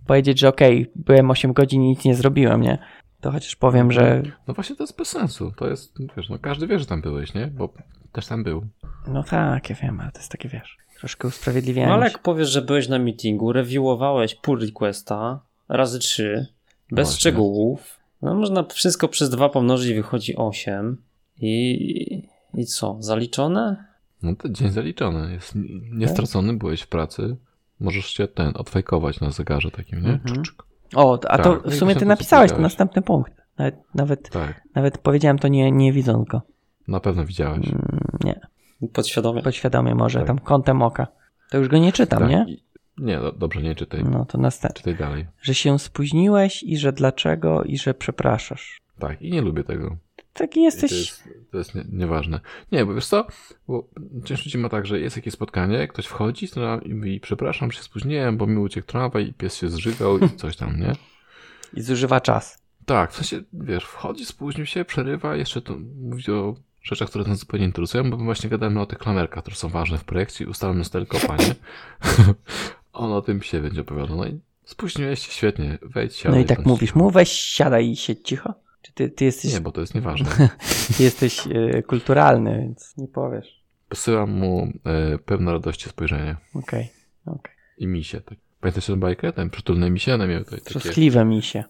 Speaker 3: powiedzieć, że okej, byłem 8 godzin i nic nie zrobiłem, nie? To chociaż powiem, że
Speaker 1: No właśnie to jest bez sensu. To jest, wiesz, no każdy wie, że tam byłeś, nie? Bo też tam był.
Speaker 3: no tak, ja wiem, ale to jest takie, wiesz, troszkę usprawiedliwianie.
Speaker 2: No ale jak powiesz, że byłeś na meetingu, reviewowałeś pull requesta razy trzy, bez
Speaker 1: Właśnie.
Speaker 2: szczegółów, no można wszystko przez dwa pomnożyć i wychodzi 8 i, i co, zaliczone?
Speaker 1: No to dzień zaliczony. Jest niestracony, byłeś w pracy. Możesz się ten odfajkować na zegarze takim, nie?
Speaker 3: Mhm. O, a
Speaker 1: Tak,
Speaker 3: to
Speaker 1: i
Speaker 3: w sumie ty napisałeś ten następny punkt. Nawet, nawet,
Speaker 1: Tak,
Speaker 3: nawet powiedziałem to nie, nie widząc go.
Speaker 1: na pewno widziałeś.
Speaker 3: Mm, Nie,
Speaker 2: Podświadomie.
Speaker 3: podświadomie może,
Speaker 1: Tak.
Speaker 3: tam kątem oka. To już go nie czytam,
Speaker 1: tak.
Speaker 3: nie?
Speaker 1: I, nie, do, dobrze, nie czytaj.
Speaker 3: No to następny.
Speaker 1: Czytaj dalej.
Speaker 3: Że się spóźniłeś i że dlaczego i że przepraszasz.
Speaker 1: Tak, i nie lubię tego.
Speaker 3: Taki
Speaker 1: I
Speaker 3: jesteś...
Speaker 1: To jest, to jest nie, nieważne. Nie, bo wiesz co? Bo część ludzi ma tak, że jest jakieś spotkanie, ktoś wchodzi to i mówi, przepraszam, się spóźniłem, bo mi uciekł tramwaj i pies się zżygał i coś tam, nie?
Speaker 3: I zużywa czas.
Speaker 1: Tak, w sensie, wiesz, wchodzi, spóźnił się, przerywa, jeszcze to mówi o rzeczach, które nas zupełnie interesują, bo my właśnie gadamy o tych klamerkach, które są ważne w projekcie i ustalamy stelkopa, nie? On o tym psie będzie opowiadał. No i spóźniłeś się, świetnie, wejdź, siadaj.
Speaker 3: No i tak mówisz mu, weź siadaj i siedź cicho. Czy ty, ty jesteś,
Speaker 1: Nie, bo to jest nieważne.
Speaker 3: ty jesteś e, kulturalny, więc nie powiesz.
Speaker 1: Posyłam mu e, pełne radości spojrzenie.
Speaker 3: Okej, okej.
Speaker 1: I misie. Tak. Pamiętasz tę bajkę? Ten przytulne misie? One miały tutaj takie
Speaker 3: Troskliwe misie.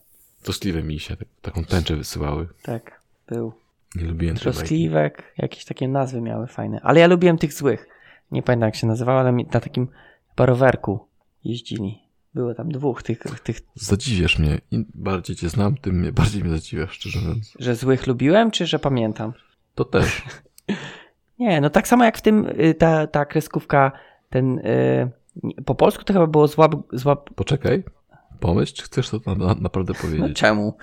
Speaker 1: troskliwe misie. Tak, taką tęczę wysyłały.
Speaker 3: Tak, był.
Speaker 1: Nie lubiłem.
Speaker 3: Troskliwek, jakieś takie nazwy miały fajne. Ale ja lubiłem tych złych. Nie pamiętam jak się nazywały, ale na takim parowerku jeździli. Było tam dwóch tych, tych,
Speaker 1: Zadziwiasz mnie. Im bardziej cię znam, tym mnie, bardziej mnie zadziwiasz, szczerze mówiąc.
Speaker 3: że złych lubiłem, czy że pamiętam?
Speaker 1: To też.
Speaker 3: Nie, no tak samo jak w tym y, ta, ta kreskówka, ten y, po polsku to chyba było złap, złap
Speaker 1: Poczekaj. Pomyśl, czy chcesz to na, na, naprawdę
Speaker 3: no
Speaker 1: powiedzieć.
Speaker 3: czemu?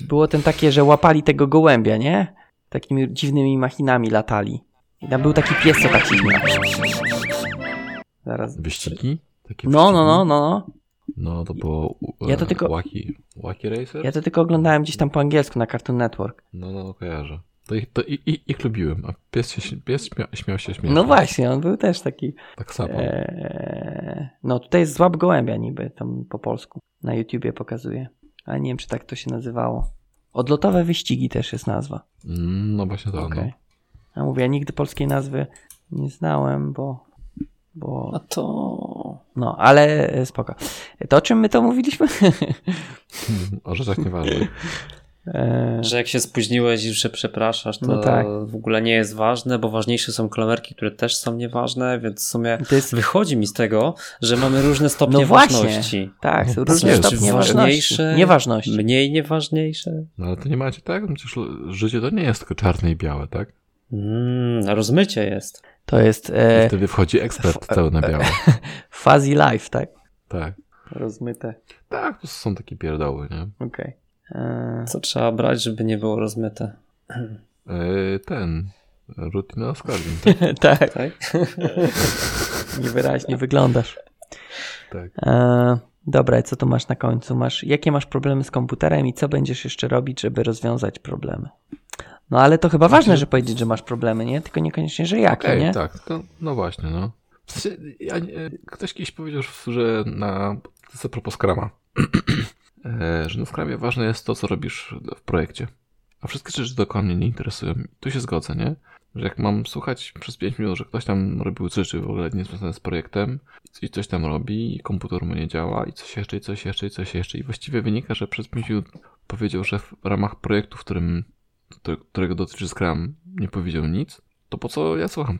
Speaker 3: Było ten takie, że łapali tego gołębia, nie? Takimi dziwnymi machinami latali. I tam był taki pies, co tak się śmiał. Zaraz.
Speaker 1: Wyścigi? Takie
Speaker 3: No, no, no, no, no.
Speaker 1: No, to było
Speaker 3: Ja to tylko-
Speaker 1: Wacky, Wacky Racer?
Speaker 3: Ja to tylko oglądałem gdzieś tam po angielsku na Cartoon Network.
Speaker 1: No, no, kojarzę. To ich, to i, i, ich lubiłem, a pies, się, pies śmia, śmiał się śmiesznie.
Speaker 3: No właśnie, on był też taki.
Speaker 1: Tak samo.
Speaker 3: Eee, no tutaj jest Złap Gołębia niby, tam po polsku. Na YouTubie pokazuje. Ale nie wiem, czy tak to się nazywało. Odlotowe wyścigi też jest nazwa.
Speaker 1: Mm, No właśnie to,
Speaker 3: Okej.
Speaker 1: no.
Speaker 3: Ja mówię, ja nigdy polskiej nazwy nie znałem, bo... bo
Speaker 2: A to.
Speaker 3: no, ale e, spoko. To o czym my to mówiliśmy?
Speaker 1: O rzeczach nieważnych.
Speaker 3: Eee,
Speaker 2: Że jak się spóźniłeś i że przepraszasz, to
Speaker 3: No tak.
Speaker 2: w ogóle nie jest ważne, bo ważniejsze są klamerki, które też są nieważne, więc w sumie
Speaker 3: jest...
Speaker 2: wychodzi mi z tego, że mamy różne stopnie
Speaker 3: No właśnie.
Speaker 2: ważności.
Speaker 3: Tak, są
Speaker 1: No,
Speaker 3: różne stopnie ważności.
Speaker 2: ważniejsze,
Speaker 3: Nieważności.
Speaker 2: Mniej nieważniejsze.
Speaker 1: No ale to nie macie tak? Przecież życie to nie jest tylko czarne i białe, tak?
Speaker 2: Mm, rozmycie jest.
Speaker 3: To jest
Speaker 1: I
Speaker 3: e,
Speaker 1: wtedy wchodzi ekspert cały na biało.
Speaker 3: fuzzy life, tak?
Speaker 1: Tak.
Speaker 3: Rozmyte.
Speaker 1: Tak, to są takie pierdoły, nie?
Speaker 3: Okej. Eee,
Speaker 2: Co trzeba brać, żeby nie było rozmyte?
Speaker 1: Yy, ten. Rutina Oscarwin.
Speaker 3: tak,
Speaker 2: Tak?
Speaker 3: niewyraźnie wyglądasz.
Speaker 1: Tak.
Speaker 3: Eee, dobra, co tu masz na końcu? Masz, jakie masz problemy z komputerem i co będziesz jeszcze robić, żeby rozwiązać problemy? No ale to chyba ważne, że powiedzieć, że masz problemy, nie? Tylko niekoniecznie, że jakie,
Speaker 1: Ej,
Speaker 3: nie?
Speaker 1: tak, to, no właśnie, no. W sensie, ja, nie- ktoś kiedyś powiedział, że na. To jest a propos Scrama. E, że na Scrumie ważne jest to, co robisz w projekcie. A wszystkie rzeczy dokładnie nie interesują. Tu się zgodzę, nie? Że jak mam słuchać przez 5 minut, że ktoś tam robił rzeczy w ogóle niezwiązane z projektem i coś tam robi, i komputer mu nie działa, i coś jeszcze, i coś jeszcze, i coś jeszcze. I właściwie wynika, że przez 5 minut powiedział, że w ramach projektu, w którym, który- którego dotyczy Scrum, nie powiedział nic, to po co ja słucham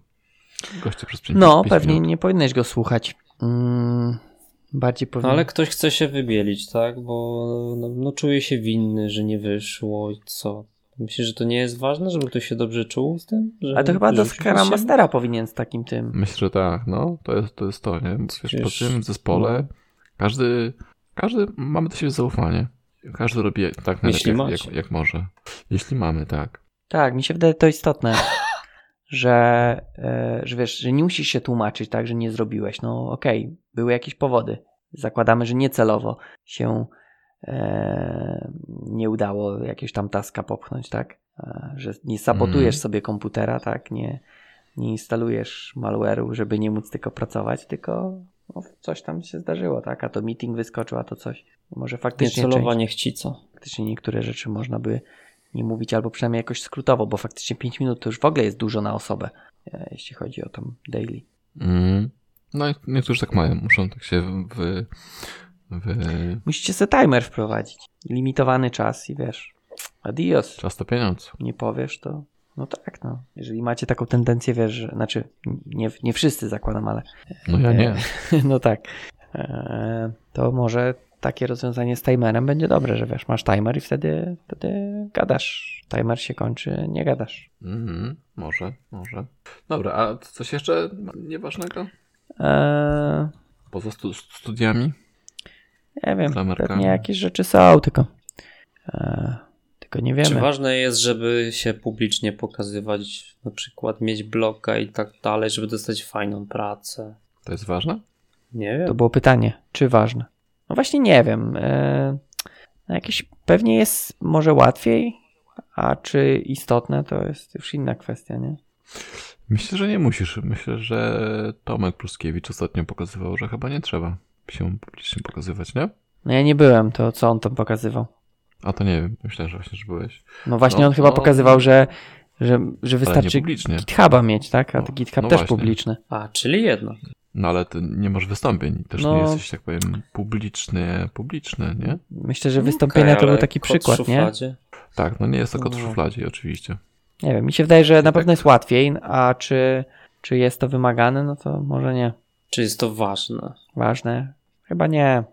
Speaker 1: gościa przez 5
Speaker 3: No,
Speaker 1: pięć
Speaker 3: pewnie
Speaker 1: minut?
Speaker 3: nie powinieneś go słuchać. Mm, bardziej
Speaker 2: No,
Speaker 3: powinien...
Speaker 2: ale ktoś chce się wybielić, tak? Bo no, no, czuje się winny, że nie wyszło i co? Myślisz, że to nie jest ważne, żeby ktoś się dobrze czuł z tym? Że,
Speaker 3: Ale to chyba do Scrum
Speaker 2: się?
Speaker 3: Mastera powinien z takim tym.
Speaker 1: Myślę, że tak, no, to jest to, jest to nie? Wiesz, pracujemy w zespole, każdy, każdy, mamy do siebie zaufanie. Każdy robi tak najlepiej, jak, jak, jak może. Jeśli mamy, tak.
Speaker 3: Tak, mi się wydaje to istotne, że, e, że wiesz, że nie musisz się tłumaczyć, tak, że nie zrobiłeś. No okej, były jakieś powody. Zakładamy, że niecelowo się e, nie udało jakiegoś tam taska popchnąć, tak? Że nie sabotujesz
Speaker 1: Mm.
Speaker 3: sobie komputera, tak? Nie, nie instalujesz malware'u, żeby nie móc tylko pracować, tylko no, coś tam się zdarzyło, tak? A to meeting wyskoczył, a to coś. Może faktycznie część,
Speaker 2: Niecelowa niechcica.
Speaker 3: faktycznie niektóre rzeczy można by nie mówić, albo przynajmniej jakoś skrótowo, bo faktycznie 5 minut to już w ogóle jest dużo na osobę, e, jeśli chodzi o tą daily.
Speaker 1: Mm. No i niektórzy tak mają, muszą tak się w... w
Speaker 3: Musicie sobie timer wprowadzić. Limitowany czas i wiesz, adios.
Speaker 1: czas to pieniądz.
Speaker 3: Nie powiesz, to no tak, no. Jeżeli macie taką tendencję, wiesz, że, znaczy nie, nie wszyscy zakładam, ale
Speaker 1: No ja nie.
Speaker 3: no tak, e, to może takie rozwiązanie z timerem będzie dobre, że wiesz, masz timer i wtedy, wtedy gadasz. Timer się kończy, nie gadasz.
Speaker 1: Mhm, może, może. Dobra, a coś jeszcze nieważnego?
Speaker 3: E,
Speaker 1: Poza stu studiami?
Speaker 3: nie wiem,
Speaker 1: Klamerkami.
Speaker 3: pewnie jakieś rzeczy są, tylko e, tylko nie
Speaker 2: Czy
Speaker 3: wiemy.
Speaker 2: ważne jest, żeby się publicznie pokazywać, na przykład mieć bloga i tak dalej, żeby dostać fajną pracę?
Speaker 1: To jest ważne?
Speaker 2: Nie wiem.
Speaker 3: To było pytanie, czy ważne? No właśnie nie wiem. E, no jakieś pewnie jest może łatwiej, a czy istotne to jest już inna kwestia, nie?
Speaker 1: Myślę, że nie musisz. Myślę, że Tomek Pruskiewicz ostatnio pokazywał, że chyba nie trzeba się publicznie pokazywać, nie?
Speaker 3: No ja nie byłem, to co on tam pokazywał?
Speaker 1: A to nie wiem, myślę, że właśnie, że byłeś.
Speaker 3: No właśnie
Speaker 1: No,
Speaker 3: on chyba
Speaker 1: no.
Speaker 3: pokazywał, że, że, że wystarczy. GitHuba mieć, tak? A
Speaker 1: No,
Speaker 3: GitHub
Speaker 1: no
Speaker 3: też
Speaker 1: właśnie.
Speaker 3: publiczny.
Speaker 2: A, czyli jednak.
Speaker 1: No ale ty nie masz wystąpień. Też
Speaker 3: No.
Speaker 1: nie jesteś, tak powiem, publiczny, publiczny, nie?
Speaker 3: Myślę, że wystąpienia
Speaker 2: Okej,
Speaker 3: to był taki przykład, nie?
Speaker 1: Tak, no nie jest to kot w
Speaker 2: No.
Speaker 1: szufladzie, oczywiście.
Speaker 3: Nie wiem, mi się wydaje, że na
Speaker 1: Tak.
Speaker 3: pewno jest łatwiej, a czy, czy jest to wymagane, no to może nie.
Speaker 2: Czy jest to ważne?
Speaker 3: Ważne? Chyba nie.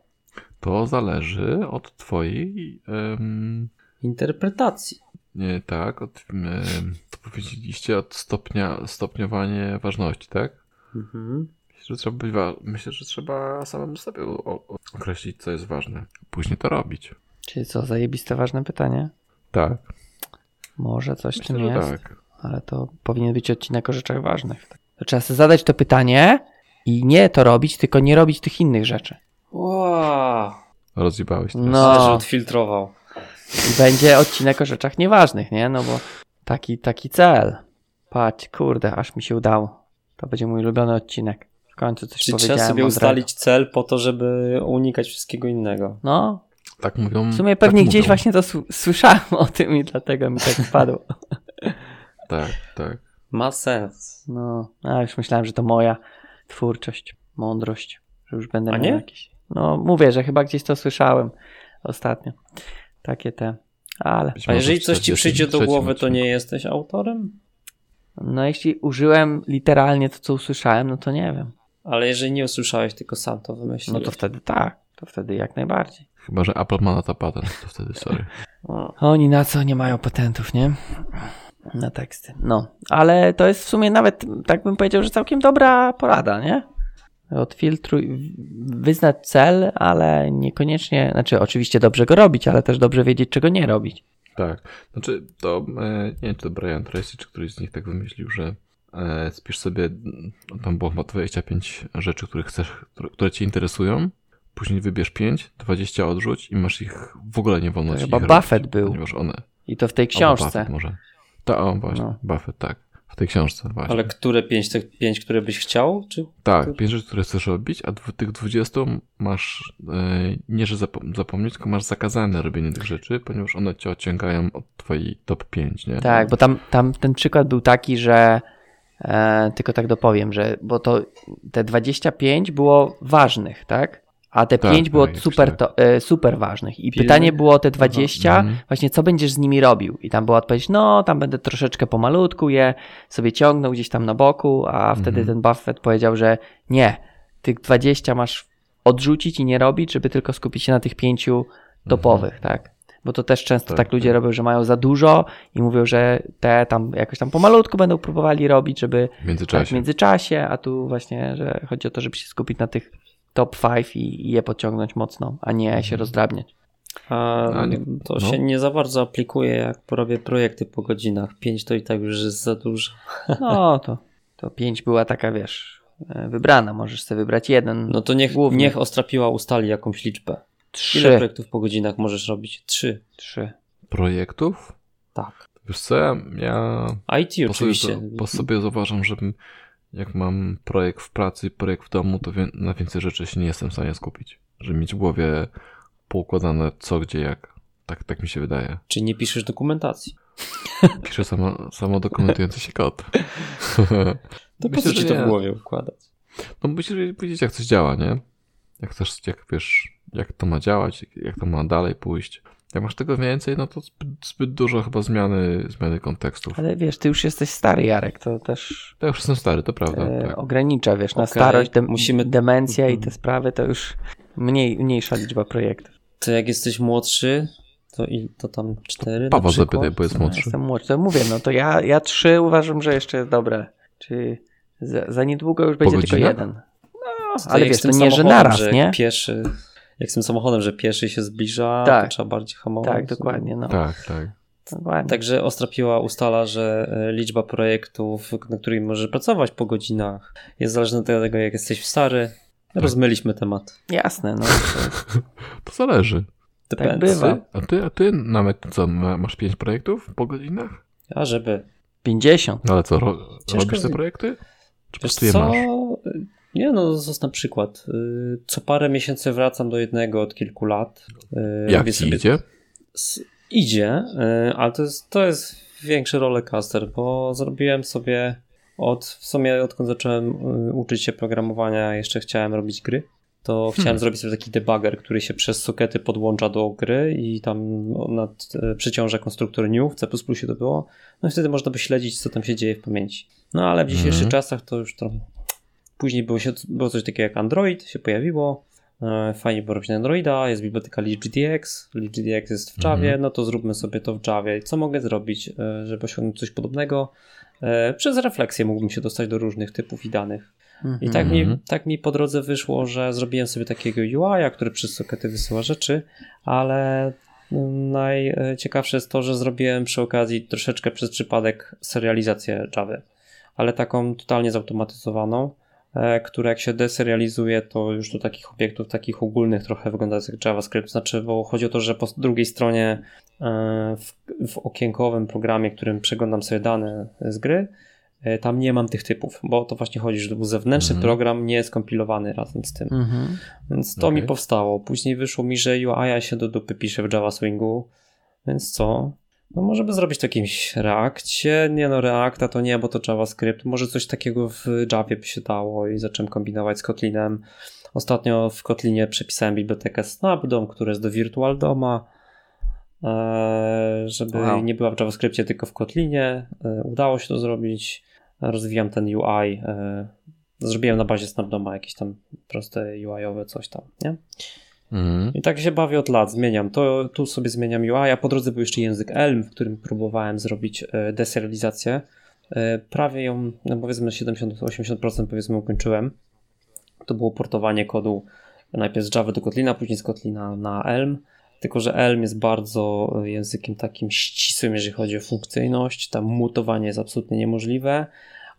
Speaker 1: To zależy od twojej, em,
Speaker 2: Interpretacji.
Speaker 1: nie tak, od, em, co powiedzieliście, od stopnia, stopniowanie ważności, tak?
Speaker 2: Mhm.
Speaker 1: Myślę, że trzeba, być wa- myślę, że trzeba samemu sobie o- o- określić, co jest ważne. Później to robić.
Speaker 3: Czyli co, zajebiste ważne pytanie?
Speaker 1: Tak.
Speaker 3: Może coś w
Speaker 1: Myślę,
Speaker 3: tym jest,
Speaker 1: tak.
Speaker 3: ale to powinien być odcinek o rzeczach ważnych. To trzeba sobie zadać to pytanie i nie to robić, tylko nie robić tych innych rzeczy.
Speaker 2: Wow.
Speaker 1: Rozjebałeś teraz.
Speaker 3: No.
Speaker 2: Odfiltrował.
Speaker 3: I będzie odcinek o rzeczach nieważnych, nie? No bo taki, taki cel. Patrz, kurde, aż mi się udało. To będzie mój ulubiony odcinek. W końcu coś
Speaker 2: Czyli
Speaker 3: powiedziałem
Speaker 2: trzeba sobie
Speaker 3: mądrego.
Speaker 2: ustalić cel po to, żeby unikać wszystkiego innego.
Speaker 3: No,
Speaker 1: Tak mówią.
Speaker 3: w sumie pewnie
Speaker 1: tak
Speaker 3: gdzieś
Speaker 1: mówią.
Speaker 3: właśnie to słyszałem o tym i dlatego mi tak wpadło.
Speaker 1: Tak, tak.
Speaker 2: Ma sens.
Speaker 3: No, a już myślałem, że to moja twórczość, mądrość, że już będę
Speaker 2: A
Speaker 3: miał
Speaker 2: nie?
Speaker 3: jakieś. No, mówię, że chyba gdzieś to słyszałem ostatnio. Takie te, ale
Speaker 2: A jeżeli coś ci przyjdzie do
Speaker 1: 43
Speaker 2: głowy, to nie jesteś autorem?
Speaker 3: no jeśli użyłem literalnie to, co usłyszałem, no to nie wiem.
Speaker 2: Ale jeżeli nie usłyszałeś, tylko sam to wymyśliłeś.
Speaker 3: No to wtedy tak, to wtedy jak najbardziej.
Speaker 1: Chyba, że Apple ma na to patent, to wtedy sorry.
Speaker 2: O.
Speaker 3: Oni na co nie mają patentów, nie? Na teksty. No, ale to jest w sumie nawet, tak bym powiedział, że całkiem dobra porada, nie? Odfiltruj, wyznać cel, ale niekoniecznie, znaczy oczywiście dobrze go robić, ale też dobrze wiedzieć, czego nie robić.
Speaker 1: Tak. Znaczy, to e, nie wiem, czy to Brian Tracy, czy któryś z nich tak wymyślił, że spisz sobie, no, tam było chyba 25 rzeczy, które chcesz, które, które cię interesują, później wybierz 5, 20 odrzuć i masz ich w ogóle nie wolno
Speaker 3: To
Speaker 1: ci
Speaker 3: chyba Buffett
Speaker 1: robić,
Speaker 3: był.
Speaker 1: Ponieważ one.
Speaker 3: I to w tej książce.
Speaker 1: Buffett może. Ta, o, właśnie,
Speaker 3: No.
Speaker 1: Buffett, tak. W tej książce właśnie.
Speaker 2: Ale które pięć, te pięć, które byś chciał? Czy...
Speaker 1: Tak, pięć rzeczy, które chcesz robić, a tych 20 masz e, nie, że zapo- zapomnieć, tylko masz zakazane robienie tych rzeczy, ponieważ one cię odciągają od twojej top 5, nie?
Speaker 3: Tak, bo tam, tam ten przykład był taki, że e, tylko tak dopowiem, że bo to te 25 było ważnych, tak? A te
Speaker 1: Tak,
Speaker 3: 5 było
Speaker 1: tak,
Speaker 3: super, to, e, super ważnych. I pytanie było o te 20,
Speaker 1: Mhm.
Speaker 3: właśnie co będziesz z nimi robił? I tam była odpowiedź, no tam będę troszeczkę pomalutku je sobie ciągnął gdzieś tam na boku, a wtedy
Speaker 1: Mhm.
Speaker 3: ten Buffett powiedział, że nie, tych 20 masz odrzucić i nie robić, żeby tylko skupić się na tych pięciu topowych, tak? Bo to też często
Speaker 1: Tak,
Speaker 3: tak, ludzie
Speaker 1: tak.
Speaker 3: robią, że mają za dużo i mówią, że te tam jakoś tam pomalutku będą próbowali robić, żeby
Speaker 1: W
Speaker 3: tak,
Speaker 1: międzyczasie.
Speaker 3: w międzyczasie, a tu właśnie, że chodzi o to, żeby się skupić na tych top 5 i, i je pociągnąć mocno, a nie się rozdrabniać.
Speaker 2: A, to
Speaker 1: no.
Speaker 2: się nie za bardzo aplikuje, jak porobię projekty po godzinach. Pięć to i tak już jest za dużo.
Speaker 3: No to, to 5 była taka, wiesz, e, wybrana, możesz sobie wybrać jeden,
Speaker 2: No to niech,
Speaker 3: Główny.
Speaker 2: niech Ostrapiła ustali jakąś liczbę. Ile
Speaker 3: trzy,
Speaker 2: projektów po godzinach możesz robić? Trzy.
Speaker 3: trzy.
Speaker 1: Projektów?
Speaker 2: Tak.
Speaker 1: Wiesz co, ja,
Speaker 2: IT
Speaker 1: po, sobie,
Speaker 2: oczywiście.
Speaker 1: po sobie zauważam, że jak mam projekt w pracy i projekt w domu, to wie, na więcej rzeczy się nie jestem w stanie skupić. Żeby mieć w głowie poukładane co, gdzie, jak. Tak, tak mi się wydaje.
Speaker 2: Czy nie piszesz dokumentacji?
Speaker 1: Piszę samo, samo dokumentujący się kod.
Speaker 2: To po
Speaker 1: Myślę,
Speaker 2: co ci
Speaker 1: że
Speaker 2: to w głowie układać?
Speaker 1: No musisz wiedzieć, jak coś działa, nie? Jak chcesz, jak wiesz, jak to ma działać, jak to ma dalej pójść. Jak masz tego więcej, no to zbyt, zbyt dużo chyba zmiany, zmiany kontekstów.
Speaker 3: Ale wiesz, ty już jesteś stary, Jarek, to też
Speaker 1: Ja już jestem stary, to prawda.
Speaker 3: e,
Speaker 1: tak.
Speaker 3: ogranicza, wiesz, na
Speaker 2: Okej,
Speaker 3: starość, dem-
Speaker 2: musimy-
Speaker 3: demencja i
Speaker 2: Mhm.
Speaker 3: te sprawy, to już mniej, mniejsza liczba projektów.
Speaker 2: To jak jesteś młodszy, to, i, to tam cztery
Speaker 1: Paweł
Speaker 2: na
Speaker 1: zapytaj, bo jest
Speaker 3: No,
Speaker 1: młodszy.
Speaker 3: jestem młodszy, to mówię, no to ja, ja trzy uważam, że jeszcze jest dobre. Czy za, za niedługo już będzie tylko jeden. No, ale wiesz, to nie, że naraz,
Speaker 2: że
Speaker 3: nie?
Speaker 2: Pieszy, jak z tym samochodem, że pieszy się zbliża,
Speaker 3: Tak.
Speaker 2: to trzeba bardziej hamować.
Speaker 3: Tak, dokładnie, no.
Speaker 1: Tak, tak.
Speaker 3: Dokładnie.
Speaker 2: Także Ostrapiła ustala, że e, liczba projektów, na których możesz pracować po godzinach, jest zależna od tego, jak jesteś stary. Rozmyliśmy temat.
Speaker 3: Jasne, no.
Speaker 1: To zależy.
Speaker 2: Depends.
Speaker 3: bywa.
Speaker 1: A ty, a ty nawet co, ma- masz pięć projektów po godzinach?
Speaker 2: A żeby.
Speaker 3: 50.
Speaker 1: No ale co, ro,
Speaker 2: Ciężko
Speaker 1: robisz te projekty? Czy po
Speaker 2: Wiesz
Speaker 1: prostu je
Speaker 2: co?
Speaker 1: masz?
Speaker 2: Nie no, to jest na przykład. y, Co parę miesięcy wracam do jednego od kilku lat. Y,
Speaker 1: Jak ci
Speaker 2: sobie-
Speaker 1: idzie?
Speaker 2: Idzie, y, ale to jest, to jest większy rollercoaster, bo zrobiłem sobie od, w sumie odkąd zacząłem uczyć się programowania, jeszcze chciałem robić gry, to chciałem zrobić sobie taki debugger, który się przez sokety podłącza do gry i tam nad, przyciąża konstruktor new, w C++ to było, no i wtedy można by śledzić, co tam się dzieje w pamięci. No ale w dzisiejszych
Speaker 1: Mhm.
Speaker 2: czasach to już trochę... Później było, się, było coś takiego jak Android, się pojawiło, E, Fajnie było robić na Androida, jest biblioteka LibGDX, LibGDX jest w Javie,
Speaker 1: Mhm.
Speaker 2: no to zróbmy sobie to w Javie. Co mogę zrobić, e, żeby osiągnąć coś podobnego? E, Przez refleksję mógłbym się dostać do różnych typów i danych. I tak, mi,
Speaker 1: Mhm.
Speaker 2: tak mi po drodze wyszło, że zrobiłem sobie takiego UI, który przez sokety wysyła rzeczy, ale Najciekawsze jest to, że zrobiłem przy okazji troszeczkę przez przypadek serializację Java, ale taką totalnie zautomatyzowaną, e, która jak się deserializuje, to już do takich obiektów, takich ogólnych trochę wygląda jak JavaScript. Znaczy, bo chodzi o to, że po drugiej stronie e, w, w okienkowym programie, którym przeglądam sobie dane z gry, e, tam nie mam tych typów, bo to właśnie chodzi, że to był zewnętrzny
Speaker 1: Mhm.
Speaker 2: program, nie skompilowany razem z tym.
Speaker 3: Mhm.
Speaker 2: Więc to
Speaker 1: Okej.
Speaker 2: mi powstało. Później wyszło mi, że UI się do dupy pisze w Java Swingu. Więc co? No może by zrobić to w jakimś Reakcie. Nie no, Reacta to nie, bo to JavaScript. Może coś takiego w Javie by się dało i zacząłem kombinować z Kotlinem. Ostatnio w Kotlinie przepisałem bibliotekę Snapdom, która jest do Virtual Doma. Eee, żeby
Speaker 3: Wow.
Speaker 2: nie była w JavaScriptie, tylko w Kotlinie. Eee, udało się to zrobić. Rozwijam ten UI. Eee, zrobiłem na bazie Snapdoma jakieś tam proste UI-owe coś tam, nie?
Speaker 1: Mhm.
Speaker 2: I tak się bawię od lat, zmieniam to, tu sobie zmieniam UI, a po drodze był jeszcze język Elm, w którym próbowałem zrobić e, deserializację. E, Prawie ją, no powiedzmy 70-80% powiedzmy ukończyłem. To było portowanie kodu najpierw z Java do Kotlina, później z Kotlina na Elm. Tylko, że Elm jest bardzo językiem takim ścisłym, jeżeli chodzi o funkcyjność. Tam mutowanie jest absolutnie niemożliwe.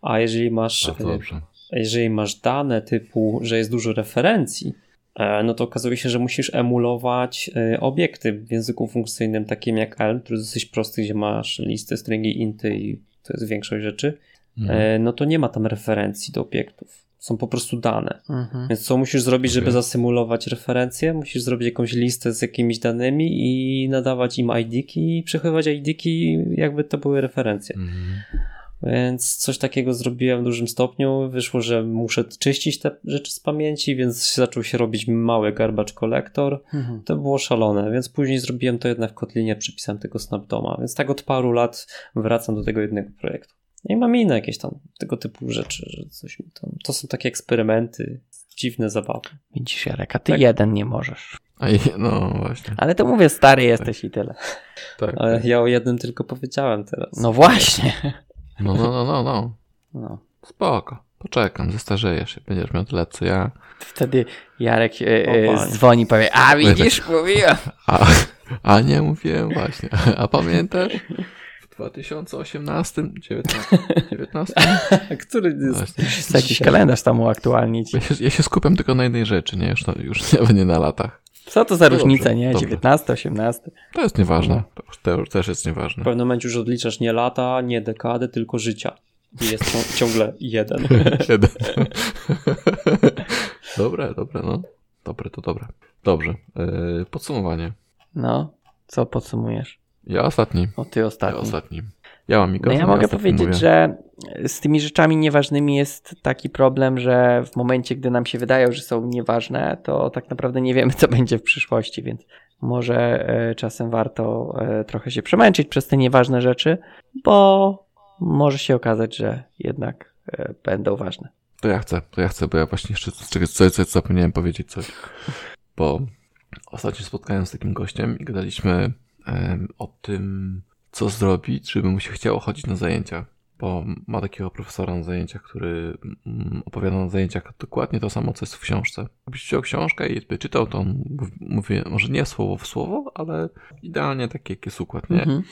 Speaker 2: A jeżeli masz
Speaker 1: Bardzo
Speaker 2: e, jeżeli masz dane typu, że jest dużo referencji, no to okazuje się, że musisz emulować e, obiekty w języku funkcyjnym takim jak Elm, który jest dosyć prosty, gdzie masz listy, stringi, inty i to jest większość rzeczy,
Speaker 1: Mhm.
Speaker 2: e, no to nie ma tam referencji do obiektów. Są po prostu dane.
Speaker 3: Mhm.
Speaker 2: Więc co musisz zrobić, żeby zasymulować referencje? Musisz zrobić jakąś listę z jakimiś danymi i nadawać im ID-ki i przechowywać ID-ki jakby to były referencje.
Speaker 1: Mhm.
Speaker 2: Więc coś takiego zrobiłem w dużym stopniu. Wyszło, że muszę czyścić te rzeczy z pamięci, więc zaczął się robić mały garbage collector.
Speaker 3: Mhm.
Speaker 2: To było szalone, więc później zrobiłem to jednak w Kotlinie, przypisałem tego Snapdoma. Więc tak od paru lat wracam do tego jednego projektu. No I mam inne jakieś tam tego typu rzeczy, że coś mi tam. To są takie eksperymenty, dziwne zabawy.
Speaker 3: Widzisz, Jarek, a ty
Speaker 2: Tak.
Speaker 3: jeden nie możesz.
Speaker 1: A i, no właśnie.
Speaker 3: Ale to mówię, stary jesteś i tyle.
Speaker 1: Tak.
Speaker 2: Ale ja o jednym tylko powiedziałem teraz.
Speaker 3: No właśnie.
Speaker 1: No, no, no, no, no.
Speaker 3: No.
Speaker 1: Spoko. Poczekam, zestarzejesz się. Będziesz miał tyle co ja.
Speaker 3: Wtedy Jarek e, e, dzwoni i powie, a widzisz, mówiłem.
Speaker 1: A, a nie mówiłem właśnie. A pamiętasz? W 2018, 19, 19?
Speaker 2: Który jest
Speaker 3: jakiś kalendarz tam uaktualnić.
Speaker 1: Ja się, ja się skupiam tylko na jednej rzeczy, nie? Już, na, już nie, nie na latach.
Speaker 3: Co to za
Speaker 1: No
Speaker 3: różnica,
Speaker 1: dobrze,
Speaker 3: nie?
Speaker 1: dobrze.
Speaker 3: 19, 18.
Speaker 1: To jest nieważne. To, już- to też jest nieważne.
Speaker 2: W pewnym momencie już odliczasz nie lata, nie dekady, tylko życia. I jest cią- ciągle jeden.
Speaker 1: Jeden. dobre, dobre, no. Dobre, to dobre. Dobrze. Yy, podsumowanie.
Speaker 3: No, co podsumujesz?
Speaker 1: Ja ostatni.
Speaker 3: O ty
Speaker 1: Ja
Speaker 3: ostatni.
Speaker 1: Ja mam
Speaker 3: No
Speaker 1: mikrofon.
Speaker 3: ja mogę powiedzieć,
Speaker 1: mówię.
Speaker 3: że z tymi rzeczami nieważnymi jest taki problem, że w momencie, gdy nam się wydają, że są nieważne, to tak naprawdę nie wiemy, co będzie w przyszłości, więc może e, czasem warto e, trochę się przemęczyć przez te nieważne rzeczy, bo może się okazać, że jednak e, będą ważne.
Speaker 1: To ja chcę, to ja chcę, bo ja właśnie jeszcze czegoś coś, coś zapomniałem powiedzieć coś. Bo ostatnio spotkałem z takim gościem i gadaliśmy em, o tym, co zrobić, żeby mu się chciało chodzić na zajęcia. Bo ma takiego profesora na zajęciach, który mm, opowiada na zajęciach dokładnie to samo, co jest w książce. Jakbyś wziął książkę i by czytał, to on mów- mówi, może nie słowo w słowo, ale idealnie taki, jaki jest układ, nie?
Speaker 3: Mhm.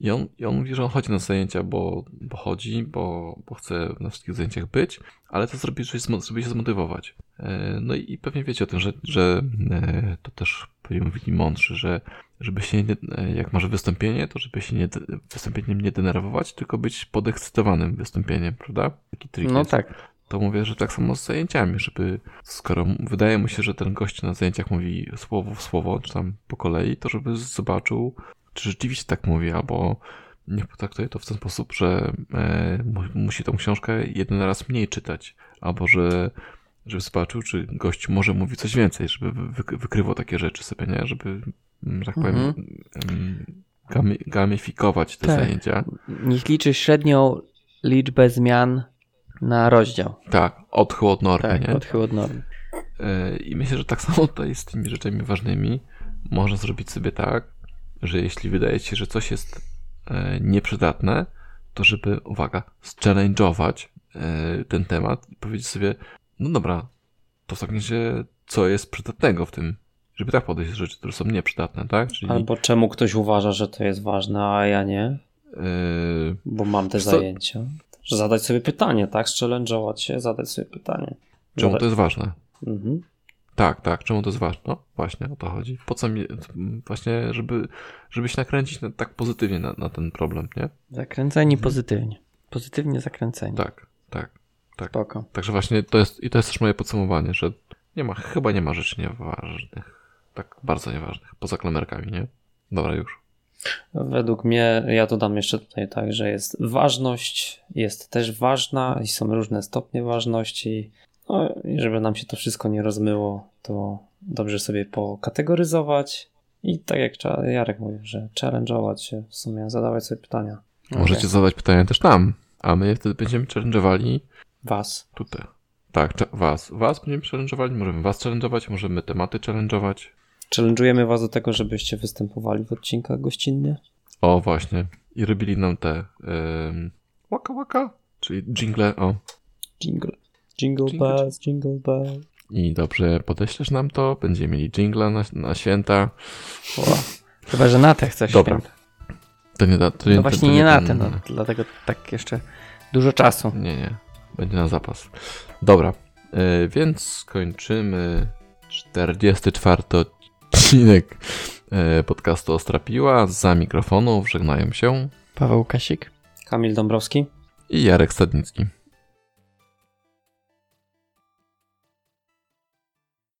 Speaker 1: I on, I on mówi, że on chodzi na zajęcia, bo, bo chodzi, bo, bo chce na wszystkich zajęciach być, ale to zrobi, żeby się, zmotywować. E, No i, pewnie wiecie o tym, że, że e, to też pewnie mówili mądrzy, że żeby się, nie, e, jak masz wystąpienie, to żeby się nie, wystąpieniem nie denerwować, tylko być podekscytowanym wystąpieniem, prawda? Taki trik
Speaker 3: No
Speaker 1: jest.
Speaker 3: tak.
Speaker 1: To mówię, że tak samo z zajęciami, żeby skoro wydaje mu się, że ten gość na zajęciach mówi słowo w słowo, czy tam po kolei, to żeby zobaczył, czy rzeczywiście tak mówi, albo niech potraktuje to w ten sposób, że e, mu, musi tą książkę jeden raz mniej czytać, albo że żeby zobaczył, czy gość może mówić coś więcej, żeby wy, wykrywał takie rzeczy sobie, nie? Żeby, że tak powiem, mm, gami, gamifikować te
Speaker 3: Tak.
Speaker 1: zajęcia.
Speaker 3: Niech liczy średnią liczbę zmian na rozdział.
Speaker 1: Tak, odchył od normy,
Speaker 3: Tak,
Speaker 1: nie?
Speaker 3: odchył od normy.
Speaker 1: E, I myślę, że tak samo tutaj z tymi rzeczami ważnymi można zrobić sobie tak, że jeśli wydaje ci się, że coś jest e, nieprzydatne, to żeby, uwaga, challenge'ować e, ten temat i powiedzieć sobie, no dobra, to w takim razie co jest przydatnego w tym, żeby tak podejść do rzeczy, które są nieprzydatne, tak? Czyli
Speaker 2: Albo czemu ktoś uważa, że to jest ważne, a ja nie,
Speaker 1: yy,
Speaker 2: bo mam te
Speaker 1: co?
Speaker 2: zajęcia. Że zadać sobie pytanie, tak? Challenge'ować się, zadać sobie pytanie.
Speaker 1: czemu
Speaker 2: Zadać-
Speaker 1: to jest ważne?
Speaker 2: Mhm.
Speaker 1: Tak, tak, czemu to jest ważne? No właśnie, o to chodzi. Po co mi, właśnie, żeby, żeby się nakręcić na, tak pozytywnie na, na ten problem, nie?
Speaker 3: Zakręceni pozytywnie. Pozytywnie zakręceni.
Speaker 1: Tak, tak.
Speaker 3: Spoko.
Speaker 1: Także właśnie to jest, i to jest też moje podsumowanie, że nie ma, chyba nie ma rzeczy nieważnych. Tak bardzo nieważnych, poza klamerkami, nie? Dobra, już.
Speaker 2: Według mnie, ja dodam jeszcze tutaj tak, że jest ważność, jest też ważna i są różne stopnie ważności. No i żeby nam się to wszystko nie rozmyło, to dobrze sobie pokategoryzować i tak jak Jarek mówił, że challenge'ować się w sumie, zadawać sobie pytania.
Speaker 1: Możecie zadać pytania też nam, a my wtedy będziemy challenge'owali
Speaker 2: Was.
Speaker 1: tutaj. Tak, was. Was będziemy challenge'owali, możemy was challenge'ować, możemy tematy challenge'ować.
Speaker 2: Challenge'ujemy Was do tego, żebyście występowali w odcinkach gościnnie.
Speaker 1: O, właśnie. I robili nam te ym, waka waka, czyli jingle, o.
Speaker 2: Jingle. Jingle
Speaker 1: Jingle.
Speaker 2: bells, jingle bells.
Speaker 1: I dobrze podeślesz nam to, będziemy mieli jingle na, na święta.
Speaker 3: Chyba, że na te chcesz
Speaker 1: Dobra.
Speaker 3: święta.
Speaker 1: To nie da, to,
Speaker 3: No właśnie nie na
Speaker 1: ten-
Speaker 3: te, no, dlatego tak jeszcze dużo czasu.
Speaker 1: Nie, nie. Będzie na zapas. Dobra, y, więc kończymy 44 odcinek y, podcastu Ostrapiła. Za mikrofonów żegnają się
Speaker 3: Paweł Kasik.
Speaker 2: Kamil Dąbrowski.
Speaker 1: i Jarek Stadnicki.